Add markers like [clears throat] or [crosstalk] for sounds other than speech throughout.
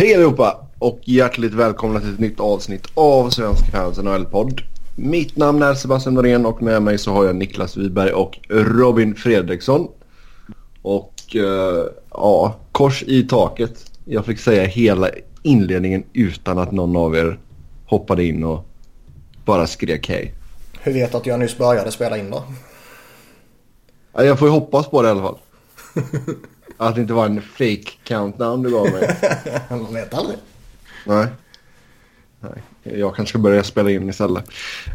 Hej allihopa och hjärtligt välkomna till ett nytt avsnitt av Svenska fans NHL-podd. Mitt namn är Sebastian Norén och med mig så har jag Niklas Wiberg och Robin Fredriksson. Och uh, ja, kors i taket. Jag fick säga hela inledningen utan att någon av er hoppade in och bara skrek hej. Hur vet du att jag nyss började spela in då? Jag får ju hoppas på det i alla fall. [laughs] Att det inte var en fake countdown du gav mig. [laughs] Man vet aldrig. Nej. Nej. Jag kanske ska börja spela in istället.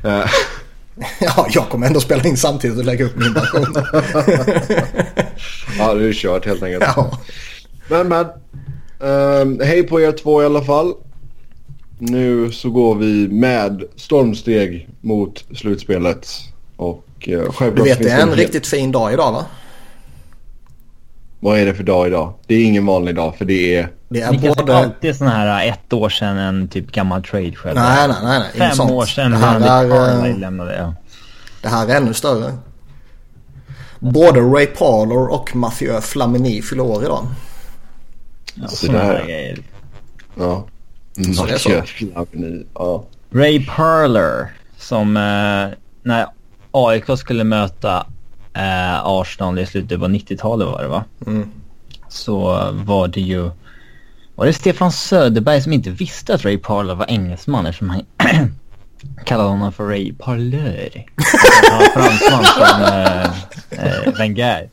Uh. [laughs] ja, jag kommer ändå spela in samtidigt och lägga upp min version. [laughs] ja, det är kört helt enkelt. Ja. Men, men. Um, hej på er två i alla fall. Nu så går vi med stormsteg mot slutspelet. Och uh, självklart Du vet, det är en riktigt fin dag idag va? Vad är det för dag idag? Det är ingen vanlig dag för det är... Det är Ni både... alltid sån här ett år sedan en typ gammal trade själv. Nej, nej, nej. nej. Fem år sedan det här är, äh, lämnade. Ja. Det här är ännu större. Både Ray Parler och Mathieu Flamini fyller år idag. Ja, sådana här grejer. Ja. Mathieu Flamini, ja. Ray Parler som eh, när AIK skulle möta eh, Arsenal i slutet på 90-talet var det va? Mm. Så var det ju... Var det Stefan Söderberg som inte visste att Ray Parler var engelsman eftersom han [clears throat] kallade honom för Ray Parleur. Han var fransman [laughs] som äh, Wenger.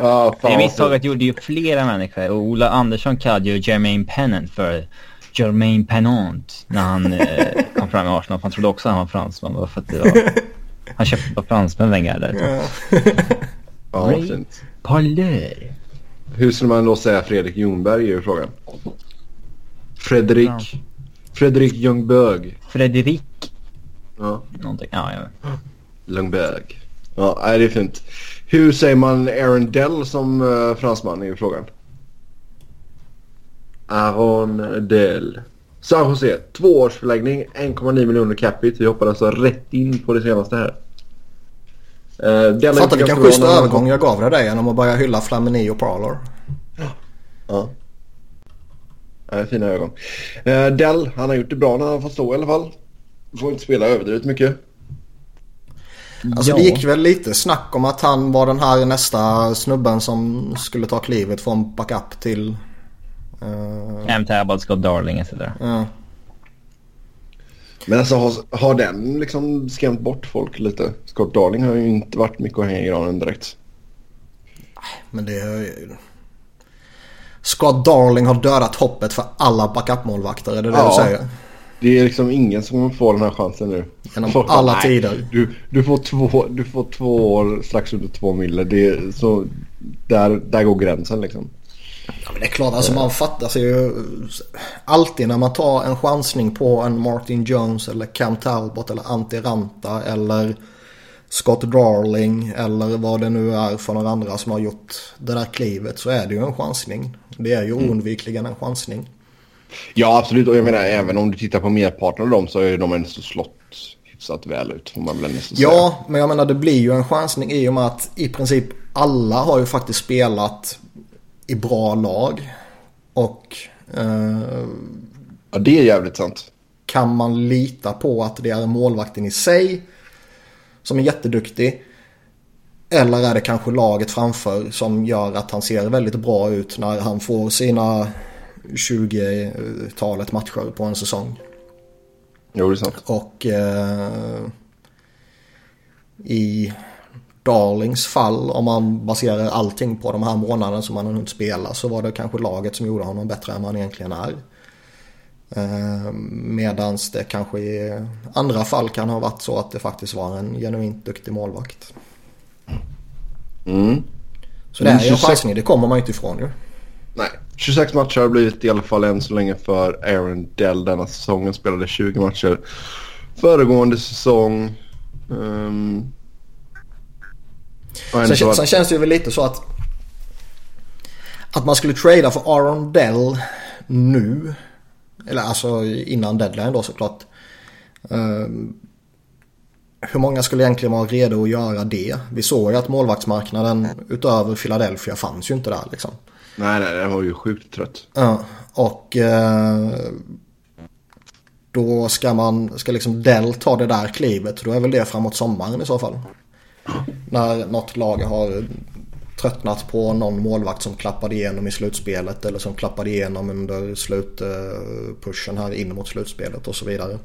Oh, det misstaget gjorde ju flera människor och Ola Andersson kallade ju Jermaine Pennant för Jermaine Pennant när han eh, kom fram i Arsenal. Han trodde också att han var fransman. För att det var han köpte på fransmän Wenger där. Ja, [laughs] ja fint. Parlör. Hur skulle man då säga Fredrik Ljungberg är ju frågan. Fredrik. Ja. Fredrik Ljungberg. Fredrik. Ja. Någonting. Ja, ja. Ljungberg. Ja, det är fint. Hur säger man Aaron Dell som uh, fransman är ju frågan. Aaron Dell. San Jose, tvåårsförlängning, 1,9 miljoner capita. Vi hoppar alltså rätt in på det senaste här. Uh, Fattar vilken schysst övergång jag gav dig genom att börja hylla Flamini och Parlor. Ja. ja. fina ögon. Uh, Dell, han har gjort det bra när han fått stå i alla fall. Får inte spela överdrivet mycket. Alltså ja. det gick väl lite snack om att han var den här nästa snubben som skulle ta klivet från backup till Uh... Cam Talbot, Scott Darling etc. Ja. Men alltså har, har den liksom skrämt bort folk lite? Scott Darling har ju inte varit mycket att hänga i granen direkt. Men det är ju... Scott Darling har dödat hoppet för alla backupmålvakter, är det det ja. du säger? Det är liksom ingen som får den här chansen nu. Genom Folk, alla nej, [laughs] tider. Du, du, får två, du får två år strax under två mille. Det så där, där går gränsen liksom. Ja, men det är klart, alltså man fattar sig ju alltid när man tar en chansning på en Martin Jones eller Cam Talbot eller Antti Ranta eller Scott Darling eller vad det nu är för några andra som har gjort det där klivet så är det ju en chansning. Det är ju mm. oundvikligen en chansning. Ja absolut och jag menar även om du tittar på merparten av dem så är de ändå slått hyfsat väl ut får man väl säga. Ja men jag menar det blir ju en chansning i och med att i princip alla har ju faktiskt spelat i bra lag. Och... Eh, ja, det är jävligt sant. Kan man lita på att det är målvakten i sig som är jätteduktig? Eller är det kanske laget framför som gör att han ser väldigt bra ut när han får sina 20-talet matcher på en säsong? Jo, det är sant. Och eh, i Darlings fall, om man baserar allting på de här månaderna som han har hunnit spela så var det kanske laget som gjorde honom bättre än vad han egentligen är. Eh, medans det kanske i andra fall kan ha varit så att det faktiskt var en genuint duktig målvakt. Mm. Så det är ju en chansning, det kommer man inte ifrån ju. Nej, 26 matcher har blivit i alla fall än så länge för Aaron Dell denna säsongen. Spelade 20 matcher föregående säsong. Um, Sen, sen, känns det ju väl lite så att att man skulle trada för Aaron Dell nu. Eller alltså innan deadline då såklart. Uh, hur många skulle egentligen vara redo att göra det? Vi såg ju att målvaktsmarknaden utöver Philadelphia fanns ju inte där liksom. Nej, nej, den var ju sjukt trött. Ja, och eh, då ska man, ska liksom Dell ta det där klivet. Då är väl det framåt sommaren i så fall. När något lag har tröttnat på någon målvakt som klappade igenom i slutspelet eller som klappade igenom under slutpushen här in mot slutspelet och så vidare.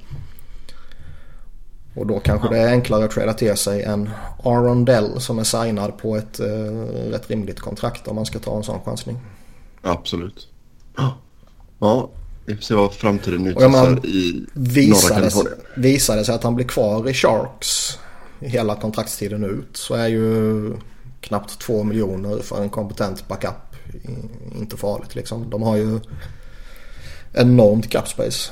Och då kanske det är enklare att träda till sig än Aaron Dell som är signad på ett eh, rätt rimligt kontrakt om man ska ta en sån chansning. Absolut. Ja, vi får se vad framtiden utvisar i norra Kalifornien. Visar det sig att han blir kvar i Sharks hela kontraktstiden ut så är ju knappt 2 miljoner för en kompetent backup inte farligt liksom. De har ju enormt cap space.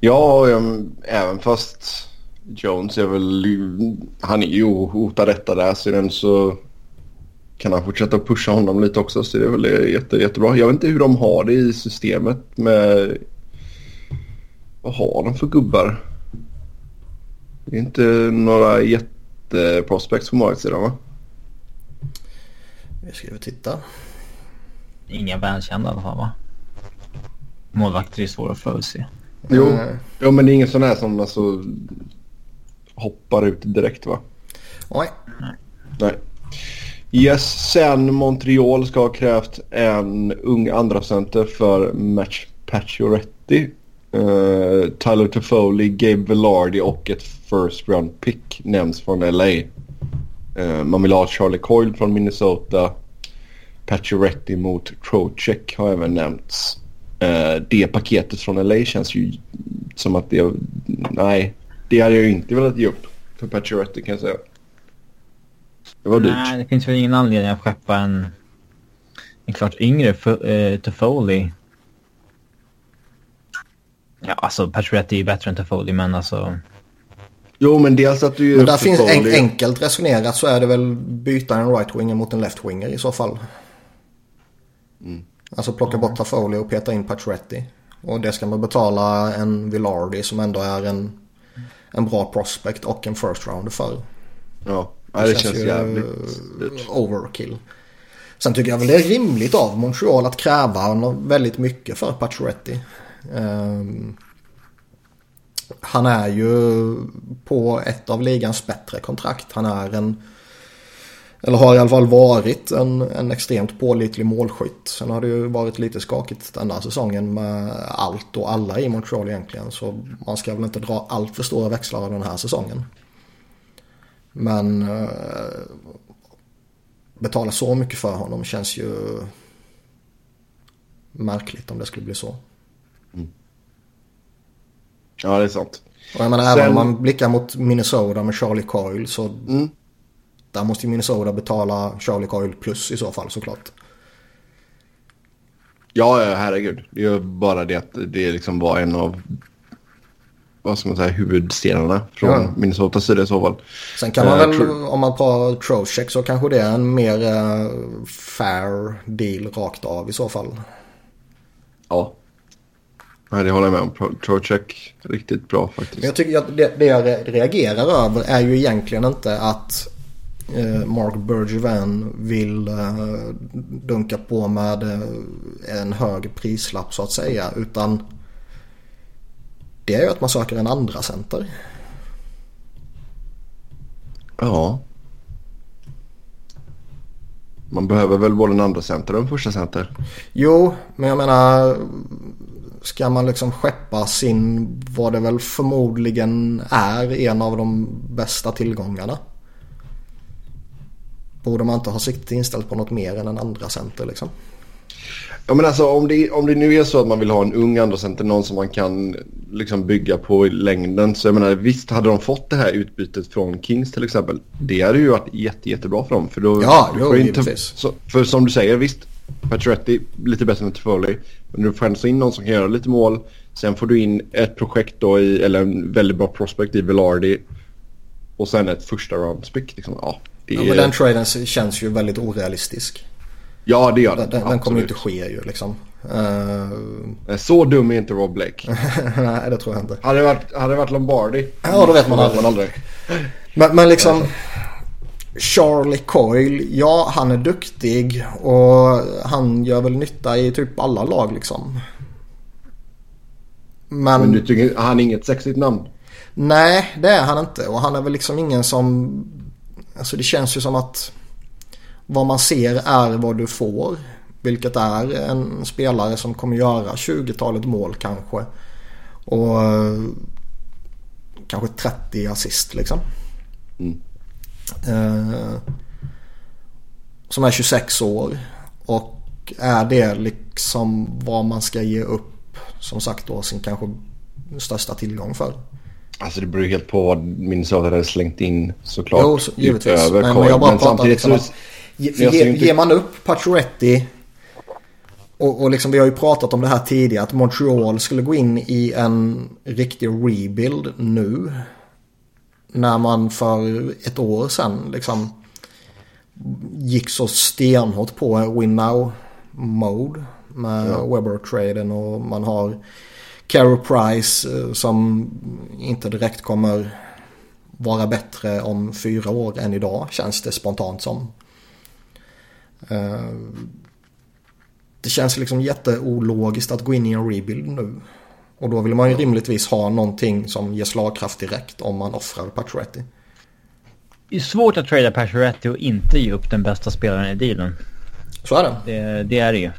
Ja, um, även fast Jones är väl... Han är ju hotad detta där sedan så kan han fortsätta pusha honom lite också så det är väl jätte, jättebra. Jag vet inte hur de har det i systemet med... Vad har de för gubbar? Det är inte några jätteprospects på marksidan va? Vi ska ju titta. Inga välkända i alla fall va? Målvakter är svåra att förutse. Jo, mm. jo men det är ingen sån här som alltså hoppar ut direkt va? Nej. Nej. Yes, sen Montreal ska ha krävt en ung andracenter för Match Pacioretty. Uh, Tyler Toffoli, Gabe Velardi och ett first round pick nämns från LA. Uh, eh, man vill ha Charlie Coyle från Minnesota. Pacioretty mot Trocheck har även nämnts. Uh, det paketet från LA känns ju som att det... Nej, det hade jag inte velat ge upp för Pacioretty kan jag säga. Det var dyrt. Nej, det finns väl ingen anledning att skeppa en, en klart yngre uh, Toffoli. Ja, alltså Pacioretty är bättre än Toffoli, men alltså... Jo, men dels att du ju... Men där finns en, enkelt resonerat så är det väl byta en right-winger mot en left-winger i så fall. Mm. Alltså plocka bort Toffoli och peta in Pacioretty. Och det ska man betala en Villardi som ändå är en, en bra prospect och en first rounder för. Ja. Det, det känns, känns jävligt dyrt. overkill. Sen tycker jag väl det är rimligt av Montreal att kräva väldigt mycket för Pacioretty. Ehm, han är ju på ett av ligans bättre kontrakt. Han är en, eller har i alla fall varit en, en extremt pålitlig målskytt. Sen har det ju varit lite skakigt den här säsongen med allt och alla i Montreal egentligen. Så man ska väl inte dra allt för stora växlar av den här säsongen. Men eh, betala så mycket för honom känns ju märkligt om det skulle bli så. Ja, det är sant. Och jag menar, Sen... även om man blickar mot Minnesota med Charlie Coyle så mm. där måste ju Minnesota betala Charlie Coyle plus i så fall såklart. Ja, herregud. Det är bara det att det liksom var en av vad ska man säga, huvudstenarna från ja. Minnesotas sida i så fall. Sen kan man uh, väl, om man tar Trocheck så kanske det är en mer uh, fair deal rakt av i så fall. Ja. Nej, det håller jag med om. Trocheck, riktigt bra faktiskt. Men jag tycker att det, det jag reagerar över är ju egentligen inte att uh, Mark Bergevin vill dunka på med en hög prislapp så att säga. Utan det är ju att man söker en andra center. Ja. Man behöver väl både en andra center och en första center. Jo, men jag menar ska man liksom skeppa sin, vad det väl förmodligen är, en av de bästa tillgångarna. Borde man inte ha siktet inställt på något mer än en andra center liksom? Ja men alltså om det, om det nu är så att man vill ha en ung andracenter, någon som man kan liksom bygga på i längden. Så jag menar visst hade de fått det här utbytet från Kings till exempel. Det hade ju varit jätte, jättebra för dem. För då, ja, jo, inte, så, För som du säger visst, Pacioretty lite bättre än Toffoli. Men du får ändå in någon som kan göra lite mål. Sen får du in ett projekt då i, eller en väldigt bra prospect i Velardi. Och sen ett första round pick. Liksom. Ja, det ja, men den traden känns ju väldigt orealistisk. Ja, det gör den. Den, den kommer ju inte ske ju liksom. Uh... Så dum är inte Rob Blake. [laughs] Nej, det tror jag inte. Hade det varit, hade det varit Lombardi? Ja, då vet man aldrig. Man aldrig. Men, men liksom... Charlie Coyle, ja han är duktig och han gör väl nytta i typ alla lag liksom. Men, Men du tycker han är inget sexigt namn? Nej, det är han inte och han är väl liksom ingen som... Alltså det känns ju som att vad man ser är vad du får. Vilket är en spelare som kommer göra 20-talet mål kanske. Och kanske 30 assist liksom. Mm. Eh, som är 26 år. Och är det liksom vad man ska ge upp som sagt då sin kanske största tillgång för. Alltså det beror helt på vad Minnesota hade slängt in såklart. Jo, så, givetvis. Utöver men, men jag bara men pratar liksom att ge, ge, inte... ger man upp Pacioretty och, och liksom, vi har ju pratat om det här tidigare att Montreal skulle gå in i en riktig rebuild nu. När man för ett år sedan liksom gick så stenhårt på win now mode med ja. Webber-traden och man har Carey Price eh, som inte direkt kommer vara bättre om fyra år än idag känns det spontant som. Eh, det känns liksom jätteologiskt att gå in i en rebuild nu. Och då vill man ju rimligtvis ha någonting som ger slagkraft direkt om man offrar Pacioretty. Det är svårt att trada Pacioretty och inte ge upp den bästa spelaren i dealen. Så är det. Det, det är det ju.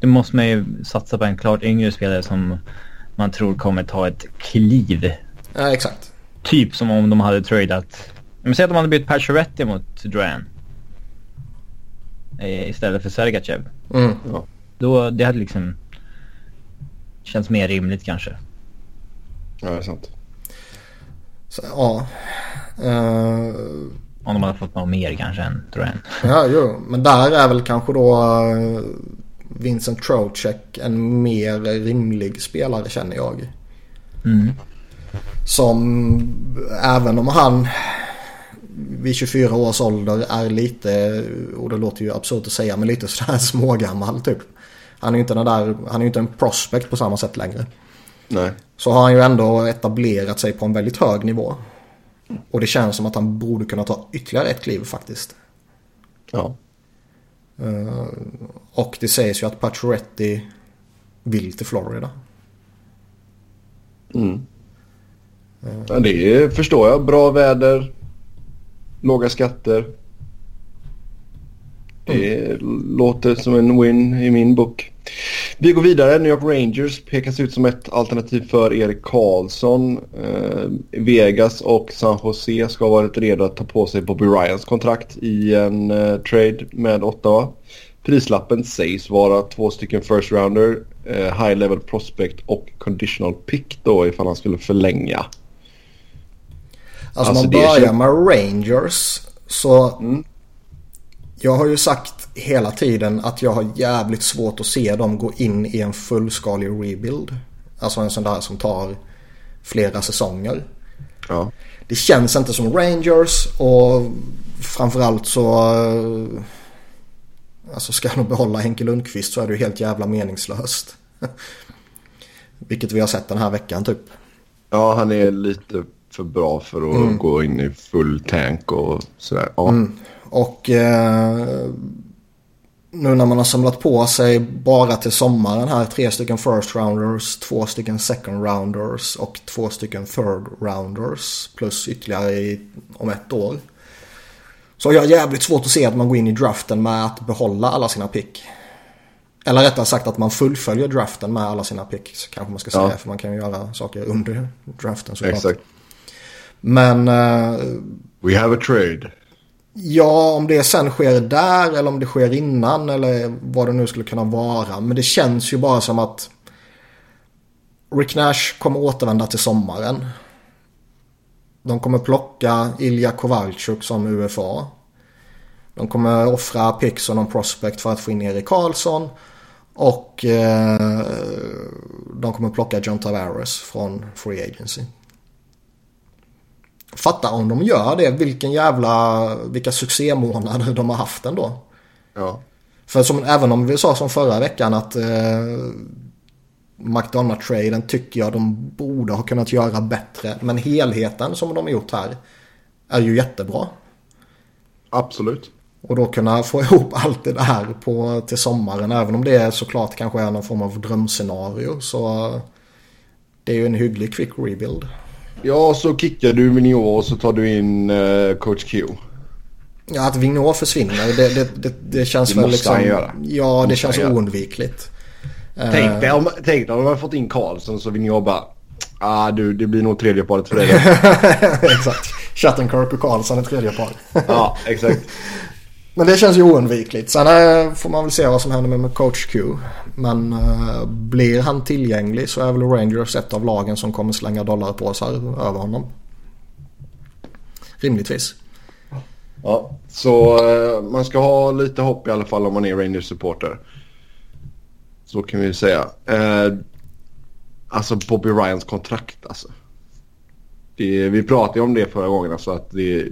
Då måste man ju satsa på en klart yngre spelare som man tror kommer ta ett kliv. Ja, exakt. Typ som om de hade tradat... Men säg att de hade bytt Pacioretty mot Duran. Eh, istället för Sergachev. Mm. Ja. Då, det hade liksom känts mer rimligt kanske. Ja, det är sant. Så, ja. Uh... Om de hade fått något mer kanske än Duran. Ja, jo. Men där är väl kanske då uh, Vincent Trocek en mer rimlig spelare känner jag. Mm. Som även om han vid 24 års ålder är lite, och det låter ju absurt att säga, men lite sådär [laughs] smågammal typ. Han är ju inte den där, han är inte en prospect på samma sätt längre. Nej. Så har han ju ändå etablerat sig på en väldigt hög nivå. Och det känns som att han borde kunna ta ytterligare ett kliv faktiskt. Ja. Uh, och det sägs ju att Pacioretty vill till Florida. Mm. Uh, ja, det förstår jag. Bra väder, låga skatter. Det låter som en win i min bok. Vi går vidare. New York Rangers pekas ut som ett alternativ för Erik Karlsson. Eh, Vegas och San Jose ska ha varit redo att ta på sig Bobby Ryans kontrakt i en eh, trade med Ottawa. Prislappen sägs vara två stycken first rounder, eh, high level prospect och conditional pick då ifall han skulle förlänga. Alltså, alltså man börjar med Rangers så mm. Jag har ju sagt hela tiden att jag har jävligt svårt att se dem gå in i en fullskalig rebuild. Alltså en sån där som tar flera säsonger. Ja. Det känns inte som Rangers och framförallt så Alltså ska de behålla Henke Lundqvist så är det ju helt jävla meningslöst. [laughs] Vilket vi har sett den här veckan typ. Ja, han är lite för bra för att mm. gå in i full tank och sådär. Ja. Mm. Och eh, nu när man har samlat på sig bara till sommaren här tre stycken first rounders, två stycken second rounders och två stycken third rounders plus ytterligare i, om ett år. Så jag har jävligt svårt att se att man går in i draften med att behålla alla sina pick. Eller rättare sagt att man fullföljer draften med alla sina picks. Kanske man ska säga. Ja. För man kan ju göra saker under draften såklart. Exakt. Men... Uh, We have a trade. Ja, om det sen sker där eller om det sker innan eller vad det nu skulle kunna vara. Men det känns ju bara som att Rick Nash kommer återvända till sommaren. De kommer plocka Ilja Kovalchuk som UFA. De kommer offra Pix och någon prospect för att få in Erik Karlsson. Och eh, de kommer plocka John Tavares från Free Agency. Fatta om de gör det, vilken jävla, vilka succémånader de har haft ändå. Ja. För som, även om vi sa som förra veckan att eh, McDonough-traden tycker jag de borde ha kunnat göra bättre. Men helheten som de har gjort här är ju jättebra. Absolut. Och då kunna få [laughs] ihop allt det där på, till sommaren. Även om det såklart kanske är någon form av drömscenario. Så det är ju en hygglig quick rebuild. Ja, så kickar du Vigneault och så tar du in uh, coach Q. Ja, att Vigneault försvinner det, det, det, det känns det väl måste liksom... han göra. Ja, det, måste känns oundvikligt. Tänk dig om, tänk dig om man fått in Karlsson så Vigneault bara... Ah du, det blir nog tredje paret för dig. [laughs] Exakt. Chattenkirk och Karlsson är tredje par. ja, exakt. [laughs] Men det känns ju oundvikligt. Sen eh, får man väl se vad som händer med, coach Q. Men äh, blir han tillgänglig så är väl Rangers ett av lagen som kommer slänga dollarpåsar över honom. Rimligtvis. Ja, så eh, man ska ha lite hopp i alla fall om man är Rangers-supporter. Så kan vi säga. Eh, alltså Bobby Ryans kontrakt alltså. Det, vi pratade ju om det förra gången alltså att det...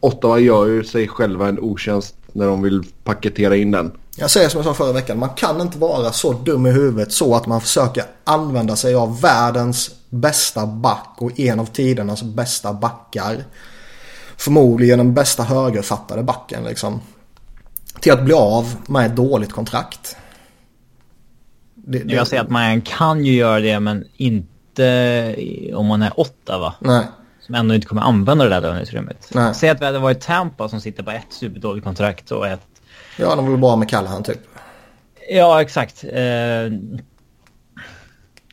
Ottawa gör ju sig själva en otjänst när de vill paketera in den. Jag säger som jag sa förra veckan. Man kan inte vara så dum i huvudet så att man försöker använda sig av världens bästa back och en av tidernas bästa backar. Förmodligen den bästa högerfattade backen liksom. Till att bli av med ett dåligt kontrakt. Det, det, Jag säger att man kan ju göra det men inte om man är åtta va? Nej. Ändå inte kommer använda det där löneutrymmet. Nej. Säg att vi hade varit Tampa som sitter på ett superdåligt kontrakt och ett... Ja, de vill bra med Callahan typ. Ja, exakt. Eh,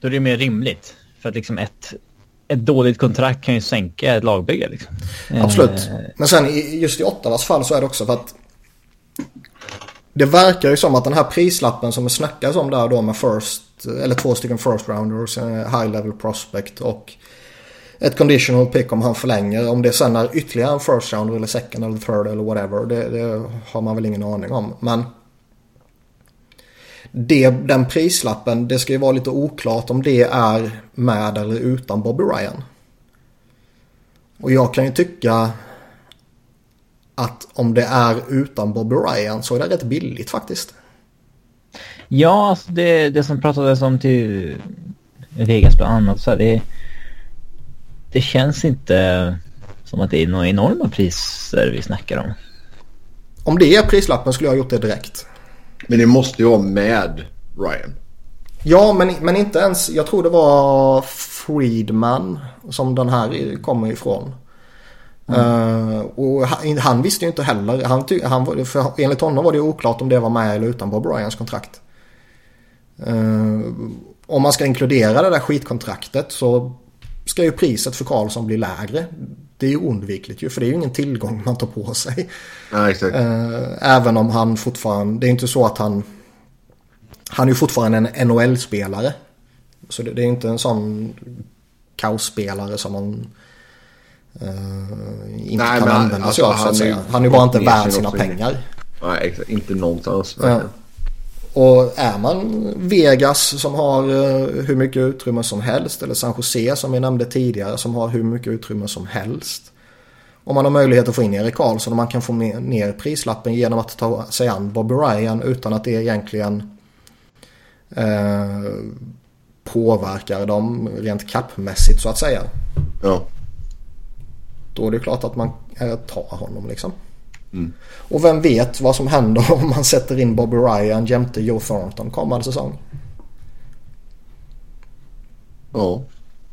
då är det mer rimligt. För att liksom ett, ett dåligt kontrakt kan ju sänka ett lagbygge liksom. Absolut. Eh, Men sen just i Ottawas fall så är det också för att det verkar ju som att den här prislappen som det snackas om där då med first, eller två stycken first rounders, en high level prospect och ett conditional pick om han förlänger. Om det sen är ytterligare en first round eller second eller third eller whatever. Det, det har man väl ingen aning om. Men det, den prislappen, det ska ju vara lite oklart om det är med eller utan Bobby Ryan. Och jag kan ju tycka att om det är utan Bobby Ryan så är det rätt billigt faktiskt. Ja, alltså det, det som pratades om till Vegas bland annat. Så här, det, det känns inte som att det är några enorma priser vi snackar om. Om det är prislappen skulle jag ha gjort det direkt. Men det måste ju vara med Ryan. Ja, men, men inte ens. Jag tror det var Friedman som den här kommer ifrån. Eh, och han, han visste ju inte heller. Han, han, var- för enligt honom var det oklart om det var med eller utan Bob Ryans kontrakt. Eh, om man ska inkludera det där skitkontraktet så ska ju priset för Karlsson bli lägre. Det är ju oundvikligt ju för det är ju ingen tillgång man tar på sig. Ja, exakt. Eh, även om han fortfarande, det är inte så att han, han är ju fortfarande en NHL-spelare. Så det, det är inte en sån kaosspelare som man eh, inte Nej, kan använda alltså, sig av så han att är säga. ju Han är ju bara inte värd sina pengar. Nej, exakt. Inte någonstans. Ja. Och är man Vegas som har eh, hur mycket utrymme som helst eller San Jose som vi nämnde tidigare som har hur mycket utrymme som helst. Om man har möjlighet att få in Erik Karlsson och man kan få ner prislappen genom att ta sig an Bobby Ryan utan att det egentligen eh, påverkar dem rent kappmässigt så att säga. Ja. Då är det klart att man eh, tar honom liksom. Och vem vet vad som händer [laughs] om man sätter in Bobby Ryan jämte Joe Thornton kommande säsong. Ja.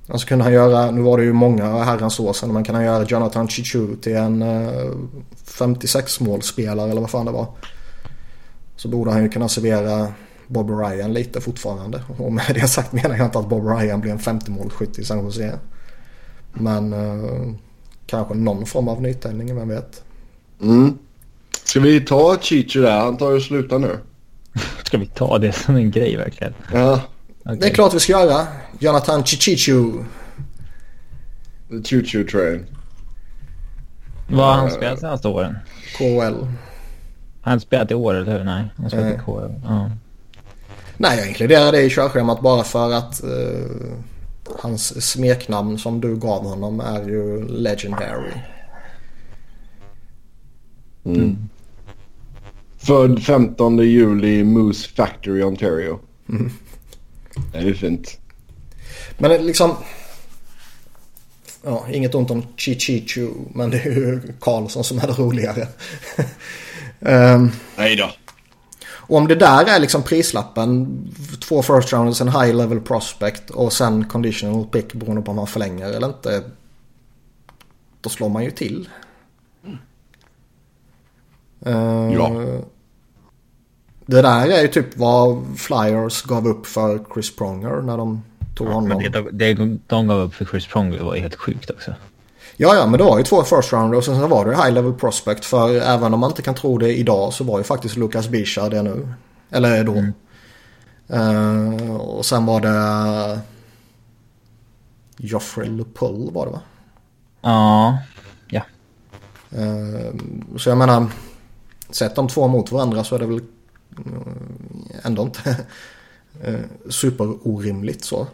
Alltså kunde han göra, nu var det ju många herrans år sedan, men kan han göra Jonathan Chichu till en eh, 56 målspelare eller vad fan det var. Så borde han ju kunna servera Bob Ryan lite fortfarande. Och med det sagt menar jag inte att Bob Ryan blir en 50 målskytt i San Jose. Men eh, kanske någon form av nytändning, vem vet. Mm. Ska vi ta Chicho där? Han tar ju sluta nu. [laughs] Ska vi ta det som en grej verkligen? Ja. Okej. Det är klart vi ska göra. Jonathan Chichichu. The Choo Choo Train. Vad har han spelat senaste åren? KL. Har han spelat i år eller hur? Nej, han spelat Nej. i KL. Ja. Nej, jag inkluderar det i körschemat bara för att eh, hans smeknamn som du gav honom är ju legendary. Mm. Född 15 juli Moose Factory, Ontario. Mm. Det är fint. Men liksom... Ja, inget ont om Chichichu, men det är ju Karlsson som är det roligare. um, [laughs] Nej då. Och om det där är liksom prislappen, två first rounders, en high level prospect och sen conditional pick beroende på om man förlänger eller inte. Då slår man ju till. Uh, ja. Det där är ju typ vad Flyers gav upp för Chris Pronger när de tog ja, honom. Det, det de gav upp för Chris Pronger var helt sjukt också. Ja, ja, men det var ju två first rounders och sen var det high level prospect. För även om man inte kan tro det idag så var ju faktiskt Lucas Bisha det nu. Eller då. Mm. Uh, och sen var det Joffrey LePull var det va? Ja, ja. Uh, så jag menar, sätt de två mot varandra så är det väl ändå inte [laughs] superorimligt så.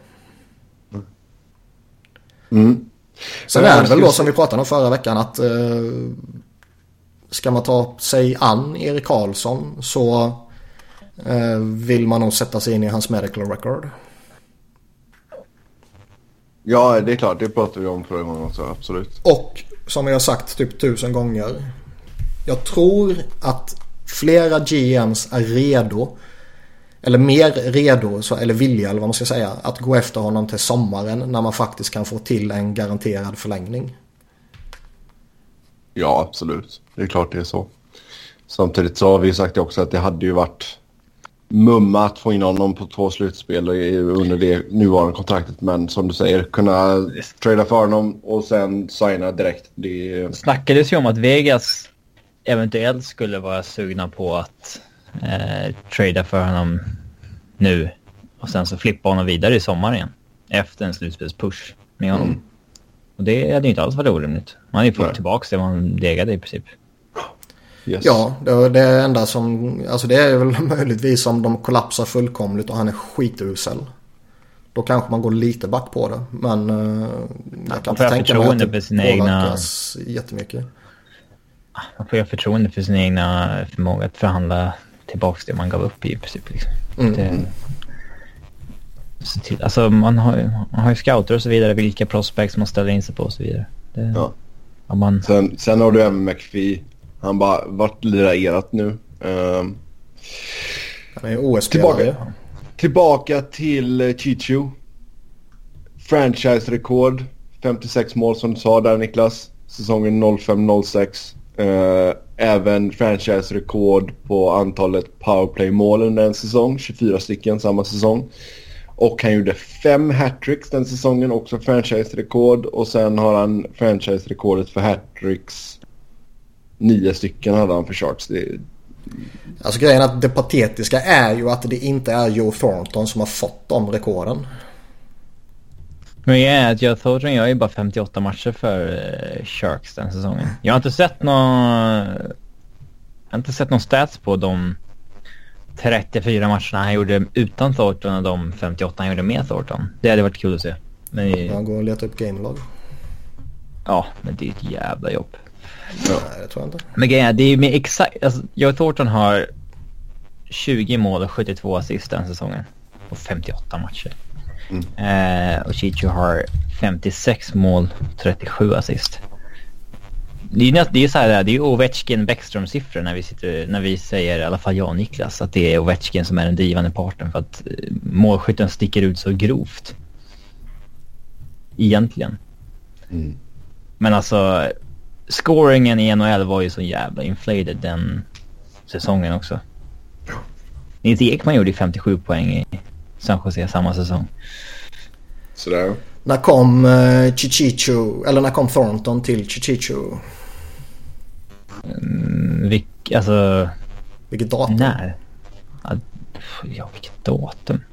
Mm. Sen är det väl då som vi pratade om förra veckan att eh, ska man ta sig an Erik Karlsson så eh, vill man nog sätta sig in i hans medical record. Ja, det är klart. Det pratade vi om förra gången också. Absolut. Och som jag har sagt typ tusen gånger. Jag tror att flera GMs är redo eller mer redo, så, eller vilja eller vad man ska säga, att gå efter honom till sommaren när man faktiskt kan få till en garanterad förlängning. Ja, absolut. Det är klart det är så. Samtidigt så har vi sagt också att det hade ju varit mumma att få in honom på två slutspel under det nuvarande kontraktet. Men som du säger, kunna trada för honom och sen signa direkt. Det snackades ju om att Vegas eventuellt skulle vara sugna på att eh, trada för honom nu och sen så flippa honom vidare i sommar igen. Efter en slutspelspush med honom. Mm. Och det hade ju inte alls varit orimligt. Man hade ju fått tillbaka det man degade i princip. Yes. Ja, det, det enda som... Alltså det är väl [laughs] möjligtvis om de kollapsar fullkomligt och han är skitusel. Då kanske man går lite back på det. Men uh, jag kan inte tänka mig att det påverkas egna... jättemycket. Man får ju ha förtroende för sin egna förmåga att förhandla tillbaka det man gav upp i princip. Liksom. Mm. Det, till, alltså man har, ju, man har ju scouter och så vidare, vilka prospects man ställer in sig på och så vidare. Det, ja. man... sen, sen har du även McPhee. Han bara, vart lirar erat nu? Um, han är os tillbaka, tillbaka till uh, Chichu. Franchise-rekord. 56 mål som du sa där Niklas. Säsongen 05-06. Uh, även franchise-rekord på antalet powerplay-mål under en säsong. 24 stycken samma säsong. Och han gjorde fem hattricks den säsongen, också franchise-rekord. Och sen har han franchise-rekordet för hattricks. Nio stycken hade han för Sharks. Det... Alltså grejen är att det patetiska är ju att det inte är Joe Thornton som har fått de rekorden. Men jag är att Joe Thornton gör ju bara 58 matcher för uh, Sharks den säsongen. Jag har inte sett någon... Jag har inte sett någon stats på de 34 matcherna han gjorde utan Thornton och de 58 han gjorde med Thornton. Det hade varit kul att se. Men... Han går och letar upp gamelag. Ja, men det är ett jävla jobb. Nej, det tror jag inte. Men grejen är, det är ju med exakt... Alltså, Joe Thornton har 20 mål och 72 assist den säsongen. På 58 matcher. Mm. Eh, och Chicho har 56 mål, 37 assist. Det är ju det är så här, det är Ovechkin Bäckström siffror när vi sitter, när vi säger, i alla fall jag och Niklas, att det är Ovechkin som är den drivande parten för att eh, målskytten sticker ut så grovt. Egentligen. Mm. Men alltså, scoringen i NHL var ju så jävla inflated den säsongen också. Nils Ekman gjorde 57 poäng i San Jose samma säsong. Sådär. När kom uh, Chichicho, eller när kom Thornton till Chichicho? Mm, vilk, alltså... Vilket datum? När? Ja, vilket datum?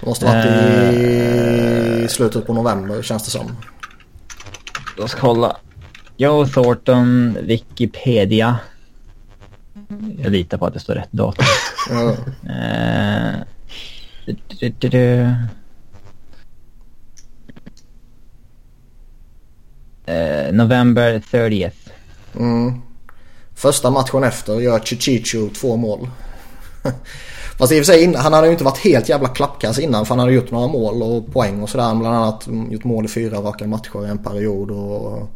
Det måste varit i uh, slutet på november känns det som. Jag ska kolla. Joe Thornton, Wikipedia. Jag litar på att det står rätt datum. uh, Uh, November 30th. Mm. Första matchen efter gör Chichicho två mål. Fast i och för sig, han hade ju inte varit helt jävla klappkass innan för han hade gjort några mål och poäng och sådär. Bland annat gjort mål i fyra raka matcher i en period och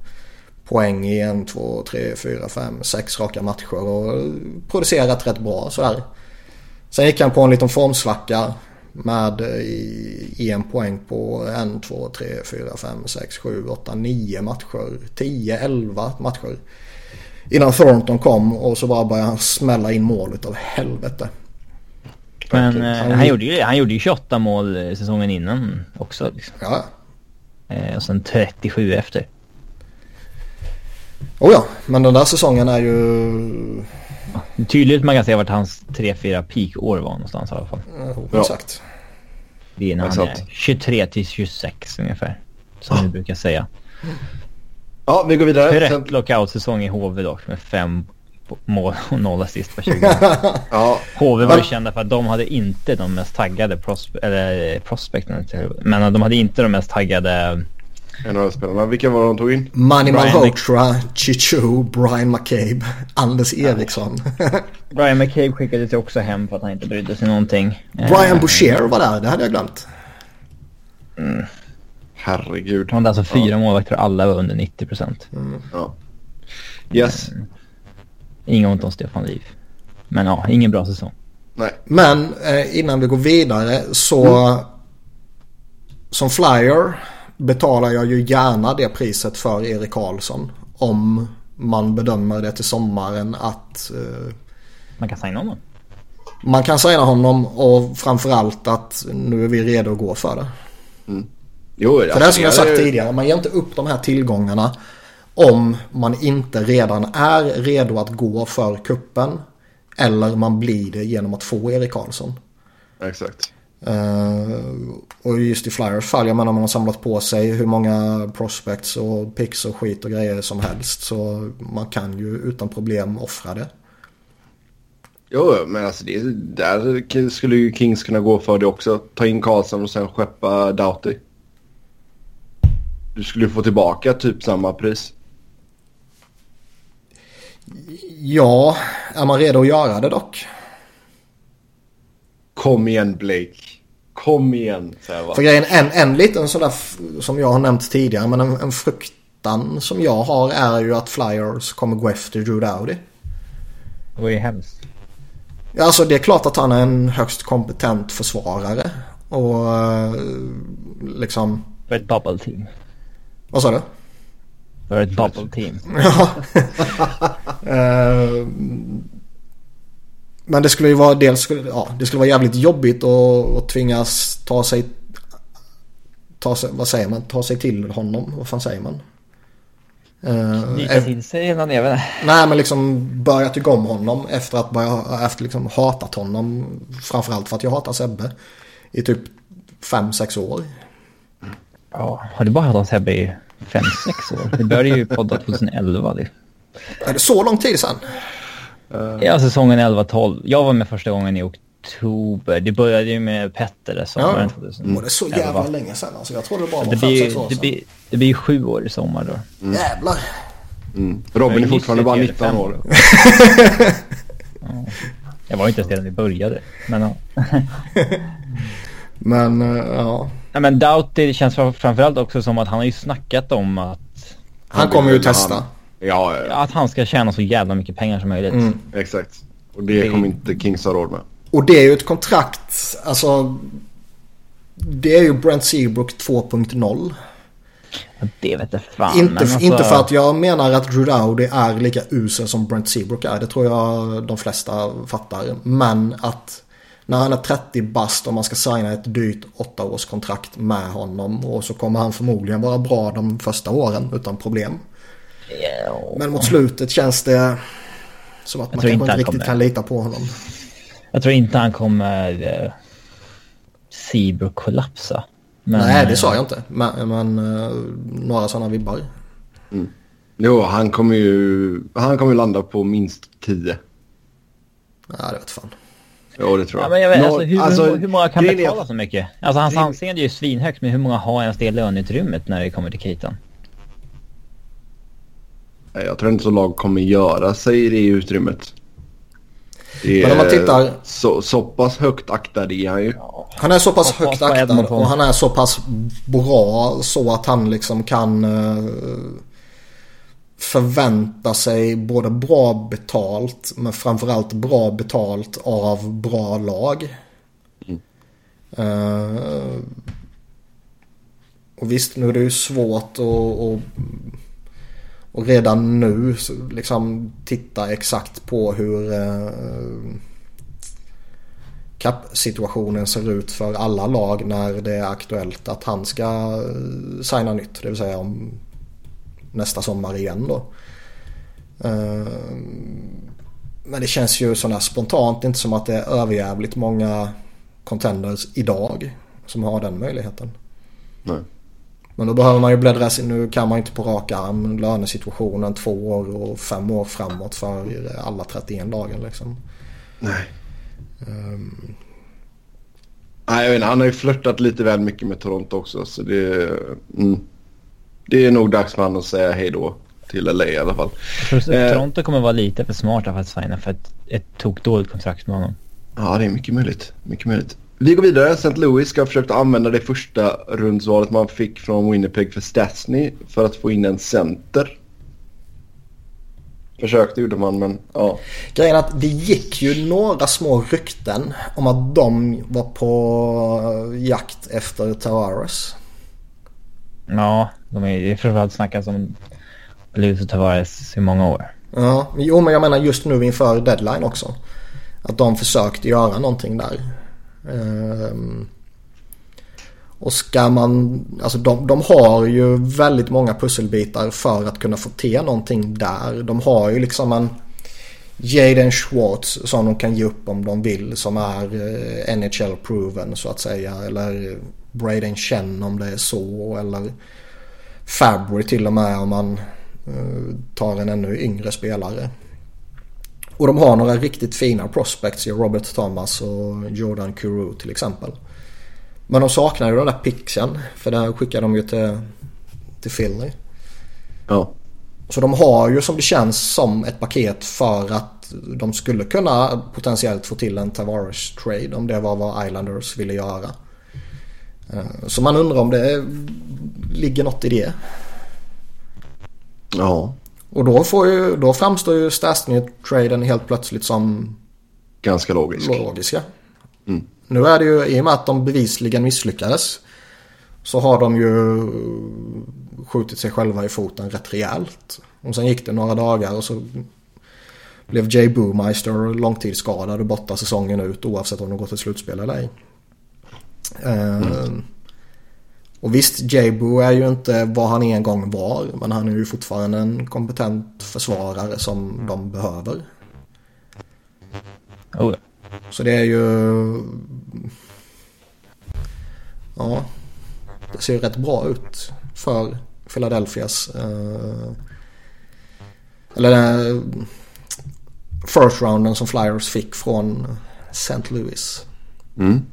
poäng i en, två, tre, fyra, fem, sex raka matcher och producerat rätt bra sådär. Sen gick han på en liten formsvacka med i, i en poäng på en, två, tre, fyra, fem, sex, sju, åtta, nio matcher. Tio, elva matcher. Innan Thornton kom och så bara började han smälla in mål utav helvete. Men eh, han, gjorde ju, han gjorde ju 28 mål eh, säsongen innan också. Liksom. Ja. Eh, och sen 37 efter. Oh ja, men den där säsongen är ju... Tydligt man kan se vart hans 3-4 peak-år var någonstans i alla fall. Ja, exakt. Det är när han är 23 till 26 ungefär. Som vi brukar säga. Ja, vi går vidare. Rätt lockout-säsong i HV dock med fem mål och noll assist på 20 [laughs] ja. HV var ju kända för att de hade inte de mest taggade prospe eller prospekten. Men de hade inte de mest taggade NHL-spelarna. Vilka var de tog in? Manny Malhotra, Chichu, Brian McCabe, Anders Eriksson. [laughs] Brian McCabe skickade sig också hem för att han inte brydde sig någonting. Brian Boucher var där, det hade jag glömt. Mm. Herregud. Han hade alltså fyra ja. målvakter alla var under 90 procent. Mm. Ja. Yes. Mm. Inget ont om Stefan Liv. Men ja, ingen bra säsong. Nej. Men eh, innan vi går vidare så mm. som flyer betalar jag ju gärna det priset för Erik Karlsson. Om man bedömer det till sommaren att... Eh, man kan signa honom? Man kan signa honom och framförallt att nu är vi redo att gå för det. Mm. Jo, för det är som jag sagt tidigare, man ger inte upp de här tillgångarna om man inte redan är redo att gå för kuppen eller man blir det genom att få Erik Karlsson. Exakt. Uh, och just i Flyers fall, jag menar man har samlat på sig hur många prospects och picks och skit och grejer som helst. Så man kan ju utan problem offra det. Jo, men alltså det, där skulle ju Kings kunna gå för det också. Ta in Karlsson och sen skeppa Doughty. Du skulle få tillbaka typ samma pris. Ja, är man redo att göra det dock? Kom igen Blake. Kom igen, jag bara. För grejen, en, en liten sådär som jag har nämnt tidigare, men en, en fruktan som jag har är ju att Flyers kommer gå efter Drew Dowdy. Det ju hemskt. Ja, alltså det är klart att han är en högst kompetent försvarare. Och eh, liksom... För ett bubble team. Vad sa du? För ett bubble team. [laughs] ja. uh, [laughs] men det skulle ju vara dels, ja, det skulle vara jävligt jobbigt att, att tvingas ta sig, ta sig, vad säger man, ta sig till honom, vad fan säger man? Knyta uh, till sig jag vet Nej men liksom börja tycka om honom efter att börja, efter liksom hatat honom. Framförallt för att jag hatar Sebbe. I typ 5-6 år. Ja, har du bara hatat Sebbe i 5-6 år? Det började ju podda 2011. Det. Är det så lång tid sedan? Uh, ja, säsongen 11-12. Jag var med första gången i oktober. Det började ju med Petter där sommaren ja. 2011. Var det så jävla länge sedan? Alltså, jag trodde det bara var 5-6 år sedan. Det blir, det blir sju år i sommar då. Mm. Jävlar. Mm. Robin är fortfarande bara 19 år. ja. [laughs] Jag var inte ens redan i började. Men ja. [laughs] men uh, ja. Nej, men Doughty känns framförallt också som att han har ju snackat om att... Han, han kommer ju testa. Han, ja, ja. Att han ska tjäna så jävla mycket pengar som möjligt. Mm. Exakt. Och det, det kommer inte Kings ha råd med. Och det är ju ett kontrakt, alltså... Det är ju Brent Seabrook 2.0. Det vet jag fan. Inte, alltså... inte för att jag menar att Drew Dowdy är lika usel som Brent Seabrook är. Det tror jag de flesta fattar. Men att när han är 30 bast och man ska signa ett dyrt åttaårskontrakt med honom. Och så kommer han förmodligen vara bra de första åren utan problem. Yeah. Men mot slutet känns det som att man kanske inte, inte riktigt kommer... kan lita på honom. Jag tror inte han kommer eh, Seabrook kollapsa. Men, Nej, det sa jag inte. Men, men uh, några sådana vibbar. Mm. Jo, han kommer ju han kommer landa på minst 10. Ja, det vet fan. Jo, det tror jag. Ja, men jag vet, no, alltså, hur, alltså, hur, många kan betala så mycket? Alltså hans anseende är ju svinhögt, men hur många har ens det löneutrymmet när det kommer till kritan? Jag tror inte så lag kommer göra sig i det utrymmet. Det Men om man tittar... Så, så pass högt aktad är han ju. Han är så pass högt aktad och han är så pass bra så att han liksom kan uh, förvänta sig både bra betalt men framförallt bra betalt av bra lag. Mm. Uh, och visst, nu är det ju svårt att och redan nu liksom titta exakt på hur eh, kappsituationen ser ut för alla lag när det är aktuellt att han ska eh, signa nytt. Det vill säga om nästa sommar igen då. Eh, men det känns ju sådär spontant inte som att det är överjävligt många contenders idag som har den möjligheten. Nej. Men då behöver man ju bläddra sig. Nu kan man inte på rak arm lönesituationen två år och fem år framåt för alla 31 lagen liksom. Nej. Um... Nej, jag vet inte, han har ju flörtat lite väl mycket med Toronto också. Så det, mm, det är nog dags för honom att säga hej då till LA i alla fall. Eh, Toronto kommer vara lite för smarta för att signa för ett, ett tokdåligt kontrakt med honom. Ja, det är mycket möjligt. Mycket möjligt. Vi går vidare. St. Louis ska ha försökt använda det första rundsvalet man fick från Winnipeg för Stastny för att få in en center. Försökte gjorde man men ja. Grejen är att det gick ju några små rykten om att de var på jakt efter Tavares. Ja, de är framförallt snackat om Lewis och Tavares i många år. Ja, jo men jag menar just nu inför deadline också. Att de försökte göra någonting där. Ehm, och ska man, alltså de, de har ju väldigt många pusselbitar för att kunna få till någonting där. De har ju liksom en Jaden Schwartz som de kan ge upp om de vill som är eh, NHL-proven så att säga. Eller eh, Braden Chen om det är så. Eller Fabry till och med om man eh, tar en ännu yngre spelare. Och de har några riktigt fina prospects i Robert Thomas och Jordan Kuru till exempel. Men de saknar ju den där pixen. För där skickar de ju till, till Philly. Ja. Så de har ju som det känns som ett paket för att de skulle kunna potentiellt få till en Tavares trade om det var vad Islanders ville göra. Eh, så man undrar om det ligger något i det. Ja. Och då, får ju, då framstår ju Stastny-traden helt plötsligt som ganska logisk. logiska. Mm. Nu är det ju i och med att de bevisligen misslyckades så har de ju skjutit sig själva i foten rätt rejält. Och sen gick det några dagar och så blev Jay Boomeister långtidsskadad och borta säsongen ut oavsett om de gått till slutspel eller ej. Mm. Och visst, Jabo är ju inte vad han en gång var. Men han är ju fortfarande en kompetent försvarare som de behöver. Oh. Så det är ju... Ja, det ser ju rätt bra ut för Philadelphias... Eh... Eller den first rounden som Flyers fick från St. Louis. Mm.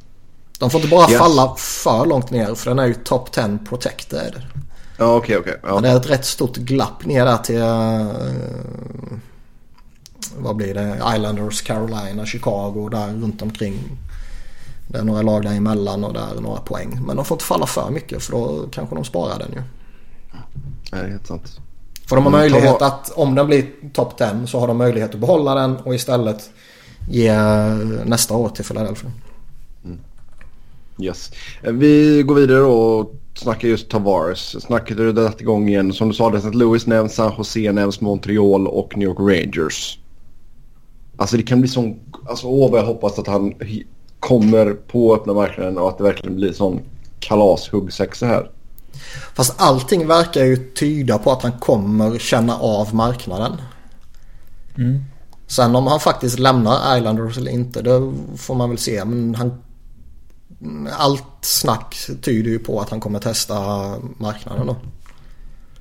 De får inte bara yes. falla för långt ner för den är ju top 10 protected. Ja okej okay, okej. Okay. Ja. Det är ett rätt stort glapp ner där till... Uh, vad blir det? Islanders, Carolina, Chicago där runt omkring. Det är några lag där emellan och där är några poäng. Men de får inte falla för mycket för då kanske de sparar den ju. det är helt sant. För de har mm, möjlighet att om den blir top 10 så har de möjlighet att behålla den och istället ge nästa år till Philadelphia. Yes. Eh, vi går vidare och snackar just Tavares. Snacket är det igång igen. Som du sa, det St. Louis nämns, San Jose nämns, Montreal och New York Rangers. Alltså det kan bli sån... Alltså åh vad jag hoppas att han kommer på öppna marknaden och att det verkligen blir sån kalashuggsexa här. Fast allting verkar ju tyda på att han kommer känna av marknaden. Mm. Sen om han faktiskt lämnar Islanders eller inte, det får man väl se. Men han allt snack tyder ju på att han kommer testa marknaden då.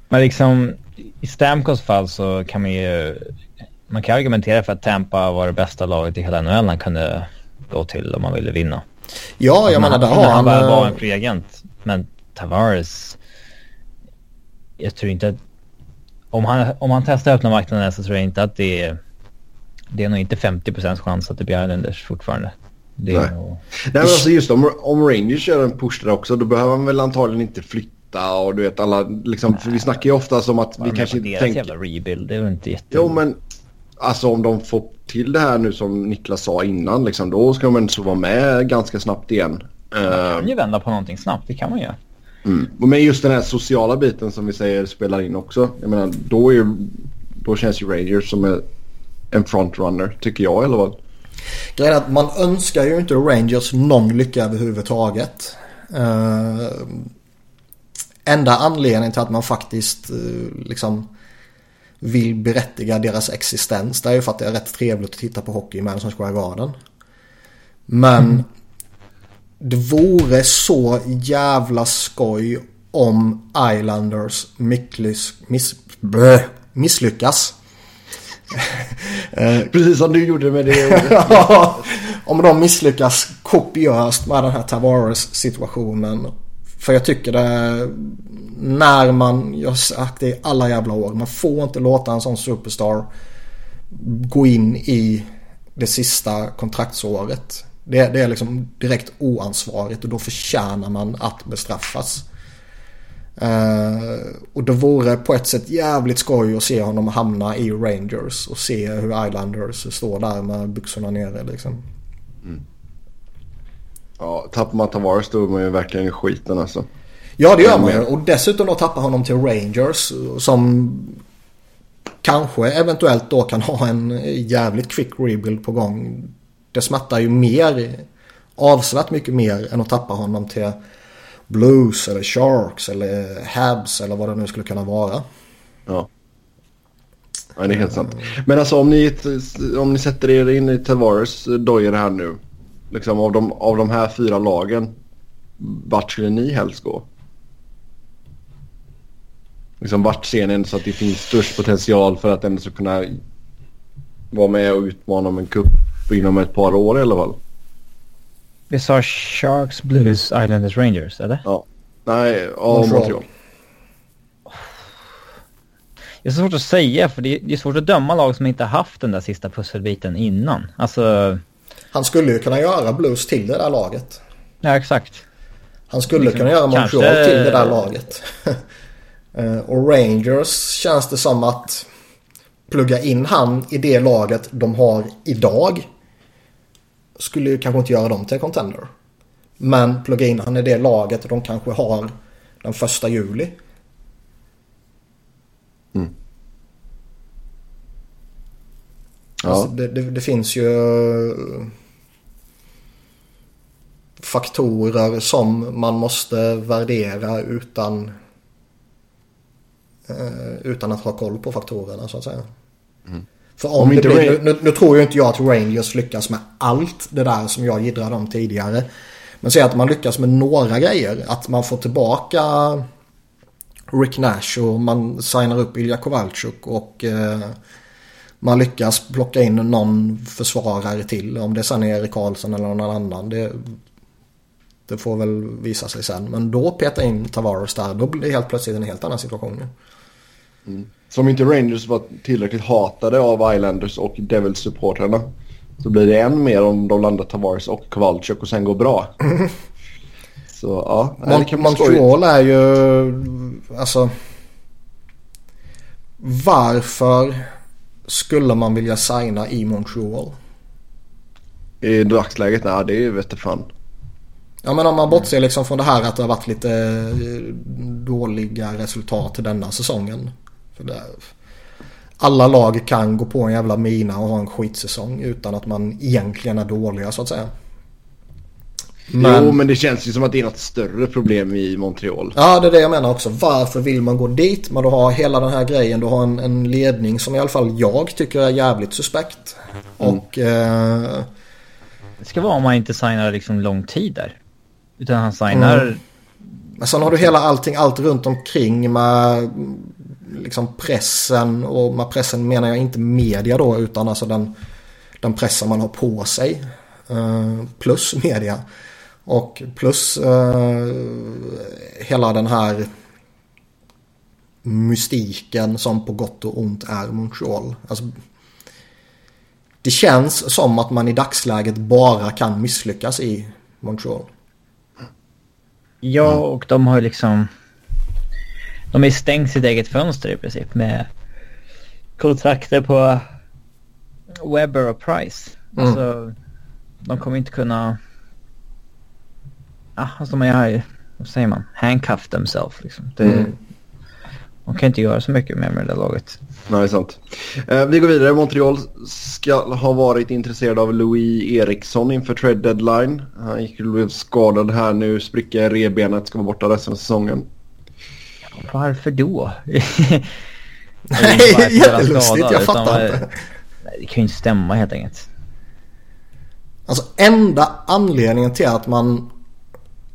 Men liksom i Stamkos fall så kan man ju man kan argumentera för att Tampa var det bästa laget i hela NHL han kunde gå till om man ville vinna. Ja, jag menar där har han... Han var en free agent. Men Tavares... Jag tror inte att... om han, om han testar öppna marknaden så tror jag inte att det är... Det är nog inte 50 chans att det blir Islanders fortfarande. Det Nej. Nog... Nej men alltså just om, om Rangers gör en push där också då behöver han väl antagligen inte flytta och du vet alla liksom. För vi snackar ju ofta som att vi kanske inte tänker... jävla rebuild, det är väl inte jätte... Jo men alltså om de får till det här nu som Niklas sa innan liksom då ska man så vara med ganska snabbt igen. Man kan ju vända på någonting snabbt, det kan man göra. Mm. Men just den här sociala biten som vi säger spelar in också. Jag menar, då, är, då känns ju Rangers som en frontrunner, tycker jag i alla fall. Grejen är att man önskar ju inte Rangers någon lycka överhuvudtaget. Uh, enda anledningen till att man faktiskt uh, liksom vill berättiga deras existens det är ju för att det är rätt trevligt att titta på hockey i Madison Square Garden. Men mm. det vore så jävla skoj om Islanders miss, miss, blö, misslyckas. Precis som du gjorde med det. [laughs] om de misslyckas kopiöst med den här Tavares situationen. För jag tycker det när man, jag har sagt det i alla jävla år, man får inte låta en sån superstar gå in i det sista kontraktsåret. Det, det är liksom direkt oansvarigt och då förtjänar man att bestraffas. Uh, och det vore på ett sätt jävligt skoj att se honom hamna i Rangers och se hur Islanders står där med byxorna nere liksom. Mm. Ja, tappar man Tavares då är man ju verkligen i skiten alltså. Ja det gör man ju och dessutom då tappa honom till Rangers som kanske eventuellt då kan ha en jävligt quick rebuild på gång. Det smärtar ju mer, avsevärt mycket mer än att tappa honom till Blues eller Sharks eller Habs eller vad det nu skulle kunna vara. Ja. Ja, det är helt sant. Men alltså om ni, om ni sätter er in i Tavares dojor här nu. Liksom av de, av de här fyra lagen. Vart skulle ni helst gå? Liksom vart ser ni så att det finns störst potential för att ändå ska kunna vara med och utmana om en cup inom ett par år i alla fall? Vi sa Sharks, Blues, Islanders, Rangers, eller? Ja. Nej, ja, Montreal. Det är svårt att säga för det är svårt att döma lag som inte haft den där sista pusselbiten innan. Alltså... Han skulle ju kunna göra Blues till det där laget. Ja, exakt. Han skulle liksom, kunna göra Montreal kanske... till det där laget. [laughs] Eh, och Rangers känns det som att plugga in han i det laget de har idag skulle ju kanske inte göra dem till contender. Men plugga in han i det laget de kanske har den första juli. Mm. Ja. Alltså det, det, det, finns ju faktorer som man måste värdera utan Eh, utan att ha koll på faktorerna så att säga. Mm. För om, om det blir, nu, nu, tror ju inte jag att Rangers lyckas med allt det där som jag giddrade om tidigare. Men säg att man lyckas med några grejer. Att man får tillbaka Rick Nash och man signar upp Ilja Kovalchuk och eh, man lyckas plocka in någon försvarare till. Om det sen är Erik Karlsson eller någon annan. Det, det får väl visa sig sen. Men då peta in Tavares där. Då blir det helt plötsligt en helt annan situation. Mm. Så om inte Rangers var tillräckligt hatade av Islanders och Devils-supportrarna så blir det än mer om de landar Tavares och Kowalczyk och sen går bra. [laughs] Så ja. Mon Montreal är ju alltså varför skulle man vilja signa i Montreal? I dagsläget? Nej, det är vete fan. Ja men om man bortser liksom från det här att det har varit lite eh, dåliga resultat denna säsongen. För det, alla lag kan gå på en jävla mina och ha en skitsäsong utan att man egentligen är dåliga så att säga. Men... Jo men det känns ju som att det är något större problem i Montreal. Ja det är det jag menar också. Varför vill man gå dit? Men du har hela den här grejen. Du har en, en ledning som i alla fall jag tycker är jävligt suspekt. Mm. Och... Eh... Det ska vara om man inte signar liksom lång tid där. Utan han signar... Mm. Men sen har du hela allting, allt runt omkring med liksom pressen och med pressen menar jag inte media då utan alltså den, den pressen man har på sig. Eh, plus media. Och plus eh, hela den här mystiken som på gott och ont är Montreal. Alltså, det känns som att man i dagsläget bara kan misslyckas i Montreal. Ja, och de har liksom... De har ju stängt sitt eget fönster i princip med kontrakter på Webber och Price. Mm. Alltså, de kommer inte kunna... Ja, alltså de är vad säger man? Handcuff themselves liksom. Det, mm. De kan inte göra så mycket mer med det laget. Nej, det är sant. Eh, vi går vidare. Montreal ska ha varit intresserad av Louis Eriksson inför trade deadline. Han gick blev skadad här nu. Spricka i rebenet. Ska vara borta resten av säsongen. Varför då? [laughs] Nej, jättelustigt. Jag fattar inte. Det kan ju inte stämma helt enkelt. Alltså enda anledningen till att man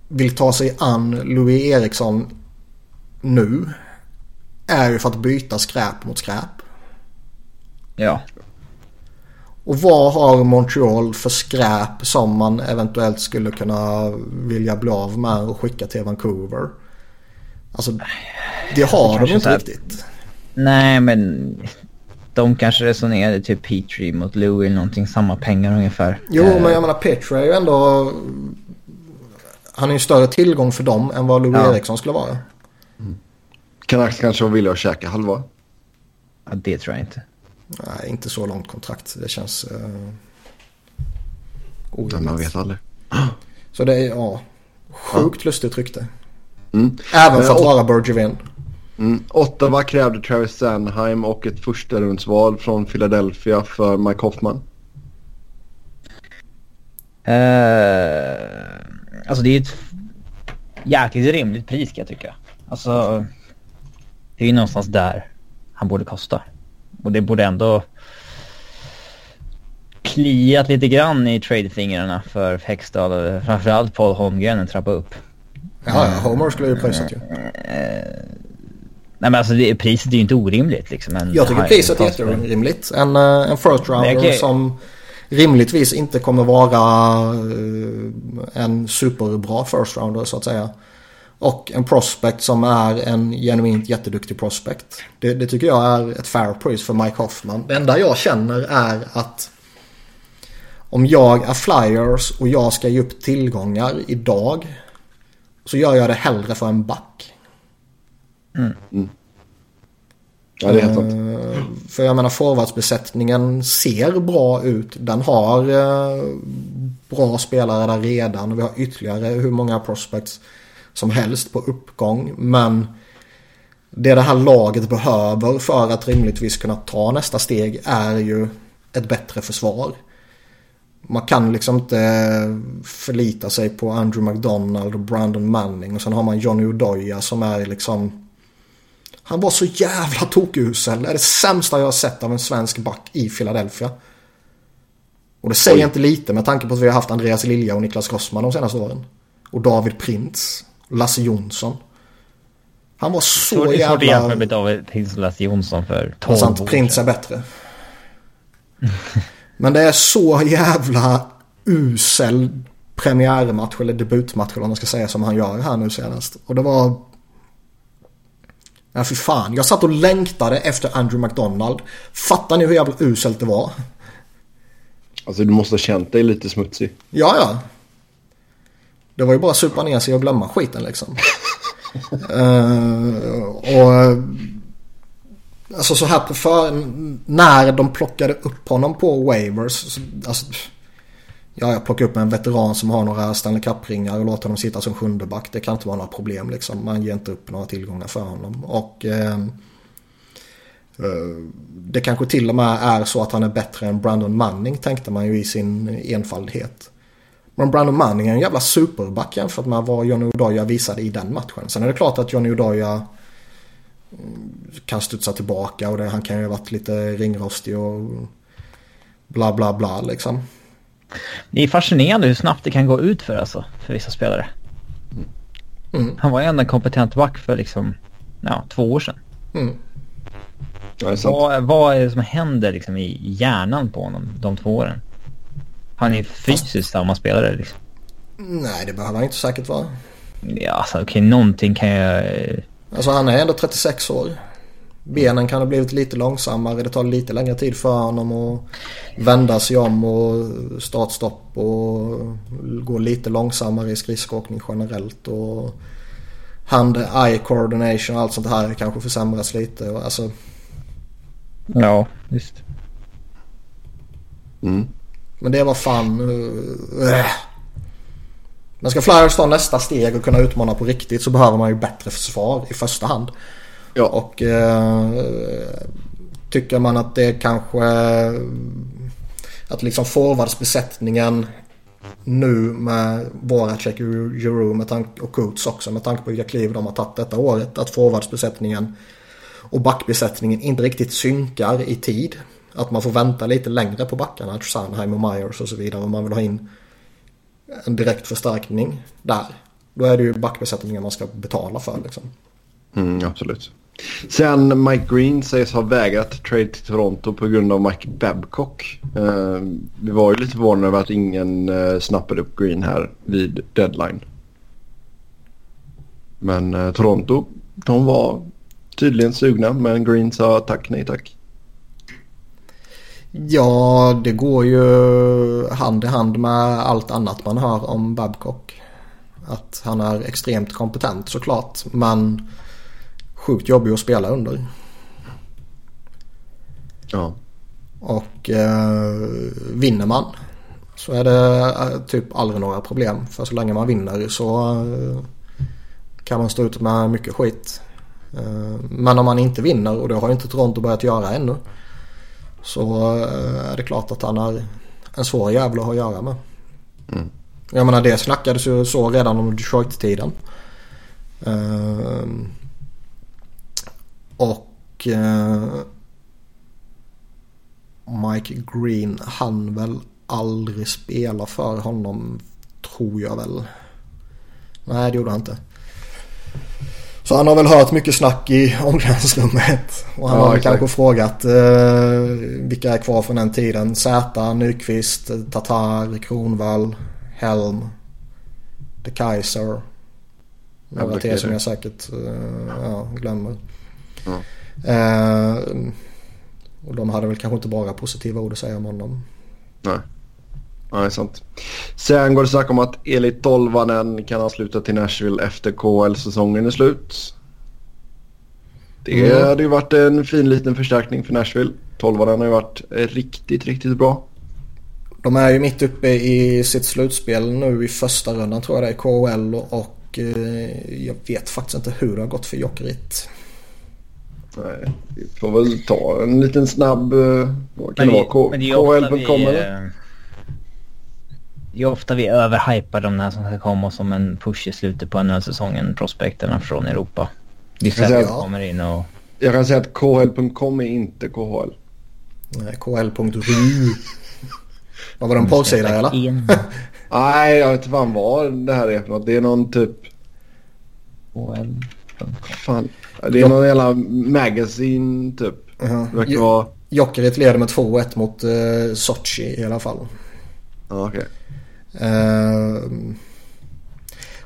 vill ta sig an Louis Eriksson nu är ju för att byta skräp mot skräp. Ja. Och vad har Montreal för skräp som man eventuellt skulle kunna vilja bli av med och skicka till Vancouver? Alltså, det har de inte riktigt. Nej, men de kanske resonerade typ Petri mot Louis eller någonting, samma pengar ungefär. Jo, men jag menar Petri är ju ändå... Han är ju större tillgång för dem än vad Louis ja. Eriksson skulle vara. Mm. Canucks kanske var villiga att käka halva? Ja, det tror jag inte. Nej, inte så långt kontrakt. Det känns... Uh, orimligt. Man vet aldrig. Så det är, ja, sjukt ja. lustigt rykte. Mm. Även för att vara Bergevin. Mm. Ottawa krävde Travis Sanheim och ett första rundsval från Philadelphia för Mike Hoffman. Uh, alltså det är ett jäkligt rimligt pris kan jag tycka. Alltså det är ju någonstans där han borde kosta. Och det borde ändå kliat lite grann i trade-fingrarna för Hextall och framförallt Paul Holmgren en trappa upp. Ja, ja Homer skulle ju pröjsat ju. Nej men alltså det, priset är ju inte orimligt liksom. En jag tycker priset är jätterimligt. En, eh, en first rounder okay. som rimligtvis inte kommer vara eh, en superbra first rounder så att säga. Och en prospect som är en genuint jätteduktig prospect. Det, det tycker jag är ett fair price för Mike Hoffman. Det enda jag känner är att om jag är Flyers och jag ska ge upp tillgångar idag så gör jag det hellre för en back. Mm. Mm. Ja, det är helt sant. Uh, för jag menar forwardsbesättningen ser bra ut. Den har uh, bra spelare där redan och vi har ytterligare hur många prospects som helst på uppgång. Men det det här laget behöver för att rimligtvis kunna ta nästa steg är ju ett bättre försvar. Man kan liksom inte förlita sig på Andrew McDonald och Brandon Manning och sen har man Johnny Odoya som är liksom han var så jävla tokusel. Det är det sämsta jag har sett av en svensk back i Philadelphia. Och det säger Oj. inte lite med tanke på att vi har haft Andreas Lilja och Niklas Grossman de senaste åren. Och David Printz. Lasse Jonsson. Han var så, jävla... Det är svårt med David Printz och Lasse Jonsson för 12 sant, år Printz är bättre. [laughs] Men det är så jävla usel premiärmatch eller debutmatch eller vad man ska säga som han gör här nu senast. Och det var... Ja, för fan. Jag satt och längtade efter Andrew McDonald. Fattar ni hur jävla uselt det var? Alltså du måste ha känt dig lite smutsig. Ja, ja. Det var ju bara att supa ner sig och glömma skiten liksom. uh, [laughs] och Alltså så här på för, när de plockade upp honom på waivers. Alltså, ja, jag plockar upp en veteran som har några Stanley Cup-ringar och låter honom sitta som sjunde back. Det kan inte vara några problem liksom. Man ger inte upp några tillgångar för honom. Och ehm, eh, det kanske till och med är så att han är bättre än Brandon Manning tänkte man ju i sin enfaldighet. Men Brandon Manning är en jävla superback jämfört med vad Johnny Odoja visade i den matchen. Sen är det klart att Johnny Odoja kan studsa tillbaka och det, han kan ju ha varit lite ringrostig och bla bla bla liksom. Det är fascinerande hur snabbt det kan gå ut för alltså, för vissa spelare. Mm. Han var ju ändå en kompetent back för liksom, ja, två år sedan. Mm. Vad, vad är det som händer liksom i hjärnan på honom de två åren? Han är fysiskt Fast... samma spelare liksom. Nej, det behöver han inte säkert vara. Ja, alltså okej, okay, någonting kan jag... Alltså han är ändå 36 år. Benen kan ha blivit lite långsammare. Det tar lite längre tid för honom att vända sig om och startstopp och gå lite långsammare i skridskoåkning generellt. Och hand-eye coordination och allt sånt här kanske försämras lite. Alltså... Ja, visst. Mm. Men det var fan... Äh. Men ska Flyers ta nästa steg och kunna utmana på riktigt så behöver man ju bättre försvar i första hand. Ja. Och eh, tycker man att det kanske... Att liksom forwardsbesättningen nu med Voracek Giroux och Coots också med tanke på vilka kliv de har tagit detta året. Att forwardsbesättningen och backbesättningen inte riktigt synkar i tid. Att man får vänta lite längre på backarna, Sanheim och Myers och så vidare om man vill ha in en direkt förstärkning där. Då är det ju backbesättningen man ska betala för liksom. Mm, absolut. Sen Mike Green sägs ha vägrat trade till Toronto på grund av Mike Babcock. Eh, vi var ju lite förvånade över att ingen eh, snappade upp Green här vid deadline. Men eh, Toronto, de var tydligen sugna men Green sa tack nej tack. Ja, det går ju hand i hand med allt annat man hör om Babcock. Att han är extremt kompetent såklart men sjukt jobbig att spela under. Ja. Och eh, vinner man så är det eh, typ aldrig några problem. För så länge man vinner så eh, kan man stå ut med mycket skit. Eh, men om man inte vinner och det har ju inte Toronto börjat göra ännu. Så eh, är det klart att han är en svår jävla att ha att göra med. Mm. Jag menar det snackades ju så redan om Detroit-tiden. Uh, och uh, Mike Green han väl aldrig spela för honom tror jag väl. Nej det gjorde han inte. Så han har väl hört mycket snack i [laughs] omklädningsrummet. Och han ja, har väl kanske frågat eh, vilka är kvar från den tiden. Zäta, Nyqvist, Tatar, Kronvall, Helm, De Kaiser. Några till som jag säkert eh, ja, glömmer. Ja. Eh, och de hade väl kanske inte bara positiva ord att säga om honom. Nej. Är sant. Sen går det snack om att Eli Tolvanen kan ansluta till Nashville efter KL-säsongen är slut. Det mm. hade ju varit en fin liten förstärkning för Nashville. Tolvanen har ju varit riktigt, riktigt bra. De är ju mitt uppe i sitt slutspel nu i första rundan tror jag det är KHL och eh, jag vet faktiskt inte hur det har gått för Jokerit. Nej, vi får väl ta en liten snabb... Eh, vad kan men det, vara? KHL.com eller? Det är ofta vi överhypar de här som ska komma som en push i slutet på NHL-säsongen, prospekterna från Europa. Det är så kommer in och... Jag kan säga att KHL.com är inte KHL. Nej, KHL.ru. [laughs] Vad var det en porrsida eller? [laughs] Nej, jag vet inte fan vad det här är för något. Det är någon typ... KHL. Fan. Det är någon jävla magasin typ. Uh -huh. Det verkar vara... Jokerit leder med 2-1 mot uh, Sochi i alla fall. Ja, okej. Okay. Uh,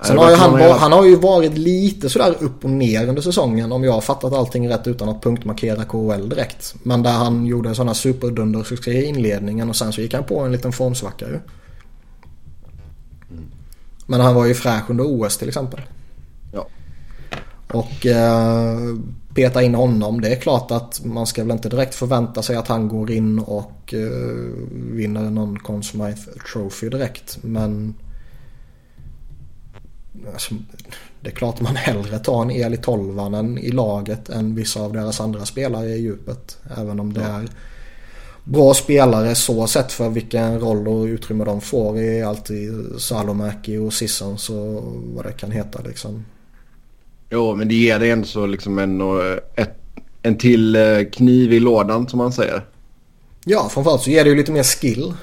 sen har han, var, han har ju varit lite sådär upp och ner under säsongen om jag har fattat allting rätt utan att punktmarkera KHL direkt. Men där han gjorde sådana superdundersuccé i inledningen och sen så gick han på en liten formsvacka ju. Mm. Men han var ju fräsch under OS till exempel. Ja. Och eh, peta in honom. Det är klart att man ska väl inte direkt förvänta sig att han går in och uh, vinner någon Conn Smythe Trophy direkt. Men alltså, det är klart att man hellre tar en Eli Tolvanen i laget än vissa av deras andra spelare i djupet. Även om det ja. är bra spelare så sett för vilken roll och utrymme de får i alltid Salomäki och Sissons och vad det kan heta liksom. Jo, men det ger dig ändå så liksom en, ett, en till eh, kniv i lådan som man säger. Ja, framförallt så ger det ju lite mer skill.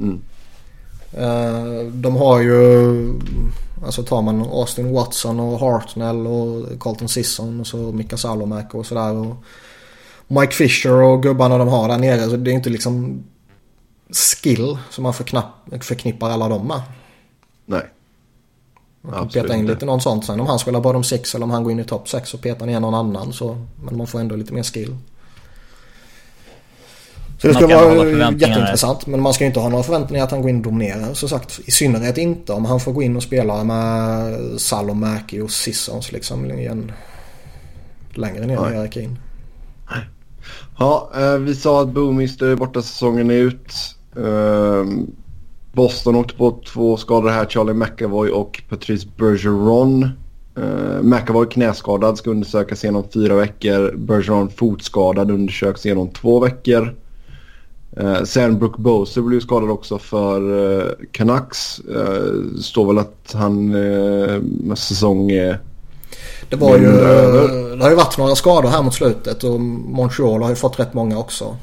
Mm. Eh, de har ju, alltså tar man Austin Watson och Hartnell och Colton Sisson och så Mika Salomäki och sådär. Och Mike Fisher och gubbarna de har där nere. Så det är inte liksom skill som man förknippar alla dem med. Nej. Man kan peta in lite någon sånt sen. Om han spelar bottom 6 eller om han går in i topp 6 så petar ner någon annan. Så, men man får ändå lite mer skill. Så det ska vara jätteintressant. Men man ska inte ha några förväntningar att han går in och dominerar. Så sagt, i synnerhet inte om han får gå in och spela med Salomäki och Sissons liksom igen. Längre ner i hierarkin. Ja, eh, vi sa att Boomister är borta säsongen är ut. Boston åkte på två skador här. Charlie McAvoy och Patrice Bergeron. Uh, McAvoy knäskadad ska undersökas inom fyra veckor. Bergeron fotskadad undersöks inom två veckor. Uh, sen Brooke Boser blev skadad också för uh, Canucks. Uh, står väl att han uh, säsong är... Det var ju... Det har ju varit några skador här mot slutet och Montreal har ju fått rätt många också.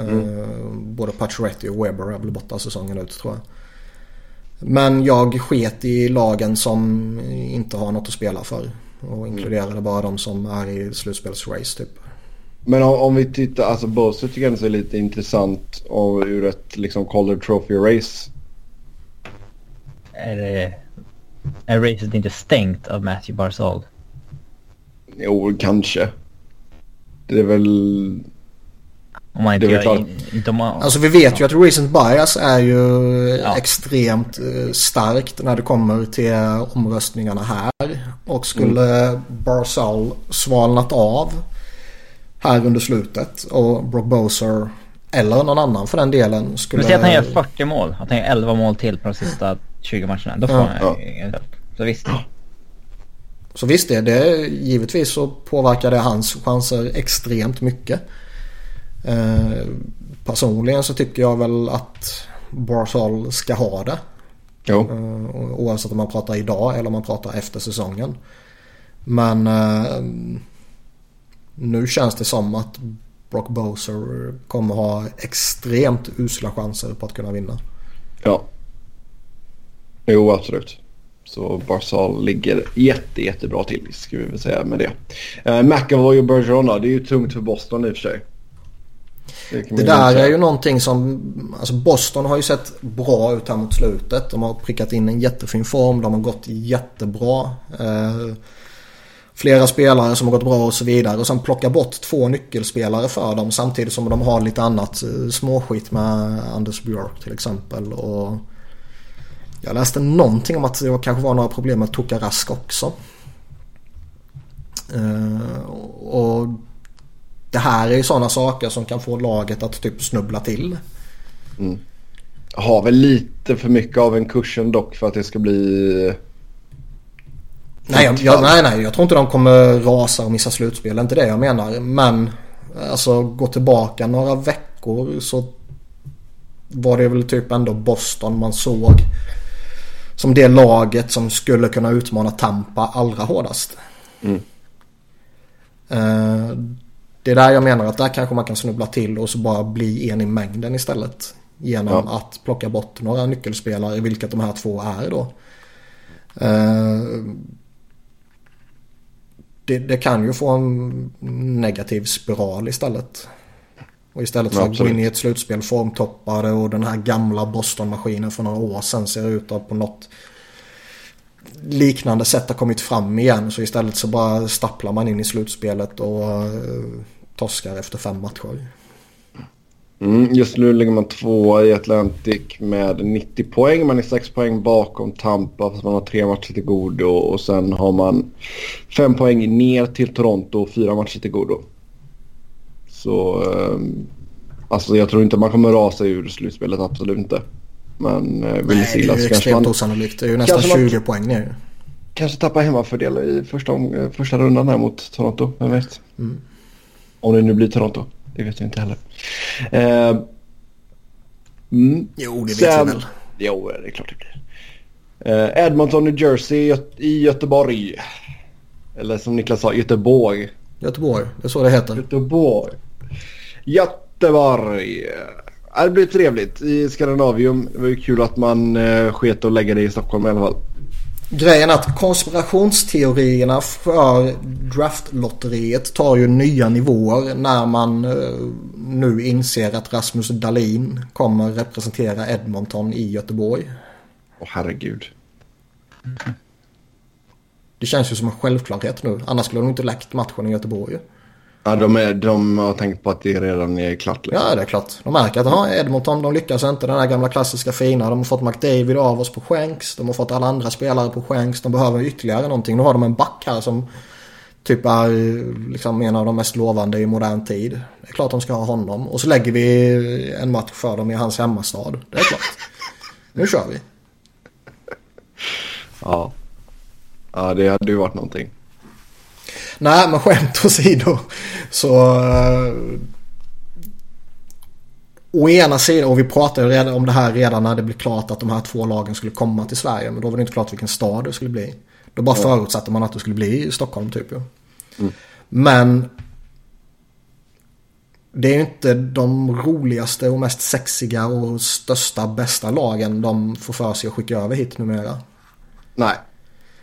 Mm. Både Pacioretty och Weber har blivit borta säsongen ut tror jag. Men jag sket i lagen som inte har något att spela för. Och inkluderade bara de som är i slutspelsrace typ. Men om vi tittar, alltså Bowser tycker jag är lite intressant av, ur ett liksom Calder Trophy-race. Är, det, är racet inte stängt av Matthew Barzal? Jo, kanske. Det är väl... Om man inte gör... In, inte om man, alltså vi vet ju att recent bias är ju ja. extremt eh, starkt när det kommer till omröstningarna här. Och skulle mm. Barzal svalnat av här under slutet och Brock Boser eller någon annan för den delen skulle... Men säg att han gör 40 mål. Att han gör 11 mål till på de sista 20 matcherna. Då får ja. han ja. Så visst. Så visst det, det givetvis så påverkar det hans chanser extremt mycket. Eh, personligen så tycker jag väl att Barzal ska ha det. Jo. Eh, oavsett om man pratar idag eller om man pratar efter säsongen. Men eh, nu känns det som att Brock Boser kommer ha extremt usla chanser på att kunna vinna. Ja. Jo, absolut. Så Barzal ligger jätte, jättebra till ska vi väl säga med det. Eh, McAvoy och Bergeron det är ju tungt för Boston i och för sig. Det, det där är ju någonting som, alltså Boston har ju sett bra ut här mot slutet. De har prickat in en jättefin form, de har gått jättebra. Eh, flera spelare som har gått bra och så vidare. Och sen plocka bort två nyckelspelare för dem samtidigt som de har lite annat eh, småskit med Anders Björk till exempel. Och jag läste någonting om att det kanske var några problem med Toka Rask också. Eh, och det här är ju sådana saker som kan få laget att typ snubbla till. Mm. Har väl lite för mycket av en kursen dock för att det ska bli... Nej, jag, jag, nej, nej, jag tror inte de kommer rasa och missa slutspel. Det är inte det jag menar. Men alltså gå tillbaka några veckor så var det väl typ ändå Boston man såg som det laget som skulle kunna utmana Tampa allra hårdast. Mm. Det är där jag menar att där kanske man kan snubbla till och så bara bli en i mängden istället. Genom ja. att plocka bort några nyckelspelare, vilket de här två är då. Uh, det, det, kan ju få en negativ spiral istället. Och istället för att gå in i ett slutspel formtoppade och den här gamla Boston-maskinen för några år sedan ser ut att på något liknande sätt har kommit fram igen. Så istället så bara stapplar man in i slutspelet och eh, torskar efter fem matcher. Mm, just nu ligger man tvåa i Atlantic med 90 poäng. Man är 6 poäng bakom Tampa fast man har tre matcher till godo. Och sen har man fem poäng ner till Toronto och fyra matcher till godo. Så eh, alltså jag tror inte man kommer rasa ur slutspelet, absolut inte. Men uh, vill Nej, det är ju extremt osannolikt. Det är ju nästan 20 man, poäng ner. Kanske tappa hemmafördel i första, första rundan här mot Toronto, vem vet. Mm. Om det nu blir Toronto. Det vet jag inte heller. Eh, mm. Jo, det Sen, vet vi väl. Jo, det är klart det blir. Eh, Edmonton, New Jersey i Göteborg. Eller som Niklas sa, Göteborg. Göteborg, det är så det heter. Göteborg. Göteborg. Det blir trevligt i Skandinavium. Det var ju kul att man eh, sket och lägga det i Stockholm i alla fall. Grejen att konspirationsteorierna för draftlotteriet tar ju nya nivåer när man eh, nu inser att Rasmus Dahlin kommer representera Edmonton i Göteborg. Åh herregud. Det känns ju som en självklarhet nu. Annars skulle de inte läckt matchen i Göteborg. Ja, de, är, de har tänkt på att det redan är klart. Liksom. Ja, det är klart. De märker att aha, Edmonton, de lyckas inte. Den här gamla klassiska fina. De har fått McDavid av oss på skänks. De har fått alla andra spelare på skänks. De behöver ytterligare någonting. Nu har de en back här som typ är liksom en av de mest lovande i modern tid. Det är klart de ska ha honom. Och så lägger vi en match för dem i hans hemmastad. Det är klart. Nu kör vi. Ja. Ja, det hade ju varit någonting. Nej, men skämt åsido. Så... Uh, å ena sidan, och vi pratade redan om det här redan när det blev klart att de här två lagen skulle komma till Sverige. Men då var det inte klart vilken stad det skulle bli. Då bara ja. förutsatte man att det skulle bli i Stockholm typ ju. Mm. Men det är ju inte de roligaste och mest sexiga och största bästa lagen de får för sig att skicka över hit numera. Nej.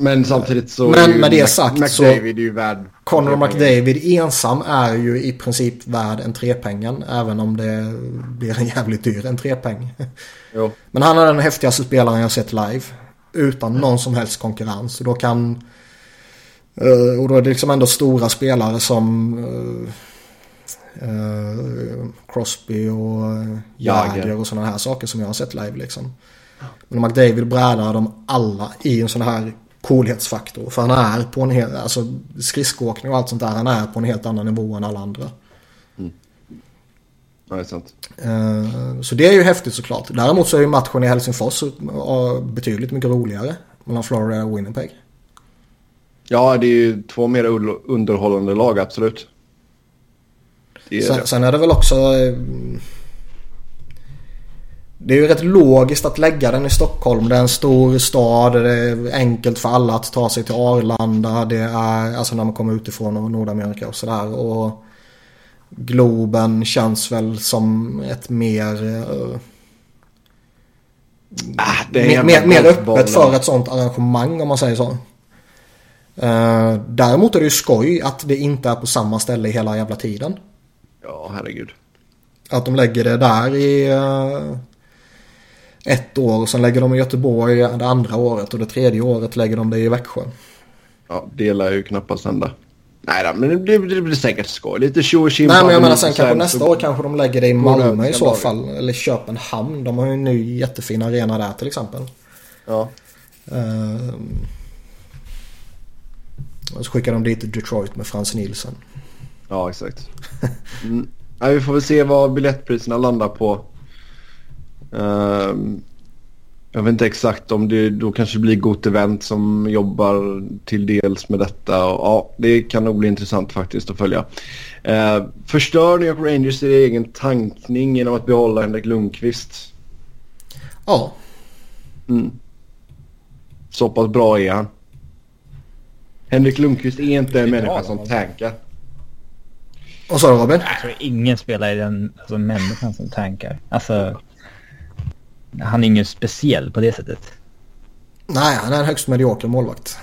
Men samtidigt så Men med det sagt McDavid är ju värd Conor McDavid ensam är ju i princip värd en trepengen. Även om det blir en jävligt dyr en trepeng. Jo. Men han är den häftigaste spelaren jag sett live. Utan någon som helst konkurrens. Då kan... Uh, och då är det liksom ändå stora spelare som... Uh, uh, Crosby och Jagger och sådana här saker som jag har sett live liksom. Men McDavid brädar dem alla i en sån här coolhetsfaktor. För han är på en helt, alltså skridskoåkning och allt sånt där, han är på en helt annan nivå än alla andra. Mm. Ja, det är sant. Uh, så det är ju häftigt såklart. Däremot så är ju matchen i Helsingfors betydligt mycket roligare mellan Florida och Winnipeg. Ja, det är ju två mer underhållande lag, absolut. Är sen, sen, är det väl också... Eh, det är ju rätt logiskt att lägga den i Stockholm. Det är en stor stad. Det är enkelt för alla att ta sig till Arlanda. Det är alltså när man kommer utifrån och Nordamerika och sådär. Och Globen känns väl som ett mer... Uh, ah, mer, mer, mer öppet för ett sånt arrangemang om man säger så. Uh, däremot är det ju skoj att det inte är på samma ställe hela jävla tiden. Ja, herregud. Att de lägger det där i... Uh, ett år. Sen lägger de i Göteborg det andra året och det tredje året lägger de det i Växjö. Ja, det lär ju knappast hända. Nej då, men det blir, det blir säkert skoj. Lite tjo och Nej men jag menar sen kanske nästa år kanske de lägger det i Malmö i så fall. Eller Köpenhamn. De har ju en ny jättefin arena där till exempel. Ja. Uh, och så skickar de dit Detroit med Frans Nielsen. Ja, exakt. Mm. Nej, vi får väl se vad biljettpriserna landar på. Uh, jag vet inte exakt om det då kanske blir Gott Event som jobbar till dels med detta. Och, ja, det kan nog bli intressant faktiskt att följa. Uh, förstör New York Rangers sin egen tankning genom att behålla Henrik Lundqvist? Ja. Mm. Så pass bra är han. Henrik Lundqvist är inte en människa som tankar. Vad sa du Robin? Jag tror ingen spelar i den alltså, människan som tankar. Alltså han är ingen speciell på det sättet. Nej, han är en högst medioker målvakt.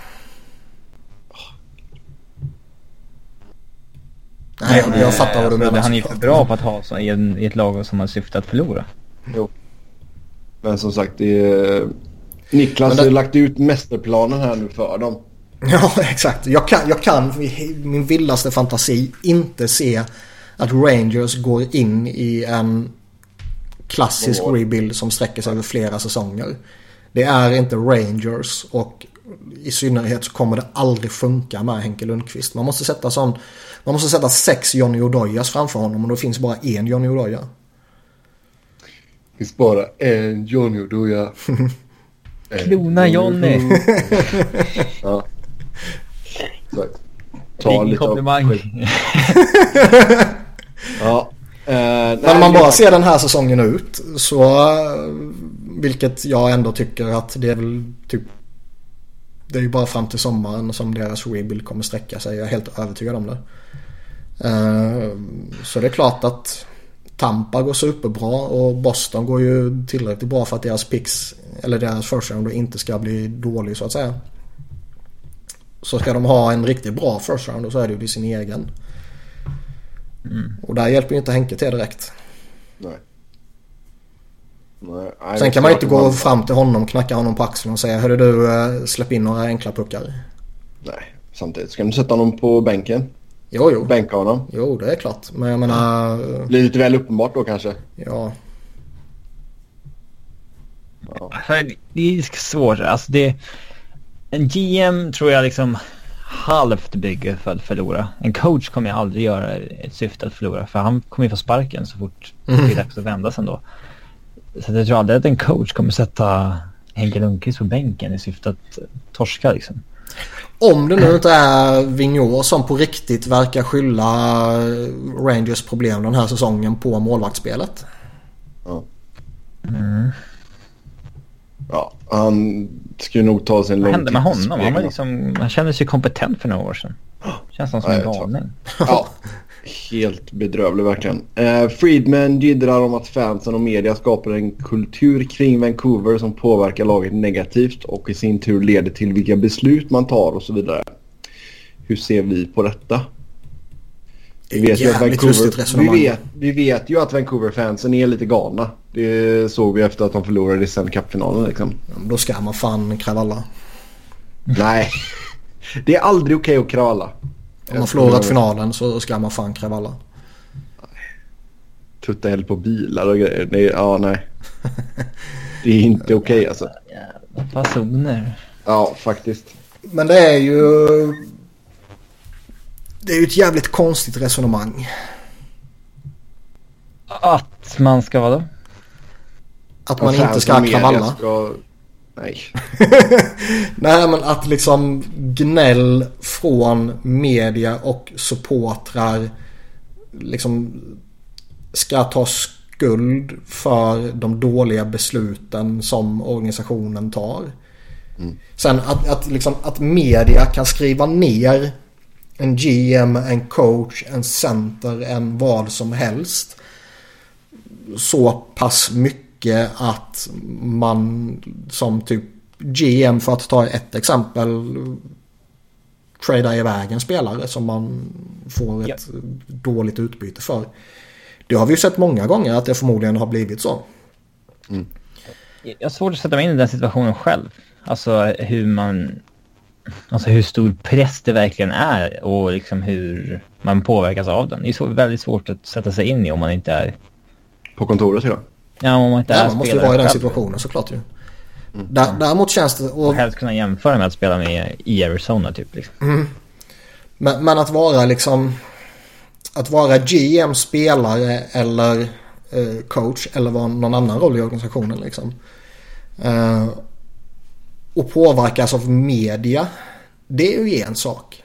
Nej, jag, jag fattar vad du menar. Han är för bra på att ha så i, en, i ett lag som har syfte att förlora. Jo. Men som sagt, det är... Niklas det... har lagt ut mästerplanen här nu för dem. [laughs] Ja, exakt. Jag kan, jag kan i min vildaste fantasi inte se att Rangers går in i en klassisk rebuild som sträcker sig över flera säsonger. Det är inte Rangers och i synnerhet så kommer det aldrig funka med Henke Lundqvist. Man måste sätta sån, man måste sätta sex Johnny Odojas framför honom och då finns bara en Johnny Odoja. Det finns bara en Johnny Odoja. [laughs] Klona Johnny. ja. Ta Ingen komplimang. [laughs] ja. Uh, Men om man bara ser den här säsongen ut så vilket jag ändå tycker att det är väl typ det är ju bara fram till sommaren som deras rebuild kommer sträcka sig. Jag är helt övertygad om det. Uh, så det är klart att Tampa går superbra och Boston går ju tillräckligt bra för att deras picks eller deras first round inte ska bli dålig så att säga. Så ska de ha en riktigt bra first round så är det ju sin egen. Mm. Och där hjälper ju inte Henke till direkt. Nej. Nej, Sen kan man inte gå man... fram till honom, knacka honom på axeln och säga Hörru du, eh, släpp in några enkla puckar. Nej, samtidigt ska de sätta honom på bänken. Jo, jo. Bänka honom. Jo, det är klart. Men jag menar... Blir lite väl uppenbart då kanske. Ja. ja. Det är svårt. Alltså det... En GM tror jag liksom halvt bygger för att förlora. En coach kommer ju aldrig göra ett syfte att förlora. För han kommer ju få sparken så fort mm. det är dags att vända sen då. Så jag tror aldrig att en coach kommer sätta Henke Lundqvist på bänken i syfte att torska liksom. Om det nu inte är Vigneault som på riktigt verkar skylla Rangers problem den här säsongen på målvaktsspelet. Ja. Mm. Ja, han ju nog ta sin Vad hände med honom? Han, var liksom, han kände sig kompetent för några år sedan. Känns som, som en galning. Ja, helt bedrövlig verkligen. Eh, Friedman jiddrar om att fansen och media skapar en kultur kring Vancouver som påverkar laget negativt och i sin tur leder till vilka beslut man tar och så vidare. Hur ser vi på detta? Vi vet, ju att Vancouver, vi, vet, vi vet ju att Vancouver-fansen är lite galna. Det såg vi efter att de förlorade i Stanley Cup-finalen liksom. Ja, då ska man fan kravalla. Nej, det är aldrig okej okay att kravalla. Om man förlorat finalen så ska man fan kravalla. Tutta eld på bilar och grejer. Nej, ja, nej. [laughs] Det är inte okej okay, alltså. Jävla fasoner. Ja, faktiskt. Men det är ju... Det är ju ett jävligt konstigt resonemang. Att man ska vadå? Att man inte ska kravalla? Ska... Nej. [laughs] Nej men att liksom gnäll från media och supportrar liksom ska ta skuld för de dåliga besluten som organisationen tar. Mm. Sen att, att, liksom, att media kan skriva ner en GM, en coach, en center, en vad som helst. Så pass mycket att man som typ GM för att ta ett exempel tradar iväg en spelare som man får ett ja. dåligt utbyte för. Det har vi ju sett många gånger att det förmodligen har blivit så. Mm. Jag har svårt att sätta mig in i den situationen själv. Alltså hur man... Alltså hur stor press det verkligen är och liksom hur man påverkas av den. Det är så väldigt svårt att sätta sig in i om man inte är... På kontoret ja. Ja, om man inte ja, man måste ju vara i den situationen såklart ju. Mm. Däremot känns det... Och, och helst kunna jämföra med att spela med i Arizona typ. Liksom. Mm. Men, men, att vara liksom... Att vara GM, spelare eller eh, coach eller vara någon annan roll i organisationen liksom. Eh, och påverkas av media. Det är ju en sak.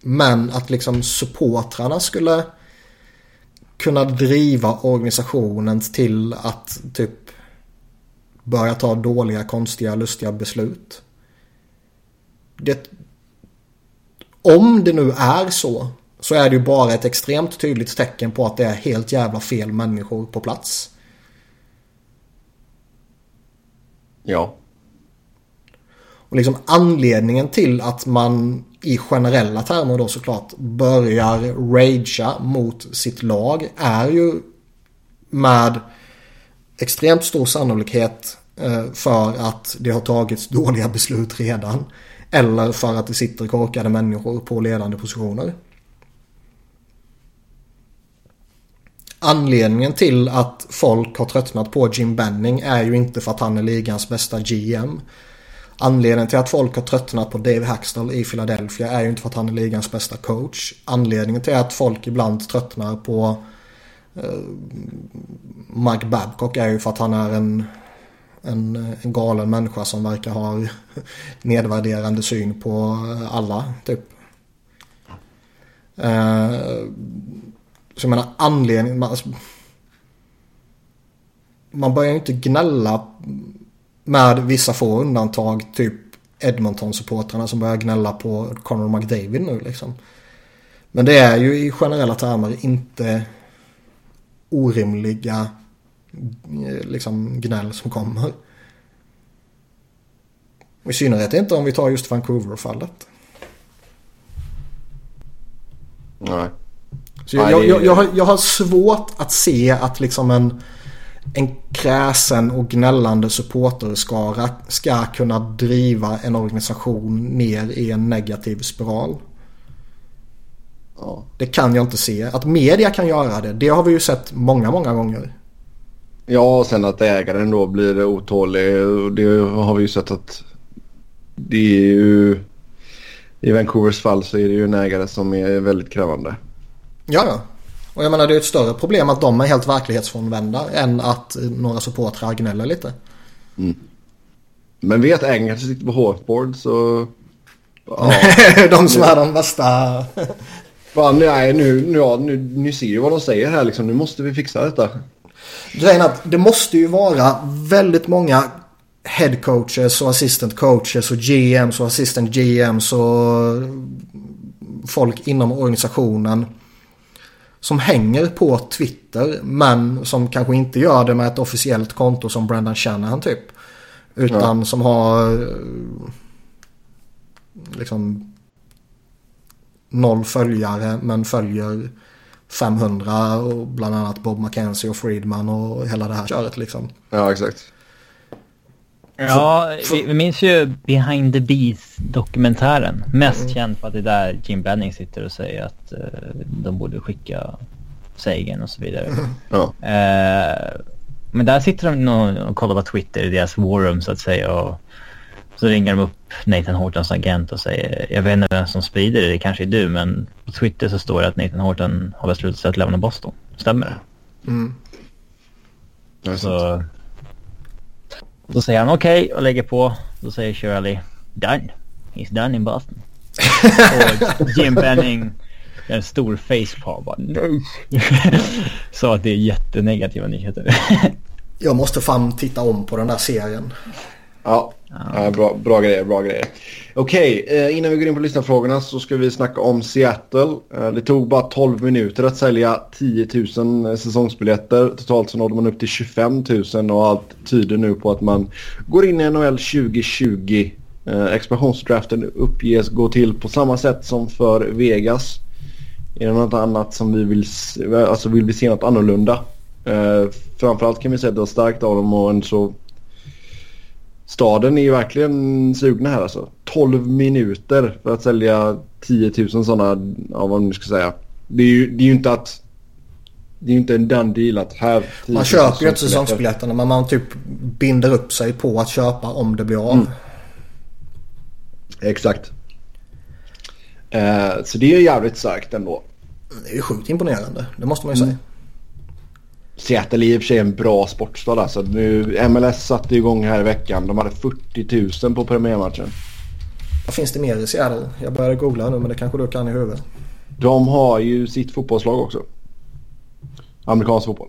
Men att liksom supportrarna skulle kunna driva organisationen till att typ börja ta dåliga, konstiga, lustiga beslut. Det, om det nu är så så är det ju bara ett extremt tydligt tecken på att det är helt jävla fel människor på plats. Ja. Och liksom anledningen till att man i generella termer då såklart börjar ragea mot sitt lag är ju med extremt stor sannolikhet eh, för att det har tagits dåliga beslut redan. Eller för att det sitter korkade människor på ledande positioner. Anledningen till att folk har tröttnat på Jim Benning är ju inte för att han är ligans bästa GM. Anledningen till att folk har tröttnat på Dave Hackstall i Philadelphia är ju inte för att han är ligans bästa coach. Anledningen till att folk ibland tröttnar på eh, Mike Babcock är ju för att han är en, en, en galen människa som verkar ha [laughs] nedvärderande syn på alla typ. Eh, så jag menar anledningen, man, alltså, man börjar ju inte gnälla med vissa få undantag, typ Edmonton-supportrarna som börjar gnälla på Conor McDavid nu liksom. Men det är ju i generella termer inte orimliga eh, liksom gnäll som kommer. I synnerhet inte om vi tar just Vancouver-fallet. Nej. Så jag, jag, jag, jag, har, jag har svårt att se att liksom en en kräsen och gnällande supporterskara ska kunna driva en organisation ner i en negativ spiral. Ja. Det kan jag inte se. Att media kan göra det, det har vi ju sett många, många gånger. Ja, och sen att ägaren då blir otålig. Det har vi ju sett att det är ju... I Vancouvers fall så är det ju en ägare som är väldigt krävande. Ja, ja. Och jag menar det är ett större problem att de är helt verklighetsfrånvända än att några supportrar gnäller lite. Mm. Men vet kanske sitter på hårtboard så... Ja. [laughs] de som är de värsta... Va, [laughs] nej, nu, nu, ja, nu, nu ser ju vad de säger här liksom. Nu måste vi fixa detta. Grejen att det måste ju vara väldigt många head coaches och assistant coaches och GMs och assistant GMs och folk inom organisationen som hänger på Twitter men som kanske inte gör det med ett officiellt konto som Brendan Shanahan typ. Utan ja. som har liksom noll följare men följer 500 och bland annat Bob McKenzie och Friedman och hela det här köret liksom. Ja, exakt. Ja, vi, vi minns ju Behind the Bees-dokumentären. Mest mm. känd för att det är där Jim Benning sitter och säger att uh, de borde skicka Sagan och så vidare. Mm. Ja. Uh, men där sitter de och, och kollar på Twitter i deras warroom så att säga och så ringer de upp Nathan Hortons agent och säger jag vet inte vem som sprider det, det kanske är du men på Twitter så står det att Nathan Horton har beslutat sig att lämna Boston. Stämmer det? Mm. Så då säger han okej okay, och lägger på. Då säger Shirley done. He's done in Boston. och Jim [laughs] Benning en stor facepalm bara nej. [laughs] Så att det är jättenegativa nyheter. [laughs] Jag måste fan titta om på den där serien. Ja, ja. bra, bra grejer, bra grejer. Okej, okay, eh, innan vi går in på lyssnarfrågorna så ska vi snacka om Seattle. Eh, det tog bara 12 minuter att sälja 10 000 säsongsbiljetter. Totalt så nådde man upp till 25 000 och allt tyder nu på att man går in i NHL 2020. Eh, expansionsdraften uppges gå till på samma sätt som för Vegas. Är det något annat som vi vill, alltså vill vi se något annorlunda? Eh, framförallt kan vi säga att det var starkt av dem och en så staden är ju verkligen sugna här alltså. 12 minuter för att sälja 10 000 sådana, ja vad man ska säga. Det är ju, det är ju inte att det är ju inte en done deal att här... Man köper ju inte säsongsbiljetterna men man typ binder upp sig på att köpa om det blir av. Mm. Exakt. Eh, så det är jävligt starkt ändå. Det är ju sjukt imponerande. Det måste man ju mm. säga. Seattle är i och för sig en bra sportstad alltså. Nu, MLS satte igång här i veckan. De hade 40 000 på premiärmatchen. Vad finns det mer i Seattle? Jag började googla nu men det kanske du kan i huvudet. De har ju sitt fotbollslag också. Amerikansk fotboll.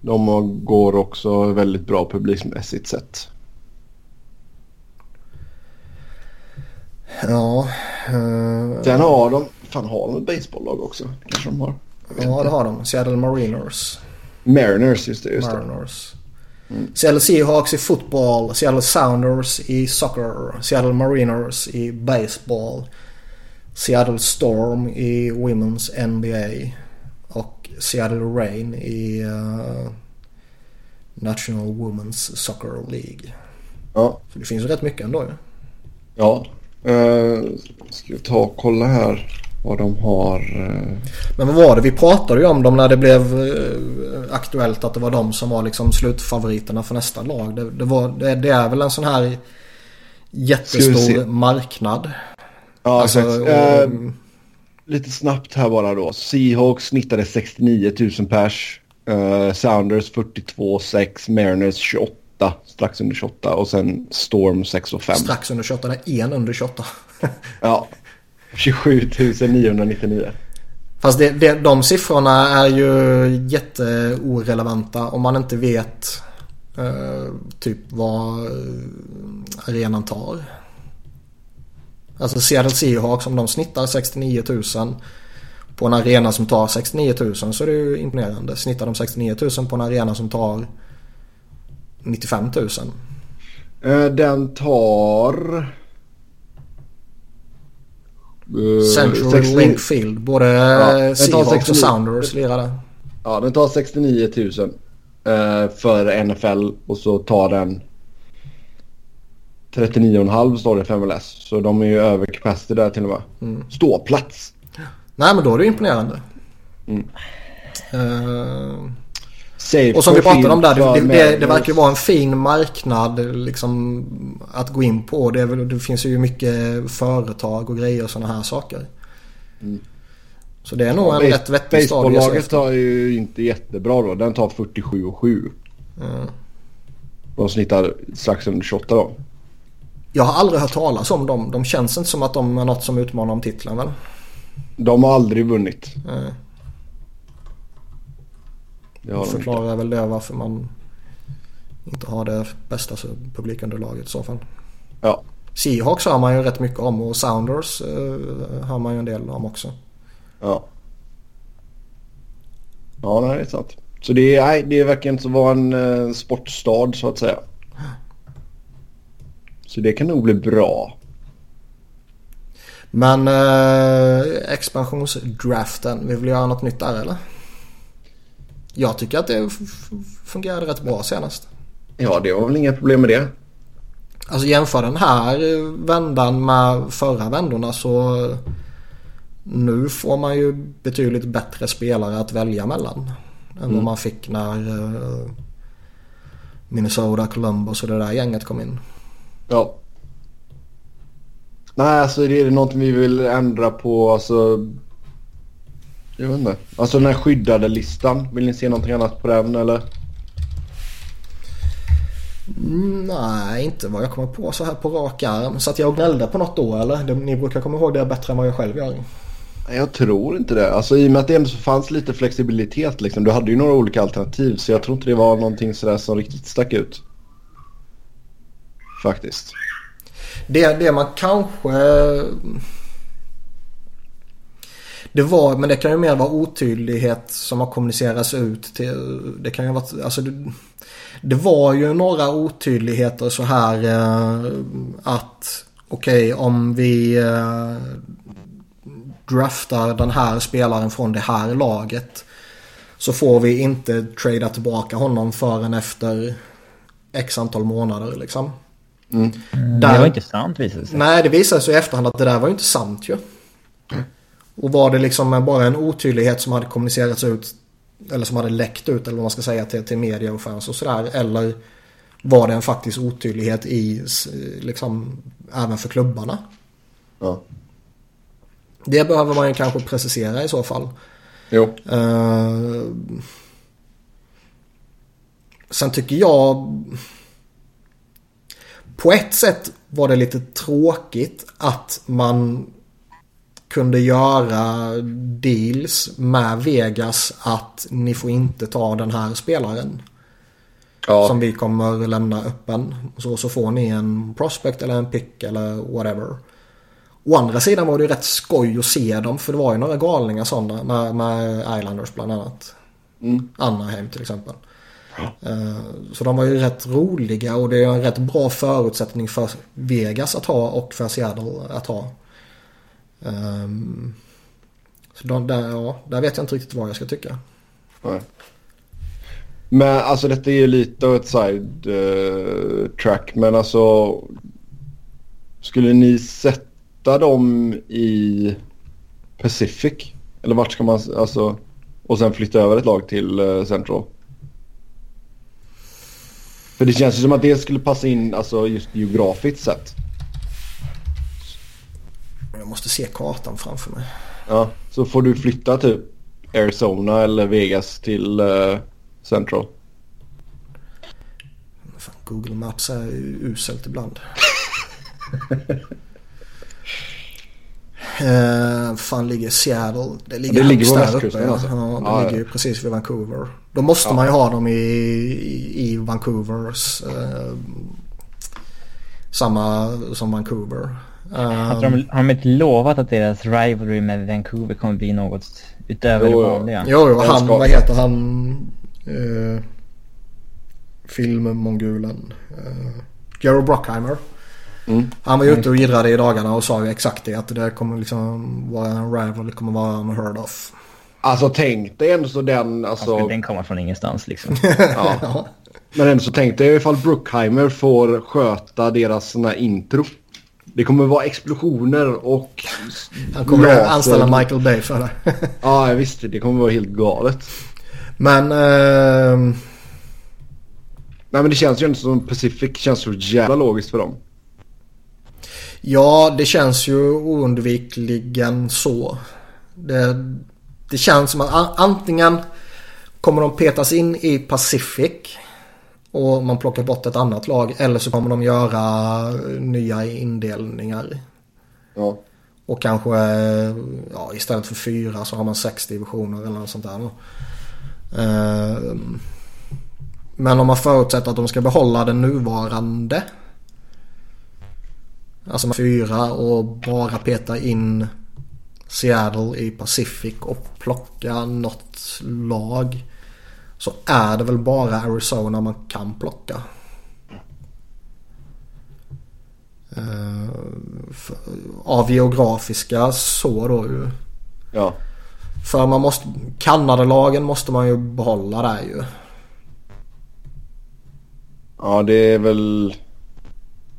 De går också väldigt bra publikmässigt sett. Ja. Uh... Sen har de, fan har de ett baseballlag också? kanske de har. Ja, det har de. Seattle Mariners. Mariners, just det. Just Mariners. Mm. Seattle Seahawks i fotboll. Seattle Sounders i soccer. Seattle Mariners i baseball. Seattle Storm i Women's NBA. Och Seattle Rain i uh, National Women's Soccer League. Ja. Så det finns ju rätt mycket ändå ju. Ja. Uh, ska vi ta och kolla här. Vad de har... Eh... Men vad var det? Vi pratade ju om dem när det blev eh, aktuellt att det var de som var liksom slutfavoriterna för nästa lag. Det, det var, det, det, är väl en sån här jättestor marknad. Ja, alltså, och, eh, lite snabbt här bara då. Seahawks snittade 69 000 pers. Uh, Sounders 42 6, Mariners 28, strax under 28 och sen Storm 6 och 5. Strax under 28, det är en under 28. [laughs] ja, 27 999. Fast det, det, de siffrorna är ju jätteorelevanta om man inte vet eh, typ vad eh, arenan tar. Alltså Seattle Seahawks om de snittar 69 000 på en arena som tar 69 000 så är det ju imponerande. Snittar de 69 000 på en arena som tar 95 000. Eh, den tar... Uh, Central 60... Link Field. Både ja, Seahawks och Sounders lirade. Ja, den tar 69 000. eh, för NFL och så tar den 39,5 står det för MLS. Så de är ju över capacity där till och med. Mm. Ståplats. Nej men då är det imponerande. Mm. Eh, Safe och som vi pratade om där, det, det, det, det verkar ju vara en fin marknad liksom, att gå in på. Det, det finns ju mycket företag och grejer och sådana här saker. Mm. Så det är nog en Base- rätt vettig stad att ge sig Baseballlaget efter. tar ju inte jättebra då. Den tar 47,7. Mm. De snittar strax under 28 då. Jag har aldrig hört talas om dem. De känns inte som att de är något som utmanar om titeln väl? De har aldrig vunnit. Mm. Det har de förklarar väl det varför man inte har det bästa publikunderlaget i så fall. Ja. Seahawks har man ju rätt mycket om och Sounders eh, har man ju en del om också. Ja. Ja, nej, det är sant. Så det, är, nej, det verkar inte vara en eh, sportstad så att säga. Så det kan nog bli bra. Men eh, expansionsdraften, vi vill göra något nytt där eller? Jag tycker att det fungerade rätt bra senast. Ja, det var väl inga problem med det. Alltså jämför den här eh, vändan med förra vändorna så nu får man ju betydligt bättre spelare att välja mellan. Än vad man fick när eh, Minnesota, Columbus och det där gänget kom in. Ja. Nej, alltså det är någonting vi vill ändra på. Alltså, jag vet inte. Alltså den här skyddade listan. Vill ni se någonting annat på den eller? Mm, nej, inte vad jag kommer på så här på rak arm. Så att jag gnällde på något då eller? Ni brukar komma ihåg det bättre än vad jag själv gör. Jag tror inte det. Alltså i och med att det ändå fanns lite flexibilitet liksom. Du hade ju några olika alternativ. Så jag tror inte det var någonting sådär som riktigt stack ut. Faktiskt. Det, det man kanske... Det var, men det kan ju mer vara otydlighet som har kommunicerats ut till... Det kan ju vara... Alltså det, det var ju några otydligheter så här eh, att okej om vi eh, draftar den här spelaren från det här laget så får vi inte trada tillbaka honom förrän efter x antal månader liksom. Mm, Där- Det var inte sant visade sig. Nej, det visade sig i efterhand att det där var ju inte sant ju. Och var det liksom bara en otydlighet som hade kommunicerats ut eller som hade läckt ut eller vad man ska säga till, till media och fans och sådär. Eller var det en faktisk otydlighet i liksom även för klubbarna? Ja. Det behöver man ju kanske precisera i så fall. Jo. Eh, sen tycker jag... På ett sätt var det lite tråkigt att man kunde göra deals med Vegas att ni får inte ta den här spelaren. Ja. Som vi kommer lämna öppen. Så, så får ni en prospect eller en pick eller whatever. Å andra sidan var det ju rätt skoj att se dem för det var ju några galningar sådana med, med Islanders bland annat. Mm. Anaheim till exempel. Eh, Så de var ju rätt roliga och det är en rätt bra förutsättning för Vegas att ha och för Seattle att ha. Um, Så de, där, ja, där vet jag inte riktigt vad jag ska tycka. Nej. Men alltså detta är ju lite av ett side uh, track. Men alltså. Skulle ni sätta dem i Pacific? Eller vart ska man alltså. Och sen flytta över ett lag till uh, Central? För det känns ju som att det skulle passa in alltså just geografiskt sett. Jag måste se kartan framför mig. Ja. Så får du flytta typ Arizona eller Vegas till eh, Central. Fan, Google Maps är uselt ibland. [laughs] Eh, fan ligger Seattle? Det ligger, det ligger på västkusten alltså? Ja, ja det Ja, ligger ja. precis vid Vancouver. Då måste Ja. man ju ha dem i, i, i Vancouvers. Eh, samma som Vancouver. Eh, Har de, har de inte lovat att deras rivalry med Vancouver kommer bli något utöver Jo, det vanliga? Jo, jo han, vad heter han? Uh, filmmongulen. Uh, Gero Brockheimer. Mm. Han var ju ute och jiddrade i dagarna och sa ju exakt det. Att det där kommer liksom vara en rival. Det kommer vara en heard of. Alltså tänk dig ändå så den... Alltså, Alltså, den kommer från ingenstans liksom. [laughs] ja. Men ändå så tänk dig ifall Bruckheimer får sköta deras såna intro. Det kommer vara explosioner och... Han kommer laser. anställa Michael Bay för det. [laughs] Ja, jag visste. Det kommer vara helt galet. Men... ehm, Nej men det känns ju ändå som Pacific känns så jävla logiskt för dem. Ja, det känns ju oundvikligen så. Det, det känns som att antingen kommer de petas in i Pacific och man plockar bort ett annat lag eller så kommer de göra nya indelningar. Ja. Och kanske ja, istället för fyra så har man sex divisioner eller något sånt där. Ehm, Men om man förutsätter att de ska behålla den nuvarande. Alltså med fyra och bara peta in Seattle i Pacific och plocka något lag. Så är det väl bara Arizona man kan plocka. Eh, för- av geografiska så då ju. Ja. För man måste, Kanadalagen måste man ju behålla där ju. Ja det är väl...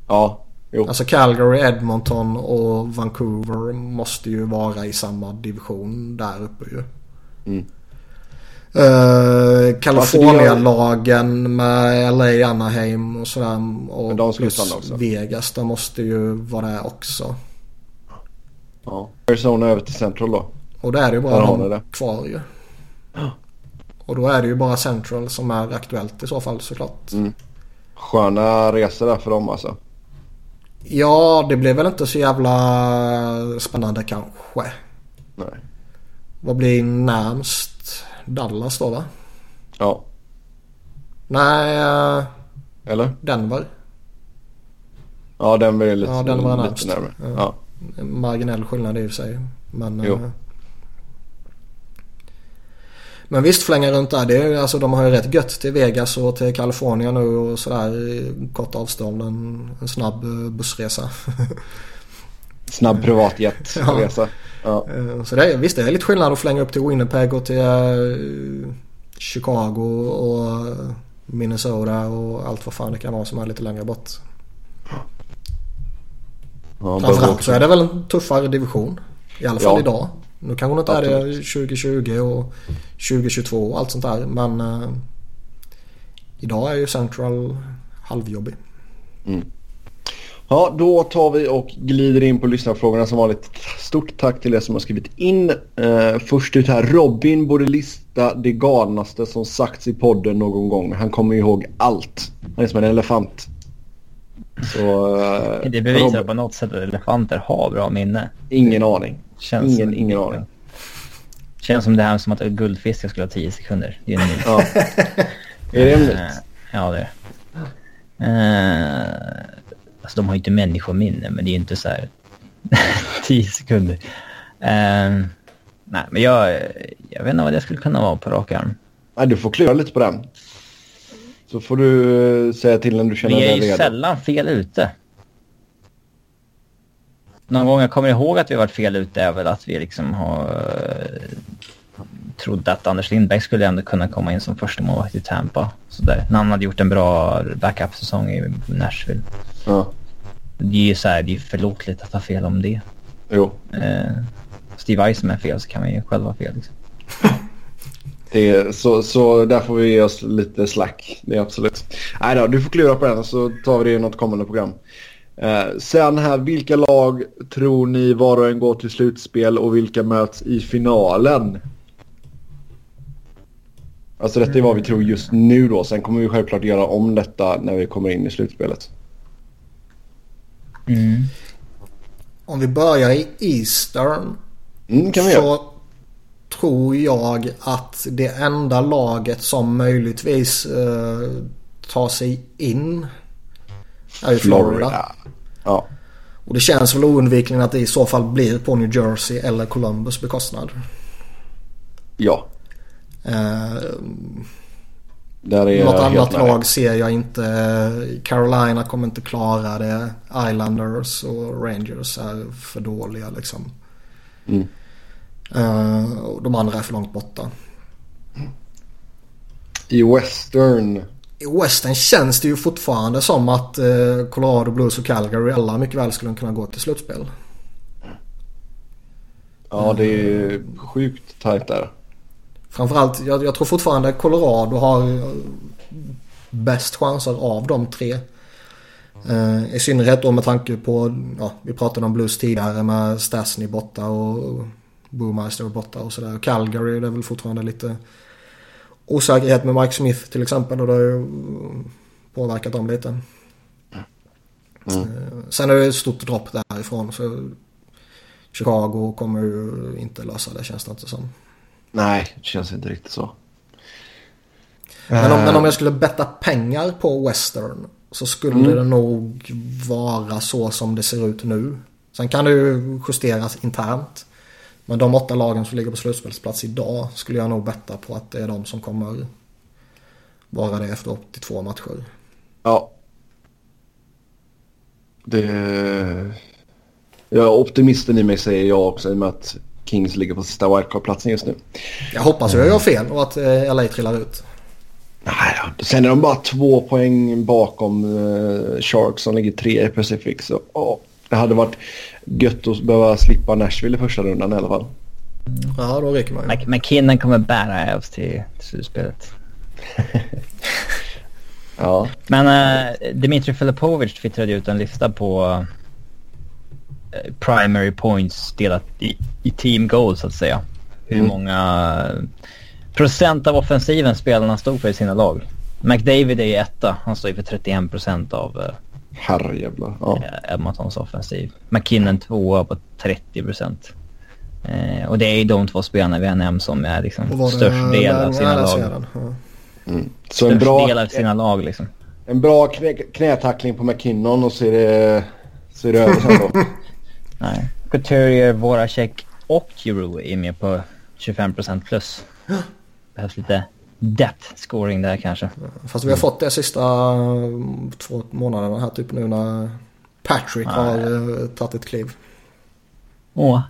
Ja. Jo. Alltså Calgary, Edmonton och Vancouver måste ju vara i samma division där uppe ju. Mm. Uh, California-lagen med LA, Anaheim och sådär. Och de plus också. Vegas, de måste ju vara där också. Ja. Arizona över till Central då. Och då är ju Där bara de det. kvar ju. Och då är det ju bara Central som är aktuellt i så fall såklart. Mm. Sköna resor där för dem alltså. Ja, det blev väl inte så jävla spännande kanske. Nej. Vad blir närmst? Dallas då va? Ja. Nej, eh, Eller? Denver. Ja den blir lite, Ja, den var lite närmare. Ja. Marginell skillnad i och för sig. Men, Jo. eh, men visst flänga runt där. Det är, alltså, de har ju rätt gött till Vegas och till Kalifornien nu och sådär i kort avstånd. En, en snabb eh, bussresa. [laughs] Snabb privatjet [laughs] Ja. Ja. Eh, Så det är, visst det är lite skillnad att flänga upp till Winnipeg och till eh, Chicago och Minnesota och allt vad fan det kan vara som är lite längre bort. Ja, Framförallt så är det väl en tuffare division. I alla fall Ja. idag. Nu kanske det inte är det Absolut. 2020 och 2022 och allt sånt där. Men eh, idag är ju Central halvjobbig. Ja, då tar vi och glider in på lyssnarfrågorna som vanligt. Stort tack till er som har skrivit in. Eh, först ut här. Robin borde lista det galnaste som sagts i podden någon gång. Han kommer ihåg allt. Han är som en elefant. Så... Eh, Det bevisar Robin- på något sätt att elefanter har bra minne. Ingen aning. Känns Ingen, som- ingen aning. Känns som det här som att guldfiskar skulle ha 10 sekunder. Det är en. Ja. är det myt? Eh, Ja, det är det. Eh, Alltså de har ju inte människominne, men det är ju inte så här [laughs] 10 sekunder. Eh, nej, men jag, jag vet inte vad det skulle kunna vara på rak arm. Nej, du får klura lite på den. Så får du eh, säga till när du känner Vi är dig ju redo. sällan fel ute. Någon gång jag kommer ihåg att vi varit fel ute är väl att vi liksom har uh, trodde att Anders Lindberg skulle ändå kunna komma in som första målvakt i Tampa. Sådär. När han hade gjort en bra backup-säsong i Nashville. Ja. Det är ju så här, det är förlåtligt att ha fel om det. Jo. Eh, Steve Eisenman är fel så kan man ju själv ha fel. Liksom. [laughs] Det är, så, så där får vi ge oss lite slack. Det är absolut. Nej då, du får klura på den så tar vi det i något kommande program. Eh, sen här, vilka lag tror ni var och en går till slutspel och vilka möts i finalen? Alltså detta är vad vi tror just nu då. Sen kommer vi självklart göra om detta när vi kommer in i slutspelet. Mm. Om vi börjar i Eastern Mm, kan vi göra. så tror jag att det enda laget som möjligtvis eh, tar sig in är ju Florida. Ja. Och det känns väl oundvikligen att det i så fall blir på New Jersey eller Columbus bekostnad. Ja. Eh, Där är något annat dig. lag ser jag inte. Carolina kommer inte klara det. Islanders och Rangers är för dåliga liksom. Mm. Uh, och de andra är för långt borta. I Western? I Western känns det ju fortfarande som att uh, Colorado Blues och Calgary alla mycket väl skulle kunna gå till slutspel. Ja, det är sjukt tajt där. Framförallt, jag, jag tror fortfarande Colorado har bäst chanser av de tre. Uh, I synnerhet då med tanke på, ja, vi pratade om Blues tidigare med Stasny borta och Boomeister borta och sådär. Calgary det är väl fortfarande lite osäkerhet med Mike Smith till exempel och det har ju påverkat dem lite. Mm. Uh, sen är det ett stort dropp därifrån så Chicago kommer ju inte lösa det känns det inte som. Nej, det känns inte riktigt så. Men om, men om jag skulle betta pengar på Western så skulle mm. det nog vara så som det ser ut nu. Sen kan det ju justeras internt. Men de åtta lagen som ligger på slutspelsplats idag skulle jag nog betta på att det är de som kommer vara det efter 82 matcher. Ja. Det... Ja, optimisten i mig säger jag också i och med att Kings ligger på sista wildcard-platsen just nu. Jag hoppas att jag gör fel och att eh, LA trillar ut. Nej då. Sen är de bara två poäng bakom uh, Sharks som ligger tre i Pacific. Så oh, det hade varit gött att behöva slippa Nashville i första rundan i alla fall. Ja, då räcker man ju. McKinnon kommer bära Avs till, till slutspelet. [laughs] ja. Men uh, Dmitri Filipovic twittrade ut en lista på primary points delat i, i team goals så att säga. Hur mm. många procent av offensiven spelarna stod för i sina lag. McDavid är ju etta. Han står ju för 31 procent av uh, Herrejävlar. Ja. Eh, Edmontons offensiv. McKinnon tvåa på 30 procent. Eh, och det är ju de två spelarna vi har nämnt som är liksom störst del av sina lag. Mm. Så störst en bra, del av sina lag liksom. En bra knä, knätackling på McKinnon och så är det, så är det över sen då. [laughs] Nej. Couturier, Voracek och Euro är med på 25 procent plus. Behövs lite depth scoring där kanske. Fast vi har fått det sista mm, två månaderna här typ nu när Patrick Nej. har uh, tagit ett kliv. Åh.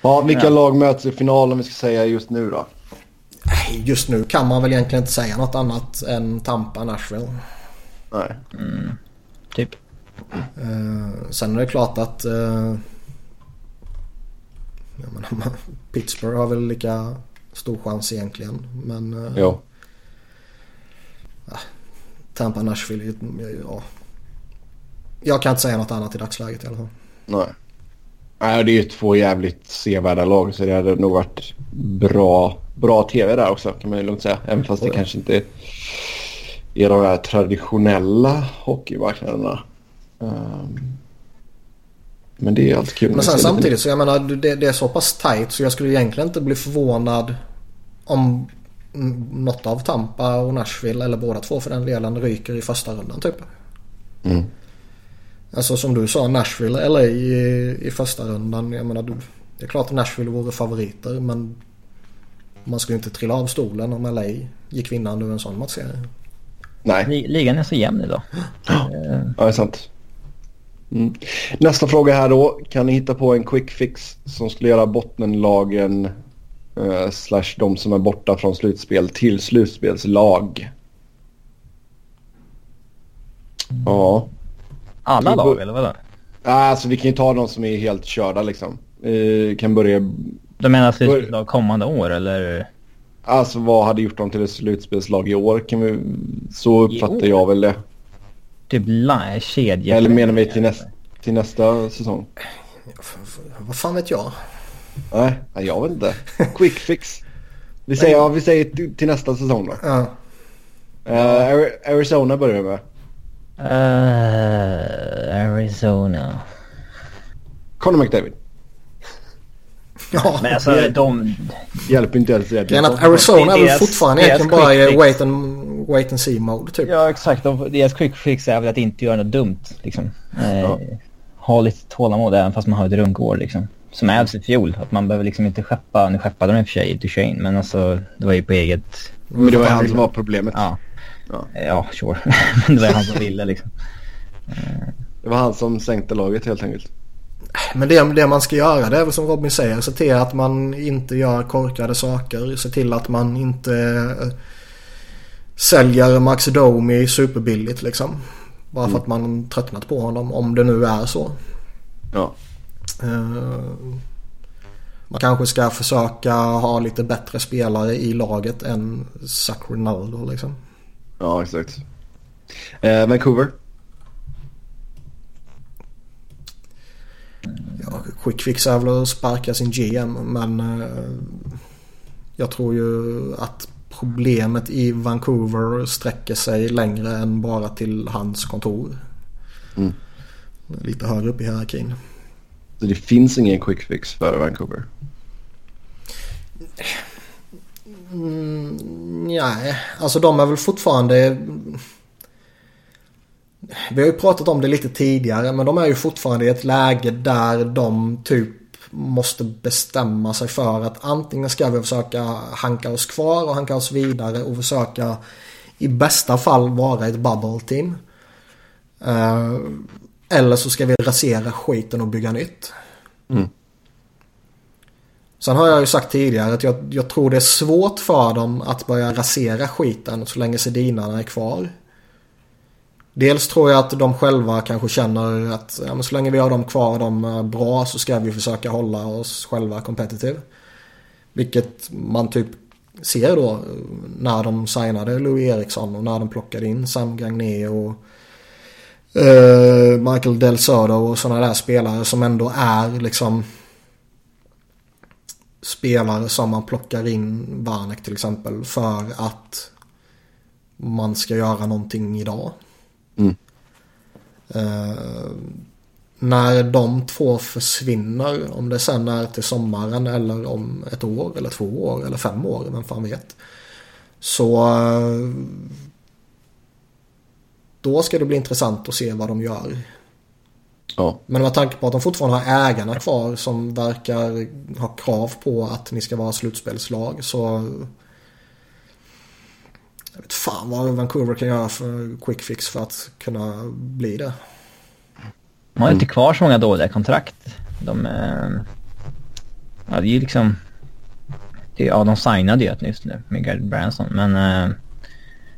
Ja, vilka ja. lag möts i finalen vi ska säga just nu då? Just nu kan man väl egentligen inte säga något annat än Tampa, Nashville. Nej. Mm, typ. Uh, sen är det klart att uh, menar, Pittsburgh har väl lika stor chans egentligen. Men... Eh, ja. Tampa Nashville, ja. Jag kan inte säga något annat i dagsläget i alla fall. Nej. Nej, det är ju två jävligt sevärda lag så det hade nog varit bra, bra tv där också kan man ju lugnt säga. Även fast det kanske inte är de här traditionella hockeymarknaderna. Um, men det är alltid kul. Men sen samtidigt så jag menar det, det, är så pass tight så jag skulle egentligen inte bli förvånad om något av Tampa och Nashville eller båda två för den delen ryker i första rundan typ. Mm. Alltså som du sa Nashville eller i, i första rundan. Jag menar du, det är klart att Nashville vore favoriter men man skulle inte trilla av stolen om LA gick vinnande ur en sån matchserie. Nej. Ligan är så jämn idag. Ja, det är sant. Mm. Nästa fråga här då. Kan ni hitta på en quick fix som skulle göra bottenlagen eh, slash de som är borta från slutspel till slutspelslag? Ja. Alla lag eller vadå? Alltså vi kan ju ta de som är helt körda liksom. Vi kan börja... Du menar slutspelslag kommande år eller? Alltså vad hade gjort dem till ett slutspelslag i år? Kan vi... Så uppfattar jag väl det. Typ kedja. Eller menar vi till, nästa, till nästa säsong? Vad fan vet jag? Nej, jag vet inte. Quick fix. Vi säger, ja, vi säger till nästa säsong då. Ja. Uh, Arizona börjar vi med. Uh, Arizona. Conor McDavid. Ja. Men alltså de... Hjälper inte ens det. att Arizona är väl fortfarande egentligen bara wait and, wait and see mode typ. Ja exakt. deras quick fix är väl att inte göra något dumt liksom. Eh, ja. Ha lite tålamod även fast man har ett rundgård liksom. Som Avs i fjol. Att man behöver liksom inte skeppa. Nu skeppade de i och för sig Duchene men alltså det var ju på eget... Men det var ju han som var problemet. Ja. Ja, ja sure. [laughs] men det var han som ville liksom. Det var han som sänkte laget helt enkelt. Men det, det man ska göra det är väl som Robin säger. Se till att man inte gör korkade saker. Se till att man inte äh, säljer Max Domi superbilligt liksom. Bara för mm. att man tröttnat på honom. Om det nu är så. Ja. Uh, man kanske ska försöka ha lite bättre spelare i laget än Zach Ronaldo liksom. Ja, exakt. Eh, Vancouver? Ja, quick fix är väl att sparka sin GM men eh, jag tror ju att problemet i Vancouver sträcker sig längre än bara till hans kontor. Mm. Lite högre upp i hierarkin. Så det finns ingen quick fix för Vancouver? Mm, nej, alltså de är väl fortfarande... Vi har ju pratat om det lite tidigare men de är ju fortfarande i ett läge där de typ måste bestämma sig för att antingen ska vi försöka hanka oss kvar och hanka oss vidare och försöka i bästa fall vara ett bubble team. Uh, eller så ska vi rasera skiten och bygga nytt. Mm. Sen har jag ju sagt tidigare att jag, jag, tror det är svårt för dem att börja rasera skiten så länge sedinarna är kvar. Dels tror jag att de själva kanske känner att ja, men så länge vi har dem kvar och de är bra så ska vi försöka hålla oss själva competitive. Vilket man typ ser då när de signade Louis Eriksson och när de plockade in Sam Gagné och uh, Michael Del Soto och sådana där spelare som ändå är liksom spelare som man plockar in Varnek till exempel för att man ska göra någonting idag. Mm. Uh, när de två försvinner, om det sen är till sommaren eller om ett år eller två år eller fem år, vem fan vet. Så uh, då ska det bli intressant att se vad de gör. Ja. Men med tanke på att de fortfarande har ägarna kvar som verkar ha krav på att ni ska vara slutspelslag så... Jag vet fan vad Vancouver kan göra för quick fix för att kunna bli det. De har inte kvar så många dåliga kontrakt. De... Ja, det är ju liksom... ja, de signade ju ett nyss nu med Gerd Branson, men... Äh,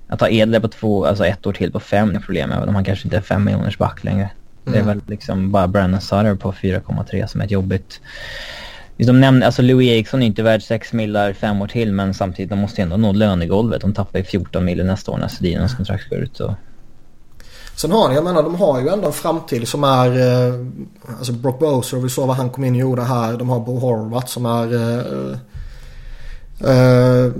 att ha Edler på två, alltså ett år till på fem är problemet. De har kanske inte fem miljoners back längre. Mm. Det är mm. väl liksom bara Brandon Sutter på 4,3 som är ett jobbigt. De nämner, alltså Louis Eriksson är inte värd 6 millar fem år till men samtidigt de måste ändå nå lönegolvet. De tappar ju 14 miljoner nästa år när Sedinens kontrakt går ut. Så. Sen har ni, jag menar de har ju ändå en framtid som är, eh, alltså Brock Boser, vi såg vad han kom in och gjorde här. De har Bo Horvath som är eh, Uh,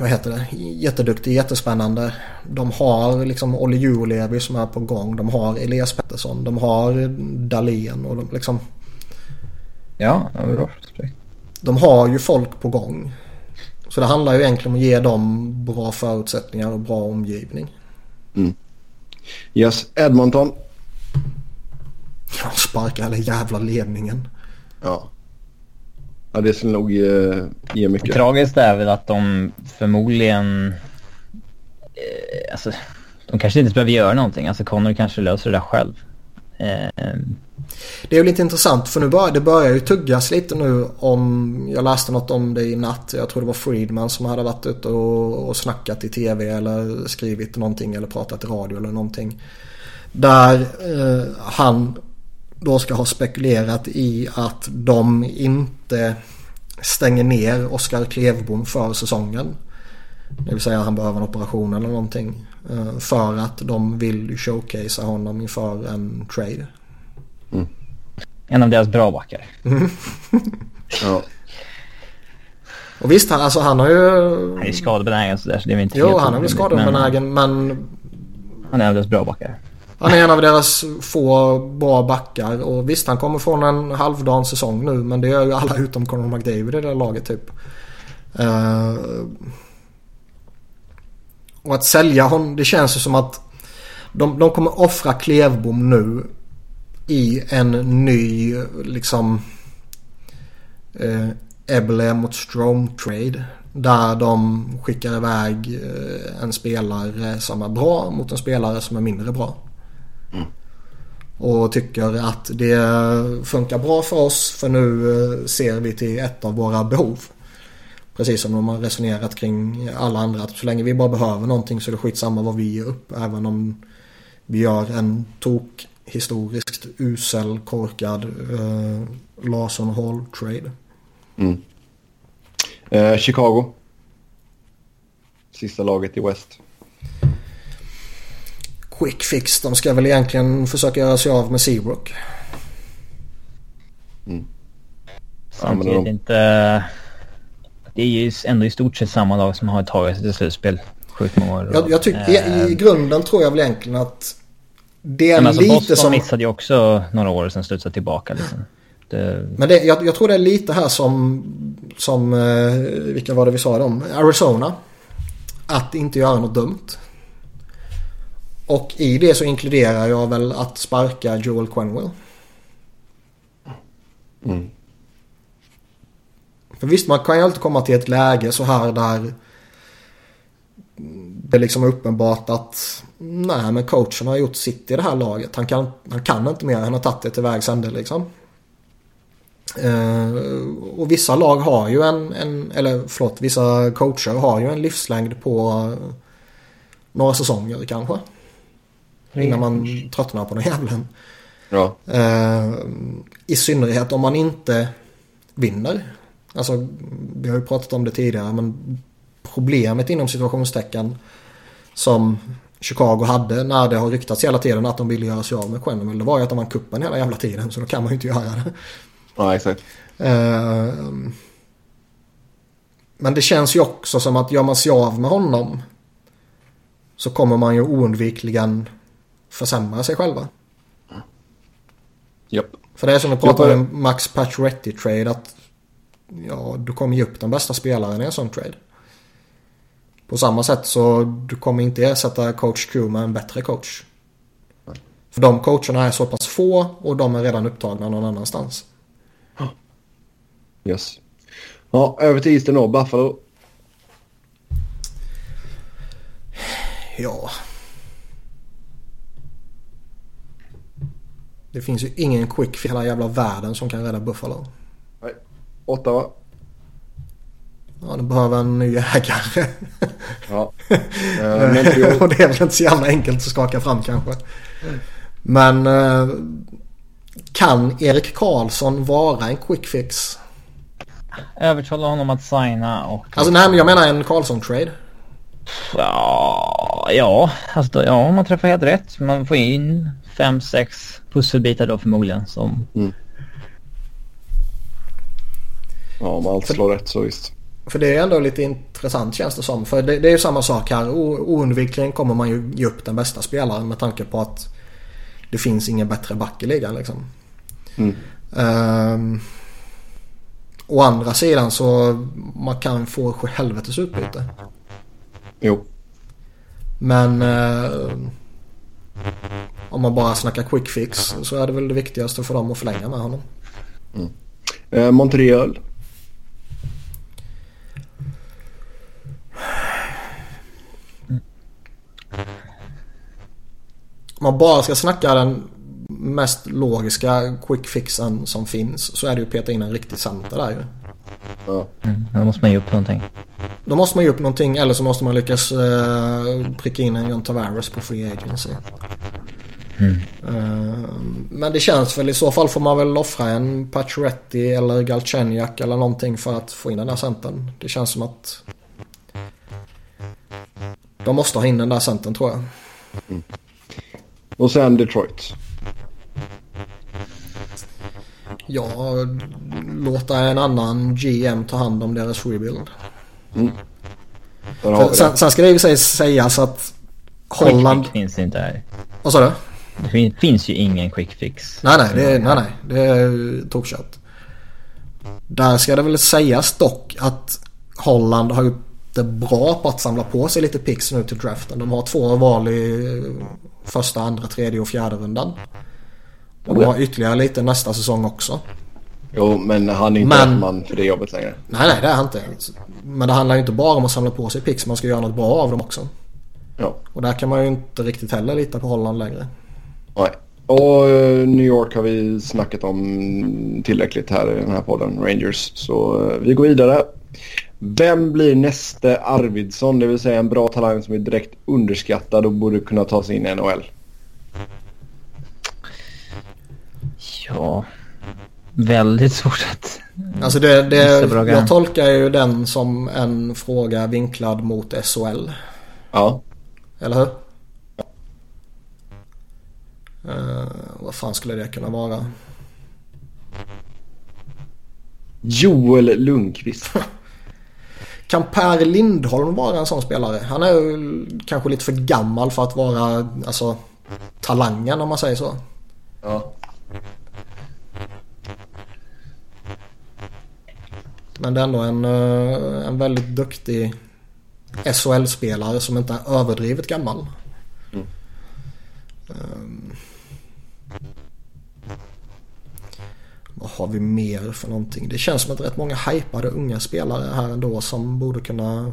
vad heter det? Jätteduktig, jättespännande. De har liksom Olle Julevi som är på gång. De har Elias Pettersson. De har Dahlén och de liksom... Ja, bra. De har ju folk på gång. Så det handlar ju egentligen om att ge dem bra förutsättningar och bra omgivning. Mm. Yes, Edmonton. Ja, sparka hela jävla ledningen. Ja. Ja, det skulle nog ge, ge mycket. Tragiskt är väl att de förmodligen... Eh, alltså, de kanske inte behöver göra någonting. Alltså Connor kanske löser det där själv. Eh, det är ju lite intressant för nu börjar det börjar ju tuggas lite nu om, jag läste något om det i natt, jag tror det var Friedman som hade varit ute och, och snackat i tv eller skrivit någonting eller pratat i radio eller någonting. Där eh, han då ska ha spekulerat i att de inte stänger ner Oskar Klevbom för säsongen. Det vill säga han behöver en operation eller någonting. Eh, för att de vill showcasea honom inför en trade. Mm. En av deras bra backar. [laughs] Ja. Och visst, han, alltså, han har ju... Han är skadebenägen sådär så det är inte Jo, han är väl skadebenägen men... men... Han är en av deras bra backar. Han är en av deras få bra backar och visst han kommer från en halvdan säsong nu men det gör ju alla utom Conor McDavid i det där laget typ. Uh, och att sälja honom, det känns ju som att de, de kommer offra Klevbom nu i en ny liksom eh, Ebele mot Strome trade. Där de skickar iväg eh, en spelare som är bra mot en spelare som är mindre bra. Och tycker att det funkar bra för oss för nu eh, ser vi till ett av våra behov. Precis som de har resonerat kring alla andra. Att så länge vi bara behöver någonting så är det skitsamma vad vi ger upp. Även om vi gör en tok historiskt usel, korkad eh, Larsson Hall-trade. Mm. Eh, Chicago. Sista laget i West. Quick fix. De ska väl egentligen försöka göra sig av med Seabrook. Mm. Samtidigt de... inte... Det är ju ändå i stort sett samma lag som har tagit sig till slutspel. Sjukt många år. Jag, jag tycker äh... i, i grunden tror jag väl egentligen att det är men alltså lite Boston som... missade ju också några år sedan studsade tillbaka liksom. Det... Men det, jag, jag, tror det är lite här som, som eh, vilka var det vi sa om? Arizona. Att inte göra något dumt. Och i det så inkluderar jag väl att sparka Joel Quenwell. Mm. För visst, man kan ju alltid komma till ett läge så här där det är liksom uppenbart att nej men coachen har gjort sitt i det här laget. Han kan, han kan inte mer. Han har tagit det till vägs ände liksom. Uh, och vissa lag har ju en, en, eller förlåt, vissa coacher har ju en livslängd på några säsonger kanske. Mm. Innan man tröttnar på den jävlen. Ja. Uh, I synnerhet om man inte vinner. Alltså, vi har ju pratat om det tidigare men problemet inom situationstecken som Chicago hade när det har ryktats hela tiden att de ville göra sig av med Quenneville. Det var ju att de vann kuppen hela jävla tiden så då kan man ju inte göra det. Ja, exakt. Uh, men det känns ju också som att gör man sig av med honom så kommer man ju oundvikligen försämra sig själva. Japp. För det är som vi pratade om Max Pacioretty-trade att ja, du kommer ge upp den bästa spelaren i en sån trade. På samma sätt så du kommer inte ersätta coach Q med en bättre coach. För de coacherna är så pass få och de är redan upptagna någon annanstans. Yes. Ja, över till Eastern då. Buffalo. Ja. Det finns ju ingen quick för hela jävla världen som kan rädda Buffalo. Nej. Ottawa. Ja, de behöver en ny ägare. Ja. [laughs] Uh, och det är väl inte så jävla enkelt att skaka fram kanske. Men uh, kan Erik Karlsson vara en quick fix? Övertala honom att signa och... Alltså nej men jag menar en Karlsson-trade. Ja, ja, alltså, ja, om man träffar helt rätt. Man får in fem, sex pusselbitar då förmodligen som... Mm. Ja, om allt slår rätt så visst. För det är ändå lite intressant känns det som. För det, det är ju samma sak här. oundvikligen kommer man ju ge upp den bästa spelaren med tanke på att det finns ingen bättre back i ligan liksom. Mm. Um, å andra sidan så man kan få helvetes utbyte. Jo. Men uh, om man bara snackar quick fix så är det väl det viktigaste för dem att förlänga med honom. Mm. Eh, Montreal. Man bara ska snacka den mest logiska quick fixen som finns så är det ju att peta in en riktig center där ju. Ja. Mm, då måste man ge upp någonting. Då måste man ge upp någonting eller så måste man lyckas uh, pricka in en John Tavares på Free Agency. Mm. Uh, men det känns väl i så fall får man väl offra en Pacioretty eller Galchenyak eller någonting för att få in den där centern. Det känns som att de måste ha in den där centern tror jag. Mm. Och sen Detroit. Ja, låta en annan GM ta hand om deras rebuild. Mm. Sen, sen, ska det sig sägas att Holland... Quick finns inte här. Vad sa du? Det finns ju ingen quick fix. Nej, nej, det, nej, nej, det är tokkört. Där ska det väl sägas dock att Holland har gjort det bra på att samla på sig lite picks nu till draften. De har två val i första, andra, tredje och fjärde rundan. Och de har ytterligare lite nästa säsong också. Jo, men han är inte men, man för det jobbet längre. Nej, nej det är han inte. Men det handlar ju inte bara om att samla på sig picks. Man ska göra något bra av dem också. Ja. Och där kan man ju inte riktigt heller lita på Holland längre. Nej. Och eh, New York har vi snackat om tillräckligt här i den här podden, Rangers. Så vi går vidare. Vem blir näste Arvidsson? Det vill säga en bra talang som är direkt underskattad och borde kunna ta sig in i NHL. Ja, väldigt svårt att... Alltså det, det, jag tolkar ju den som en fråga vinklad mot SHL. Ja. Eller hur? Uh, vad fan skulle det kunna vara? Joel Lundqvist. [laughs] kan Per Lindholm vara en sån spelare? Han är ju kanske lite för gammal för att vara alltså, talangen om man säger så. Ja. Men det är ändå en, eh, en väldigt duktig SHL-spelare som inte är överdrivet gammal. Mm. Um, vad har vi mer för någonting? Det känns som att rätt många hypade unga spelare här ändå som borde kunna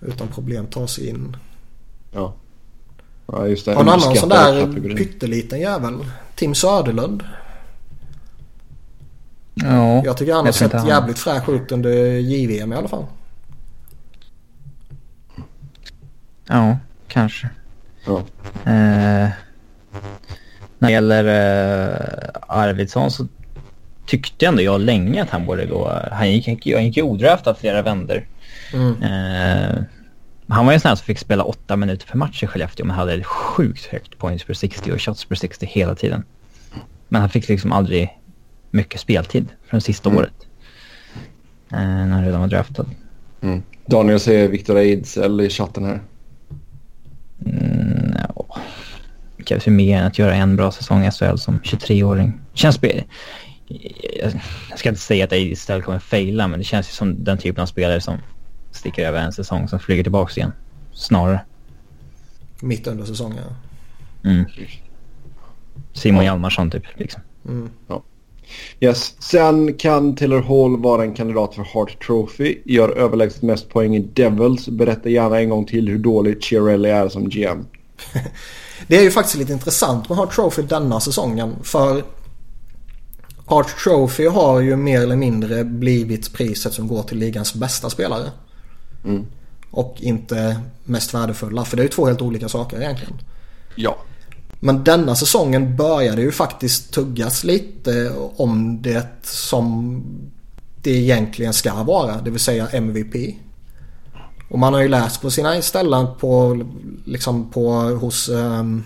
utan problem ta sig in. Ja. Ja just det. Och en annan sån där pytteliten jävel. Tim Söderlund. Ja, jag tycker han har sett jävligt fräsch ut under JVM i alla fall. Ja, kanske. Ja. Eh, när det gäller eh, Arvidsson så tyckte ändå jag länge att han borde gå. Han gick, han gick ju odraftad flera vänder. Mm. Eh, han var ju en sån här som fick spela åtta minuter per match i Skellefteå men hade sjukt högt points per 60 och shots per 60 hela tiden. Men han fick liksom aldrig mycket speltid från sista mm. året. Eh, när han redan var draftad. Mm. Daniel säger Victor Ejdsell i chatten här. Mm, krävs ju mer än att göra en bra säsong i SHL som 23-åring. Känns... Jag ska inte säga att Ejdsell kommer faila men det känns ju som den typen av spelare som sticker över en säsong som flyger tillbaka igen. Snarare. Mitt under säsongen ja. Mm. Simon ja. Hjalmarsson typ liksom. Mm. Ja. Yes. Sen kan Taylor Hall vara en kandidat för Hart Trophy. Gör överlägset mest poäng i Devils. Berätta gärna en gång till hur dålig Chiarelli är som GM. [laughs] det är ju faktiskt lite intressant med Hart Trophy denna säsongen. För Hart Trophy har ju mer eller mindre blivit priset som går till ligans bästa spelare. Mm. Och inte mest värdefulla. För det är ju två helt olika saker egentligen. Ja. Men denna säsongen började ju faktiskt tuggas lite om det som det egentligen ska vara. Det vill säga MVP. Och man har ju läst på sina ställen på, liksom på hos um,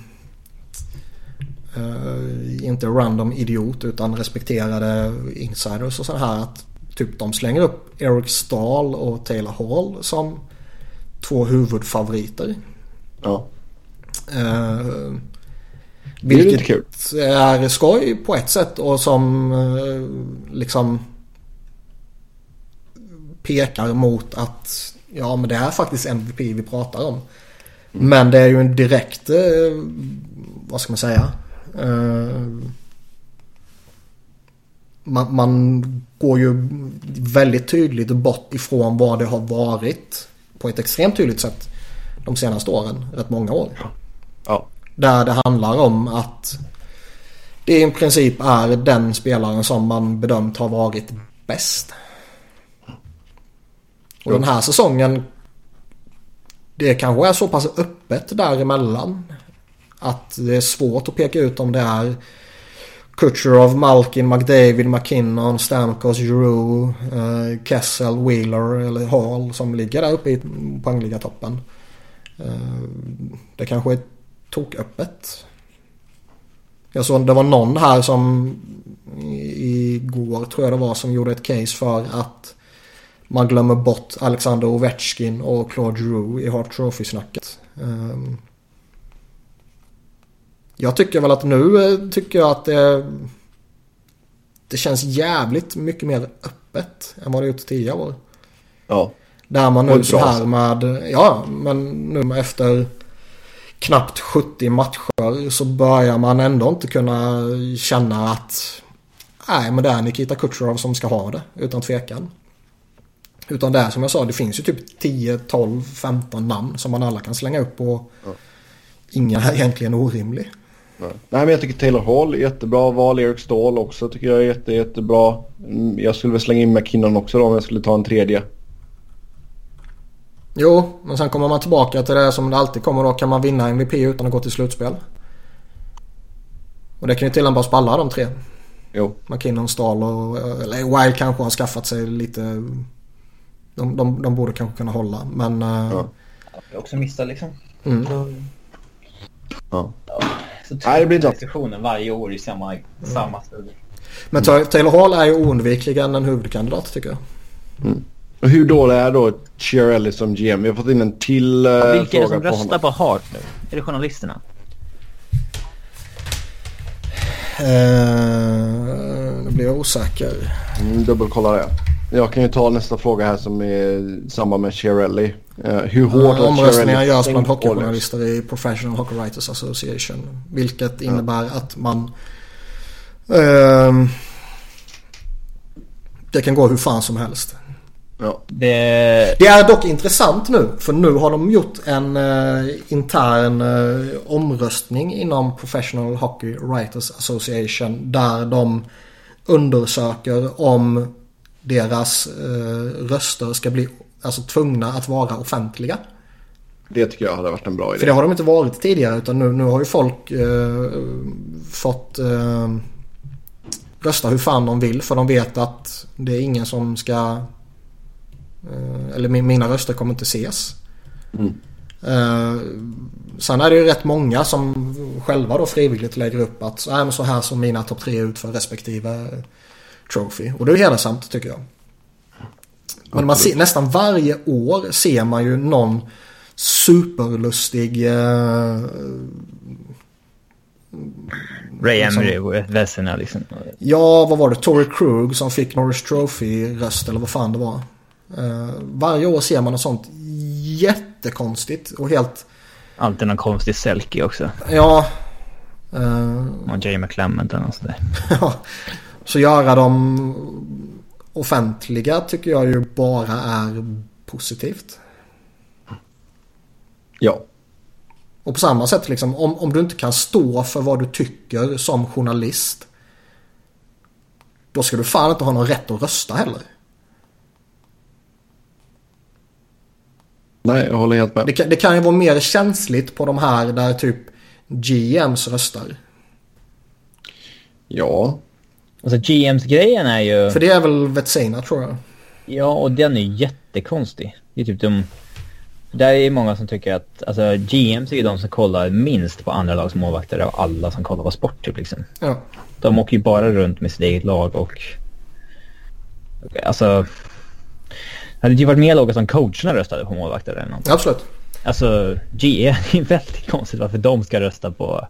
uh, inte random idiot utan respekterade insiders och sådär här att typ de slänger upp Eric Stahl och Taylor Hall som två huvudfavoriter. Ja. Uh, vilket kul. är skoj på ett sätt och som eh, liksom pekar mot att ja men det är faktiskt MVP vi pratar om. Men det är ju en direkt, eh, vad ska man säga? Eh, man, man, går ju väldigt tydligt bort ifrån vad det har varit på ett extremt tydligt sätt de senaste åren, rätt många år. Ja. Där det handlar om att det i princip är den spelaren som man bedömt har varit bäst. Och den här säsongen det kanske är så pass öppet däremellan. Att det är svårt att peka ut om det är Kutjerov, Malkin, McDavid, McKinnon, Stamkos, Giroux, eh, Kessel, Wheeler eller Hall som ligger där uppe i poängliga-toppen. Eh, det kanske är toköppet. Jag såg det var någon här som igår tror jag det var som gjorde ett case för att man glömmer bort Alexander Ovechkin och Claude Giroux i Hart Trophy-snacket. Um, jag tycker väl att nu eh, tycker jag att det, det känns jävligt mycket mer öppet än vad det gjort tidigare år. Ja. Där man nu så här med, ja men nu efter knappt 70 matcher så börjar man ändå inte kunna känna att nej men det är Nikita Kucherov som ska ha det utan tvekan. Utan det är som jag sa, det finns ju typ 10, 12, 15 namn som man alla kan slänga upp och ja. ingen är egentligen orimlig. Nej. Nej, men jag tycker Taylor Hall är jättebra val. Eric Ståhl också tycker jag är jätte, jättebra. Mm, Jag skulle väl slänga in McKinnon också då om jag skulle ta en tredje. Jo, men sen kommer man tillbaka till det som det alltid kommer då. Kan man vinna MVP utan att gå till slutspel? Och det kan ju tillämpas på alla de tre. Jo. McKinnon, Stahl och... Eller Wild kanske har skaffat sig lite... De, de, de borde kanske kunna hålla. Men... eh, Ja. Är också missat liksom. Mm. Ja. Så Nej, det blir inte- diskussionen varje år i samma, samma stund. Men Ta- Taylor Hall är ju oundvikligen en huvudkandidat tycker jag. Och hur dålig är då Chiarelli som GM? Vi har fått in en till uh, Vilka är det som på röstar honom. på Hart nu? Är det journalisterna? Eh, nu blir jag osäker. Mm, dubbelkolla det. Jag kan ju ta nästa fråga här som är i samband med Chiarelli. Uh, hur hårt Uh, har omröstningar görs bland hockeyjournalister i Professional Hockey Writers Association. Vilket innebär att man... ehm, det kan gå hur fan som helst. Ja. Det... Det är dock intressant nu för nu har de gjort en eh, intern eh, omröstning inom Professional Hockey Writers Association där de undersöker om deras eh, röster ska bli alltså, tvungna att vara offentliga. Det tycker jag hade varit en bra idé. För det har de inte varit tidigare utan nu, nu har ju folk eh, fått eh, rösta hur fan de vill för de vet att det är ingen som ska eh, eller min, mina röster kommer inte ses. Mm. Eh, sen är det ju rätt många som själva då frivilligt lägger upp att äh, så här som mina topp tre ut för respektive trophy. Och det är hedersamt tycker jag. Men man ser, nästan varje år ser man ju någon superlustig eh, Ray Emery och Vesina liksom. Ja, vad var det? Tory Krug som fick Norris Trophy-röst eller vad fan det var. Eh, varje år ser man något sånt jättekonstigt och helt... Alltid någon konstig Selke också. Ja... eh, Och Jay McClement eller något sånt där. [laughs] ja. Så göra dem offentliga tycker jag ju bara är positivt. Ja. Och på samma sätt liksom om, om du inte kan stå för vad du tycker som journalist. Då ska du fan inte ha någon rätt att rösta heller. Nej, jag håller helt med. Det kan, det kan ju vara mer känsligt på de här där typ GMs röstar. Ja. Alltså GMs-grejen är ju... För det är väl Vetsina tror jag. Ja, och den är ju jättekonstig. Det är typ de... Där är många som tycker att, alltså GMs är ju de som kollar minst på andra lags målvakter av alla som kollar på sport typ liksom. Ja. De åker ju bara runt med sitt eget lag och... Alltså... Det hade ju varit mer logiskt om coacherna röstade på målvakter eller något. Absolut. Alltså, GE, [laughs] det är väldigt konstigt varför de ska rösta på...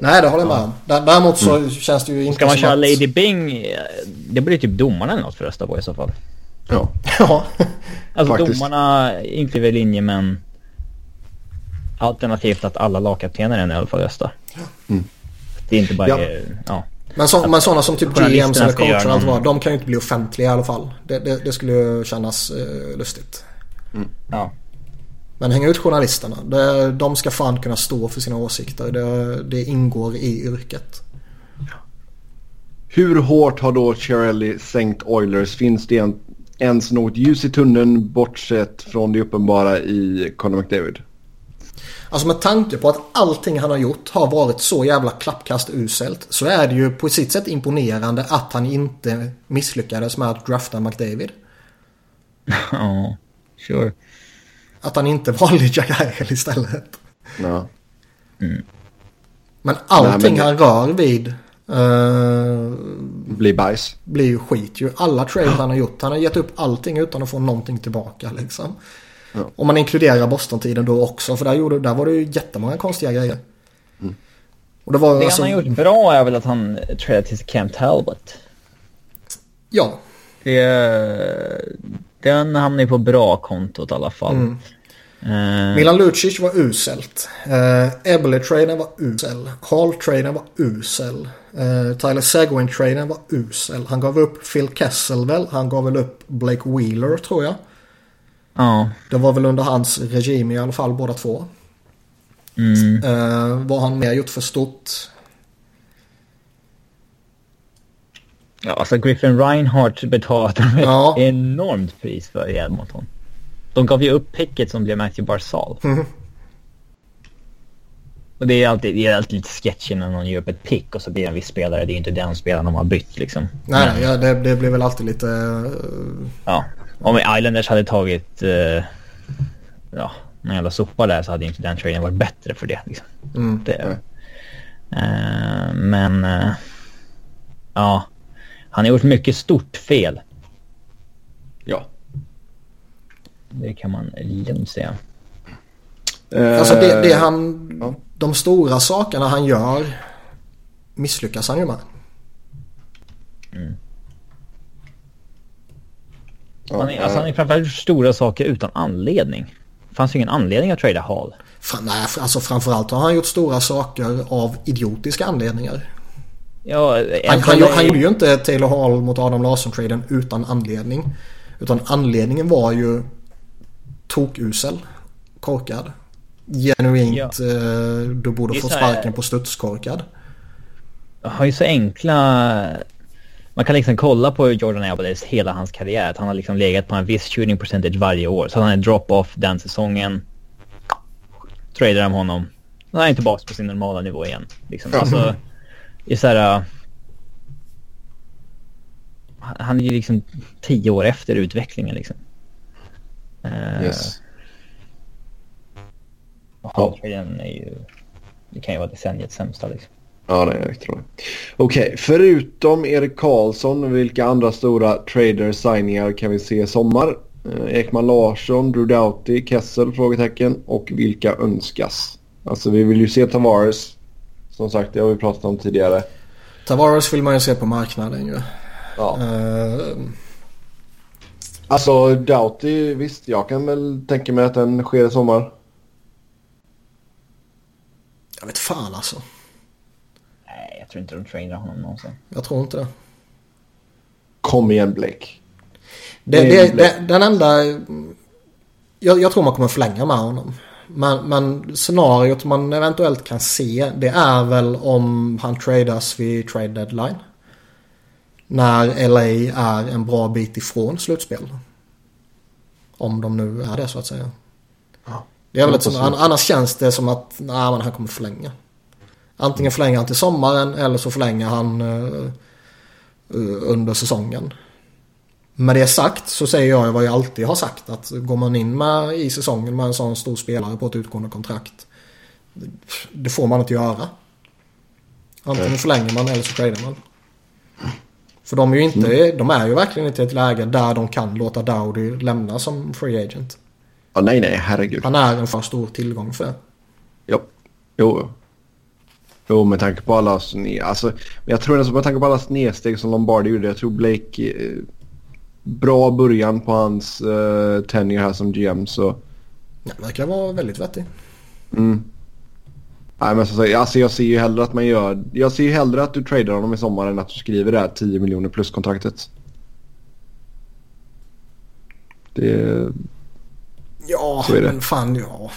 Nej det håller jag med om. Dä- Däremot så känns det ju inte Ska man köra att... Lady Bing, eh, det blir typ domarna eller något för att rösta på i så fall. Ja. [laughs] Ja. Alltså Faktiskt. domarna inklusive linje men... Alternativt att alla lagkaptener i alla fall röstar. Mm. Det är inte bara... Ja. Ja. ja. Men, så, men sådana som typ GMs eller coacher och allt någon- vad, de kan ju inte bli offentliga i alla fall. Det, det, det skulle ju kännas eh, lustigt. ja. Men hänga ut journalisterna. Det, de ska fan kunna stå för sina åsikter. Det, det ingår i yrket. Hur hårt har då Chiarelli sänkt Oilers? Finns det en, ens något ljus i tunneln bortsett från det uppenbara i Conor McDavid? Alltså med tanke på att allting han har gjort har varit så jävla klappkast uselt. Så är det ju på sitt sätt imponerande att han inte misslyckades med att drafta McDavid. [laughs] Ja. Sure. Att han inte valde Jack Eichel istället. Ja. Men allting det- han rör vid eh, Blir bajs. blir ju skit ju. Alla trades han har gjort. Han har gett upp allting utan att få någonting tillbaka liksom. Ja. Om man inkluderar Boston-tiden då också. För där, gjorde, där var det ju jättemånga konstiga grejer. Och det var Det alltså, han har gjort bra är väl att han trädde till Camp Talbot. Ja, Det... Den hamnar ju på bra kontot i alla fall. Mm. Eh, Milan Lucic var uselt. Uh, Eberle-traden var usel. Hall-traden var usel. Uh, Tyler Seguin-traden var usel. Han gav upp Phil Kessel väl. Han gav väl upp Blake Wheeler tror jag. Ja. Det var väl under hans regim i alla fall båda två. Mm. Uh, vad har han mer gjort för stort? Ja, alltså Griffin Reinhardt betalade ett ja. enormt pris för i Edmonton. De gav ju upp picket som blev Matthew Barzal. Mm. Och det är, alltid, det är alltid lite sketchy när någon ger upp ett pick och så blir det en viss spelare. Det är inte den spelaren de har bytt liksom. Nej, Men, ja, det, det blir väl alltid lite... Uh... Ja, om Islanders hade tagit... Uh, ja, någon jävla sopa där så hade inte den traden varit bättre för det. Liksom. Mm. det uh, men... ja. Han har gjort mycket stort fel. Ja. Det kan man lugnt säga. Alltså det, det han... Ja. De stora sakerna han gör misslyckas han ju med. Mm. Han är, alltså han är framförallt stora saker utan anledning. Fanns ju ingen anledning att trada Hall. Fan, nej, alltså framförallt har han gjort stora saker av idiotiska anledningar. Ja, han, han, han, gjorde ju inte Taylor Hall mot Adam Larsson-traden utan anledning. Utan anledningen var ju tokusel, korkad. Genuint, ja. eh, du borde få sparken på studskorkad. Han har ju så enkla... Man kan liksom kolla på Jordan Eberles hela hans karriär. Att han har liksom legat på en viss shooting percentage varje år. Så han en drop-off den säsongen. Tradar de honom. Då är han tillbaka på sin normala nivå igen. Liksom. Alltså, i så här... Uh, han är ju liksom tio år efter utvecklingen liksom. Uh, yes. Och är ju... Det kan ju vara decenniets sämsta liksom. Ja, det är jag tror Okej, okay, förutom Erik Karlsson, vilka andra stora trader-signingar kan vi se i sommar? Eh, Ekman Larsson, Drew Doughty, Kessel? Frågetecken. Och vilka önskas? Alltså vi vill ju se Tavares som sagt, det har vi pratat om tidigare. Tavares vill man ju se på marknaden ju. Ja. Uh... Alltså Doughty, visst jag kan väl tänka mig att den sker i sommar. Jag vet fan alltså. Nej, jag tror inte de trainar honom någonsin. Jag tror inte det. Kom igen Blake. Det, det, det, den enda... Jag, jag tror man kommer förlänga med honom. Men, men scenariot man eventuellt kan se det är väl om han tradas vid trade deadline. När LA är en bra bit ifrån slutspel. Om de nu är det så att säga. Ja. Det är väl ett sånt, annars känns det som att nej, men han kommer förlänga. Antingen förlänger han till sommaren eller så förlänger han uh, under säsongen. Med det sagt så säger jag vad jag alltid har sagt att går man in med, i säsongen med en sån stor spelare på ett utgående kontrakt. Det får man inte göra. Antingen förlänger man eller så tradar man. För de är ju inte, mm. de är ju verkligen inte i ett läge där de kan låta Dowdy lämna som free agent. Ja, nej, nej, herregud. Han är en för stor tillgång för det. Jo, jo. Jo, med tanke på alla. Alltså, jag tror nästan med tanke på alla snedsteg som Lombardi gjorde. Jag tror Blake... Eh, bra början på hans uh, tenure här som GM så... Ja, verkar vara väldigt vettig. Mm. Nej men så, så, alltså jag ser ju hellre att man gör... Jag ser ju hellre att du tradar honom i sommar än att du skriver det här 10 miljoner plus kontraktet. Det... Ja, det. men fan ja.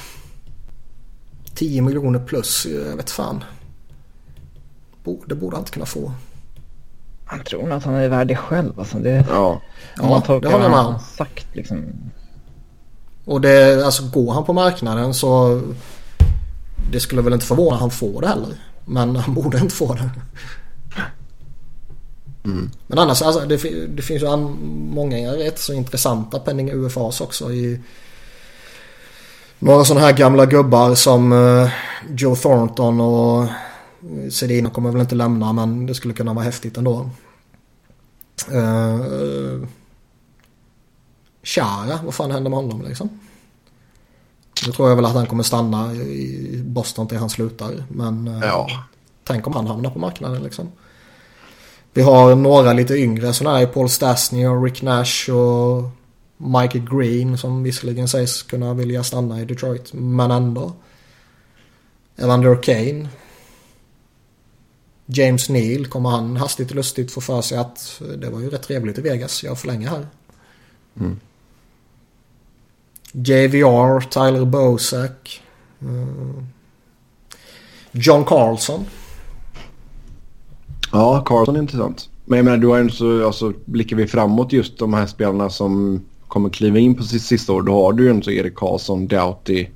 10 miljoner plus, jag vet fan. Det borde han inte kunna få. Han tror nog att han är värd det själv. Alltså det, ja, om man ja det håller med om. Sagt, liksom. Och det, alltså går han på marknaden så det skulle väl inte förvåna han får det heller. Men han borde inte få det. Mm. Men annars, alltså, det, det finns ju många rätt så intressanta penning UFAs också. I några sådana här gamla gubbar som uh, Joe Thornton och Sedina kommer väl inte lämna men det skulle kunna vara häftigt ändå. Uh, Chara, vad fan händer med honom liksom? Nu tror jag väl att han kommer stanna i Boston till han slutar. Men uh, ja. tänk om han hamnar på marknaden liksom. Vi har några lite yngre sådana här, Paul Stastny och Rick Nash och Michael Green som visserligen sägs kunna vilja stanna i Detroit. Men ändå. Evander Kane James Neal, kommer han hastigt och lustigt få för sig att det var ju rätt trevligt i Vegas, jag förlänger här. Mm. JVR, Tyler Bosak. Uh, John Carlson. Ja, Carlson är intressant. Men jag menar, du har ju så, alltså, blickar vi framåt just de här spelarna som kommer kliva in på sitt sista år. Då har du ju ändå Erik Karlsson, Doughty.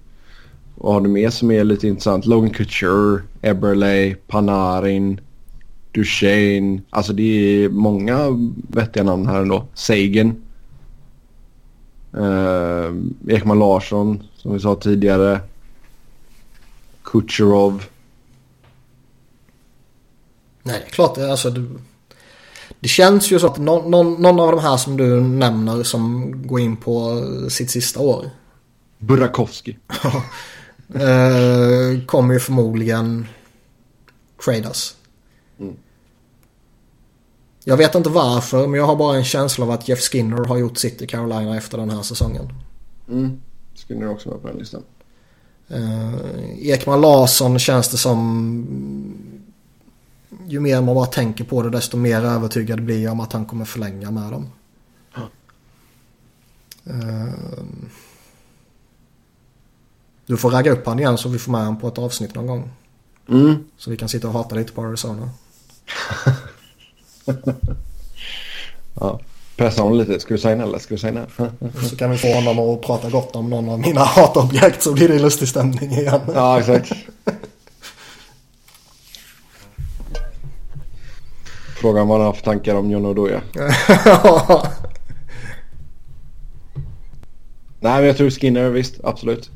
Vad har du mer som är lite intressant? Logan Couture, Eberle, Panarin, Duchene. Alltså det är många vettiga namn här ändå. Sagan. Uh, Ekman Larsson som vi sa tidigare. Kucherov. Nej, det är klart. Det, alltså, det, det känns ju så att någon, någon, någon, av de här som du nämner som går in på sitt sista år. Burakovsky. uh, [laughs] kommer ju förmodligen tradas. Jag vet inte varför, men jag har bara en känsla av att Jeff Skinner har gjort sitt i Carolina efter den här säsongen. Mm. Skinner också med på den listan. Uh, Ekman Larsson känns det som... Ju mer man bara tänker på det desto mer övertygad blir jag om att han kommer förlänga med dem. Uh, du får ragga upp han igen så vi får med honom på ett avsnitt någon gång. Mm. Så vi kan sitta och hata lite på Arizona. [laughs] [laughs] ja. Pressa honom lite. Ska du signa eller ska du signa? [laughs] så kan vi få honom att prata gott om någon av mina hatobjekt så blir det lustig stämning igen. Ja, exakt. Frågan vad han har för tankar om John Oduya. [laughs] Nej, men jag tror Skinner visst, absolut.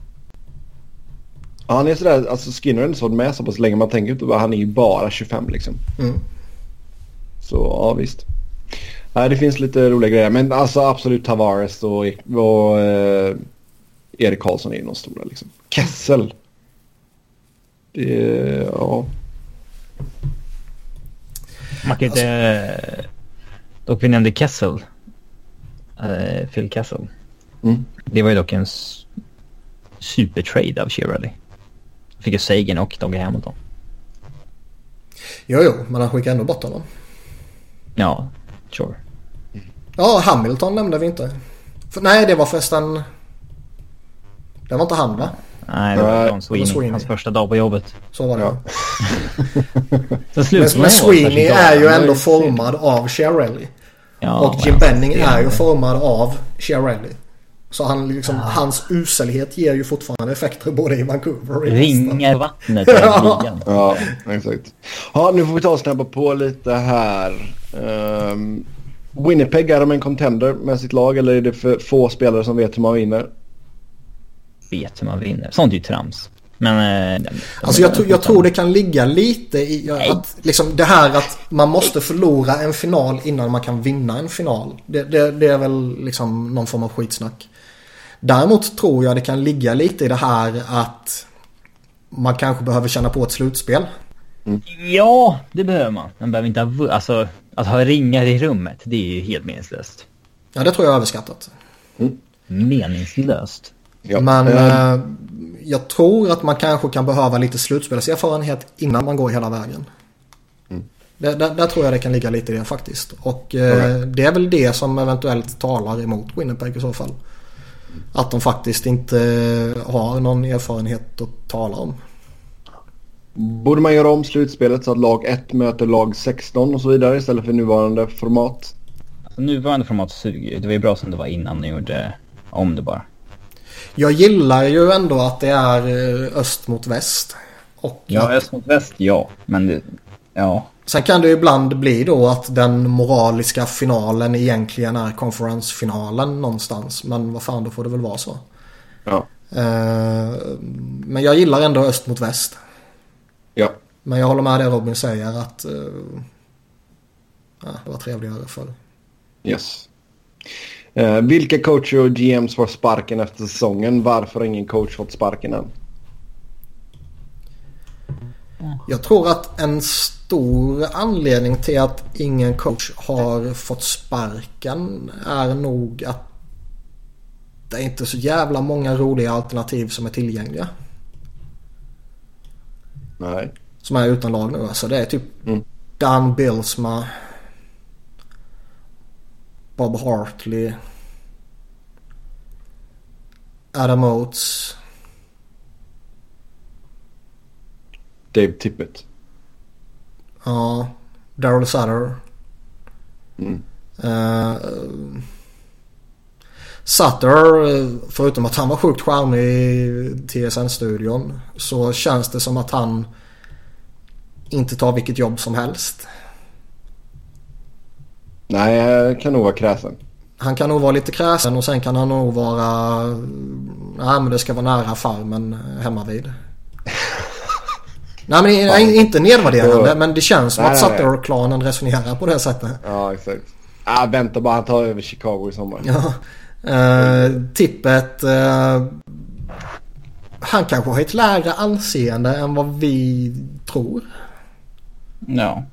Han är sådär, alltså Skinner har inte varit med så pass länge. Man tänker inte bara, han är ju bara 25 liksom. Mm. Så ja, visst. Nej, det finns lite roliga grejer. Men alltså absolut Tavares och, och eh, Erik Karlsson är ju de stora liksom. Kessel. Det, ja. Man kan inte... Alltså... Dock vi nämnde Kessel. Uh, Phil Kessel. Mm. Det var ju dock en supertrade av Shirley. Fick ju Sagan och Doggy Hamilton. Jo, jo, men han skickade ändå bort honom. Ja, sure. Ja, Hamilton nämnde vi inte. För, nej, det var förresten... Det var inte han va? Nej, det var John Sweeney. Sweeney. Hans första dag på jobbet. Så var det ja. [laughs] men, men Sweeney är ju ändå formad av Chiarelli. Ja, och Jim Benning är ju formad av Chiarelli. Så han, liksom, ja. hans uselhet ger ju fortfarande effekter både i Vancouver och i Ringer [laughs] vattnet ja. ja, exakt. Ja, nu får vi ta och snabba på lite här. Um, Winnipeg, är de en contender med sitt lag eller är det för få spelare som vet hur man vinner? Vet hur man vinner. Sånt är ju trams. Men... Eh, alltså jag, jag, tror det kan ligga lite i att, liksom, det här att man måste förlora en final innan man kan vinna en final. Det, det, det är väl liksom någon form av skitsnack. Däremot tror jag det kan ligga lite i det här att man kanske behöver känna på ett slutspel. Mm. Ja, det behöver man. Man behöver inte ha... Alltså, att ha ringar i rummet, det är ju helt meningslöst. Ja, det tror jag är överskattat. Mm. Meningslöst? Ja. Men äh, jag tror att man kanske kan behöva lite slutspelserfarenhet innan man går hela vägen. Mm. Där, där, där, tror jag det kan ligga lite i det faktiskt. Och äh, right. det är väl det som eventuellt talar emot Winnipeg i så fall. Att de faktiskt inte har någon erfarenhet att tala om. Borde man göra om slutspelet så att lag 1 möter lag 16 och så vidare istället för nuvarande format? Alltså, nuvarande format suger Det var ju bra som det var innan ni gjorde om det bara. Jag gillar ju ändå att det är eh, öst mot väst. Och ja, att... öst mot väst, ja. Men det, ja. Sen kan det ju ibland bli då att den moraliska finalen egentligen är konferensfinalen någonstans. Men vad fan, då får det väl vara så. Ja. Uh, men jag gillar ändå öst mot väst. Ja. Men jag håller med det Robin säger att uh, ja, det var trevligare förr. Yes. Uh, vilka coacher och GMs får sparken efter säsongen? Varför har ingen coach fått sparken än? Jag tror att en stor anledning till att ingen coach har fått sparken är nog att det är inte så jävla många roliga alternativ som är tillgängliga. Nej. Som är utan lag nu. Alltså det är typ mm. Dan Bilsma. Bob Hartley. Adam Oates. Dave Tippett. Ja, Daryl Sutter. Mm. Uh, Sutter, förutom att han var sjukt charmig i TSN-studion så känns det som att han inte tar vilket jobb som helst. Nej, kan nog vara kräsen. Han kan nog vara lite kräsen och sen kan han nog vara... Nej men det ska vara nära farmen hemma vid. [laughs] nej men nej, inte nedvärderande men det känns som nej, att Sutter-klanen resonerar på det sättet. Ja exakt. Ah, vänta bara han tar över Chicago i sommar. Ja. Uh, tippet. Uh, han kanske har ett lägre anseende än vad vi tror. Ja,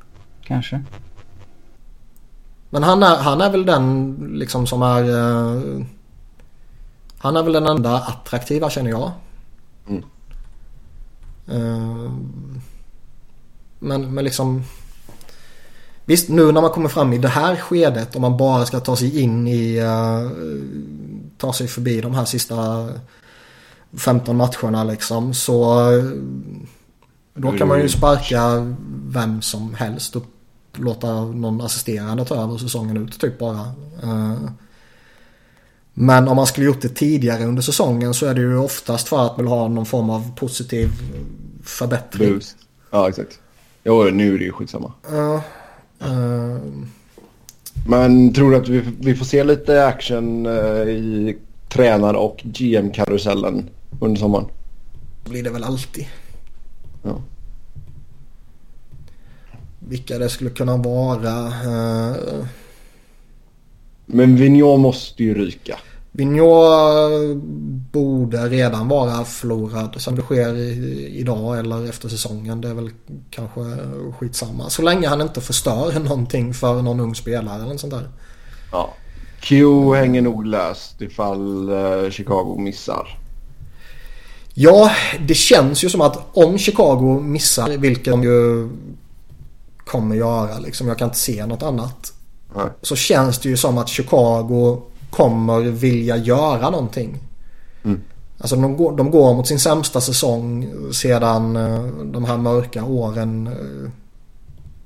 kanske. Men han är, han är väl den liksom som är... Uh, han är väl den enda attraktiva känner jag. Mm. Uh, men, men liksom... Visst, nu när man kommer fram i det här skedet och man bara ska ta sig in i... Uh, ta sig förbi de här sista 15 matcherna liksom så... Då kan man ju sparka vem som helst och låta någon assisterande ta över säsongen ut typ bara. Uh, men om man skulle gjort det tidigare under säsongen så är det ju oftast för att man vill ha någon form av positiv förbättring. Boost. Ja, exakt. Jo, nu är det ju skitsamma. Uh, uh, men tror du att vi, vi får se lite action uh, i tränar och GM-karusellen under sommaren? Det blir det väl alltid. Ja. Vilka det skulle kunna vara. Uh... Men Vigneault måste ju ryka. Vigneault borde redan vara förlorad som det sker idag eller efter säsongen. Det är väl kanske skitsamma. Så länge han inte förstör någonting för någon ung spelare eller sånt där. Ja. Q hänger nog löst ifall uh, Chicago missar. Ja, det känns ju som att om Chicago missar, vilket de ju kommer göra, liksom, jag kan inte se något annat. Nej. Så känns det ju som att Chicago kommer vilja göra någonting. Mm. Alltså de går, de går mot sin sämsta säsong sedan uh, de här mörka åren uh,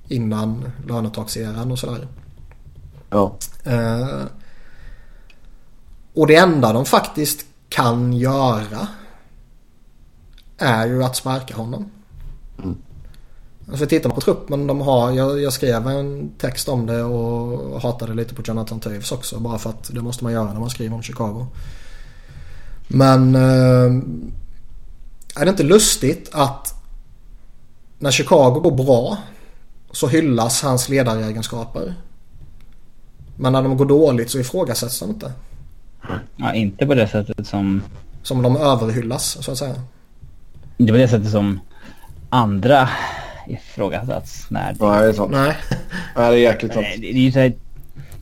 innan lönetagseran och sådär. Ja. Uh, och det enda de faktiskt kan göra är ju att sparka honom. Alltså tittar man på truppen de har. Jag, jag, skrev en text om det och hatade lite på Jonathan Toews också. Bara för att det måste man göra när man skriver om Chicago. Men eh, är det inte lustigt att när Chicago går bra så hyllas hans ledaregenskaper. Men när de går dåligt så ifrågasätts de inte. Ja, inte på det sättet som... Som de överhyllas så att säga. Inte på det sättet som andra ifrågasatts. Nej, det, Nej, det är sant. Nej. [laughs] Nej, det är jäkligt sant. Det är ju så här,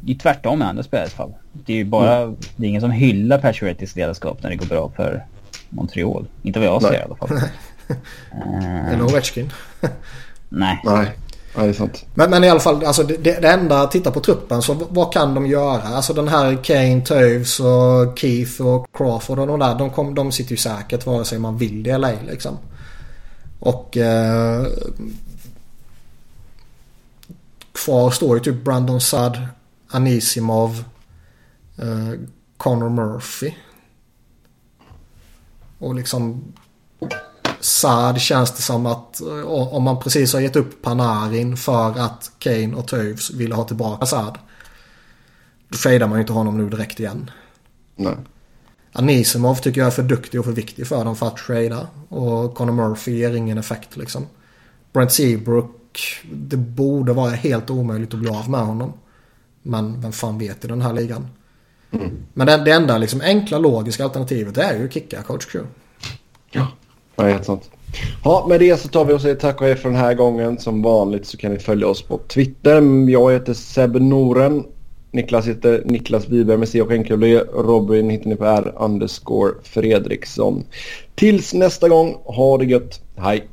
det är tvärtom med andra spelares fall. Det är ju bara, mm. det är ingen som hyllar Paciorettys ledarskap när det går bra för Montreal. Inte vad jag ser i alla fall. [laughs] uh, Eller Ovechkin. [laughs] nej. Nej. Ja, det är sant. Men, men i alla fall, alltså det, det enda, titta på truppen så vad kan de göra? Alltså den här Kane, Toews och Keith och Crawford och de där, de, kom, de sitter ju säkert vare sig man vill det eller ej liksom. Och eh, kvar står ju typ Brandon Saad, Anisimov, eh, Connor Murphy. Och liksom Saad känns det som att eh, om man precis har gett upp Panarin för att Kane och Toews ville ha tillbaka Saad. Då fejdar man ju inte honom nu direkt igen. Nej. Anisimov tycker jag är för duktig och för viktig för dem för att trada. Och Conor Murphy ger ingen effekt liksom. Brent Seabrook, det borde vara helt omöjligt att bli av med honom. Men vem fan vet i den här ligan. Mm. Men det, det enda liksom enkla logiska alternativet är ju att kicka coach Q. Ja, det är helt sant. Ja, med det så tar vi och säger tack och hej för den här gången. Som vanligt så kan ni följa oss på Twitter. Jag heter Seb Noren. Niklas heter Niklas Wiberg med C och enkel Robin hittar ni på R underscore Fredriksson. Tills nästa gång, ha det gött. Hej!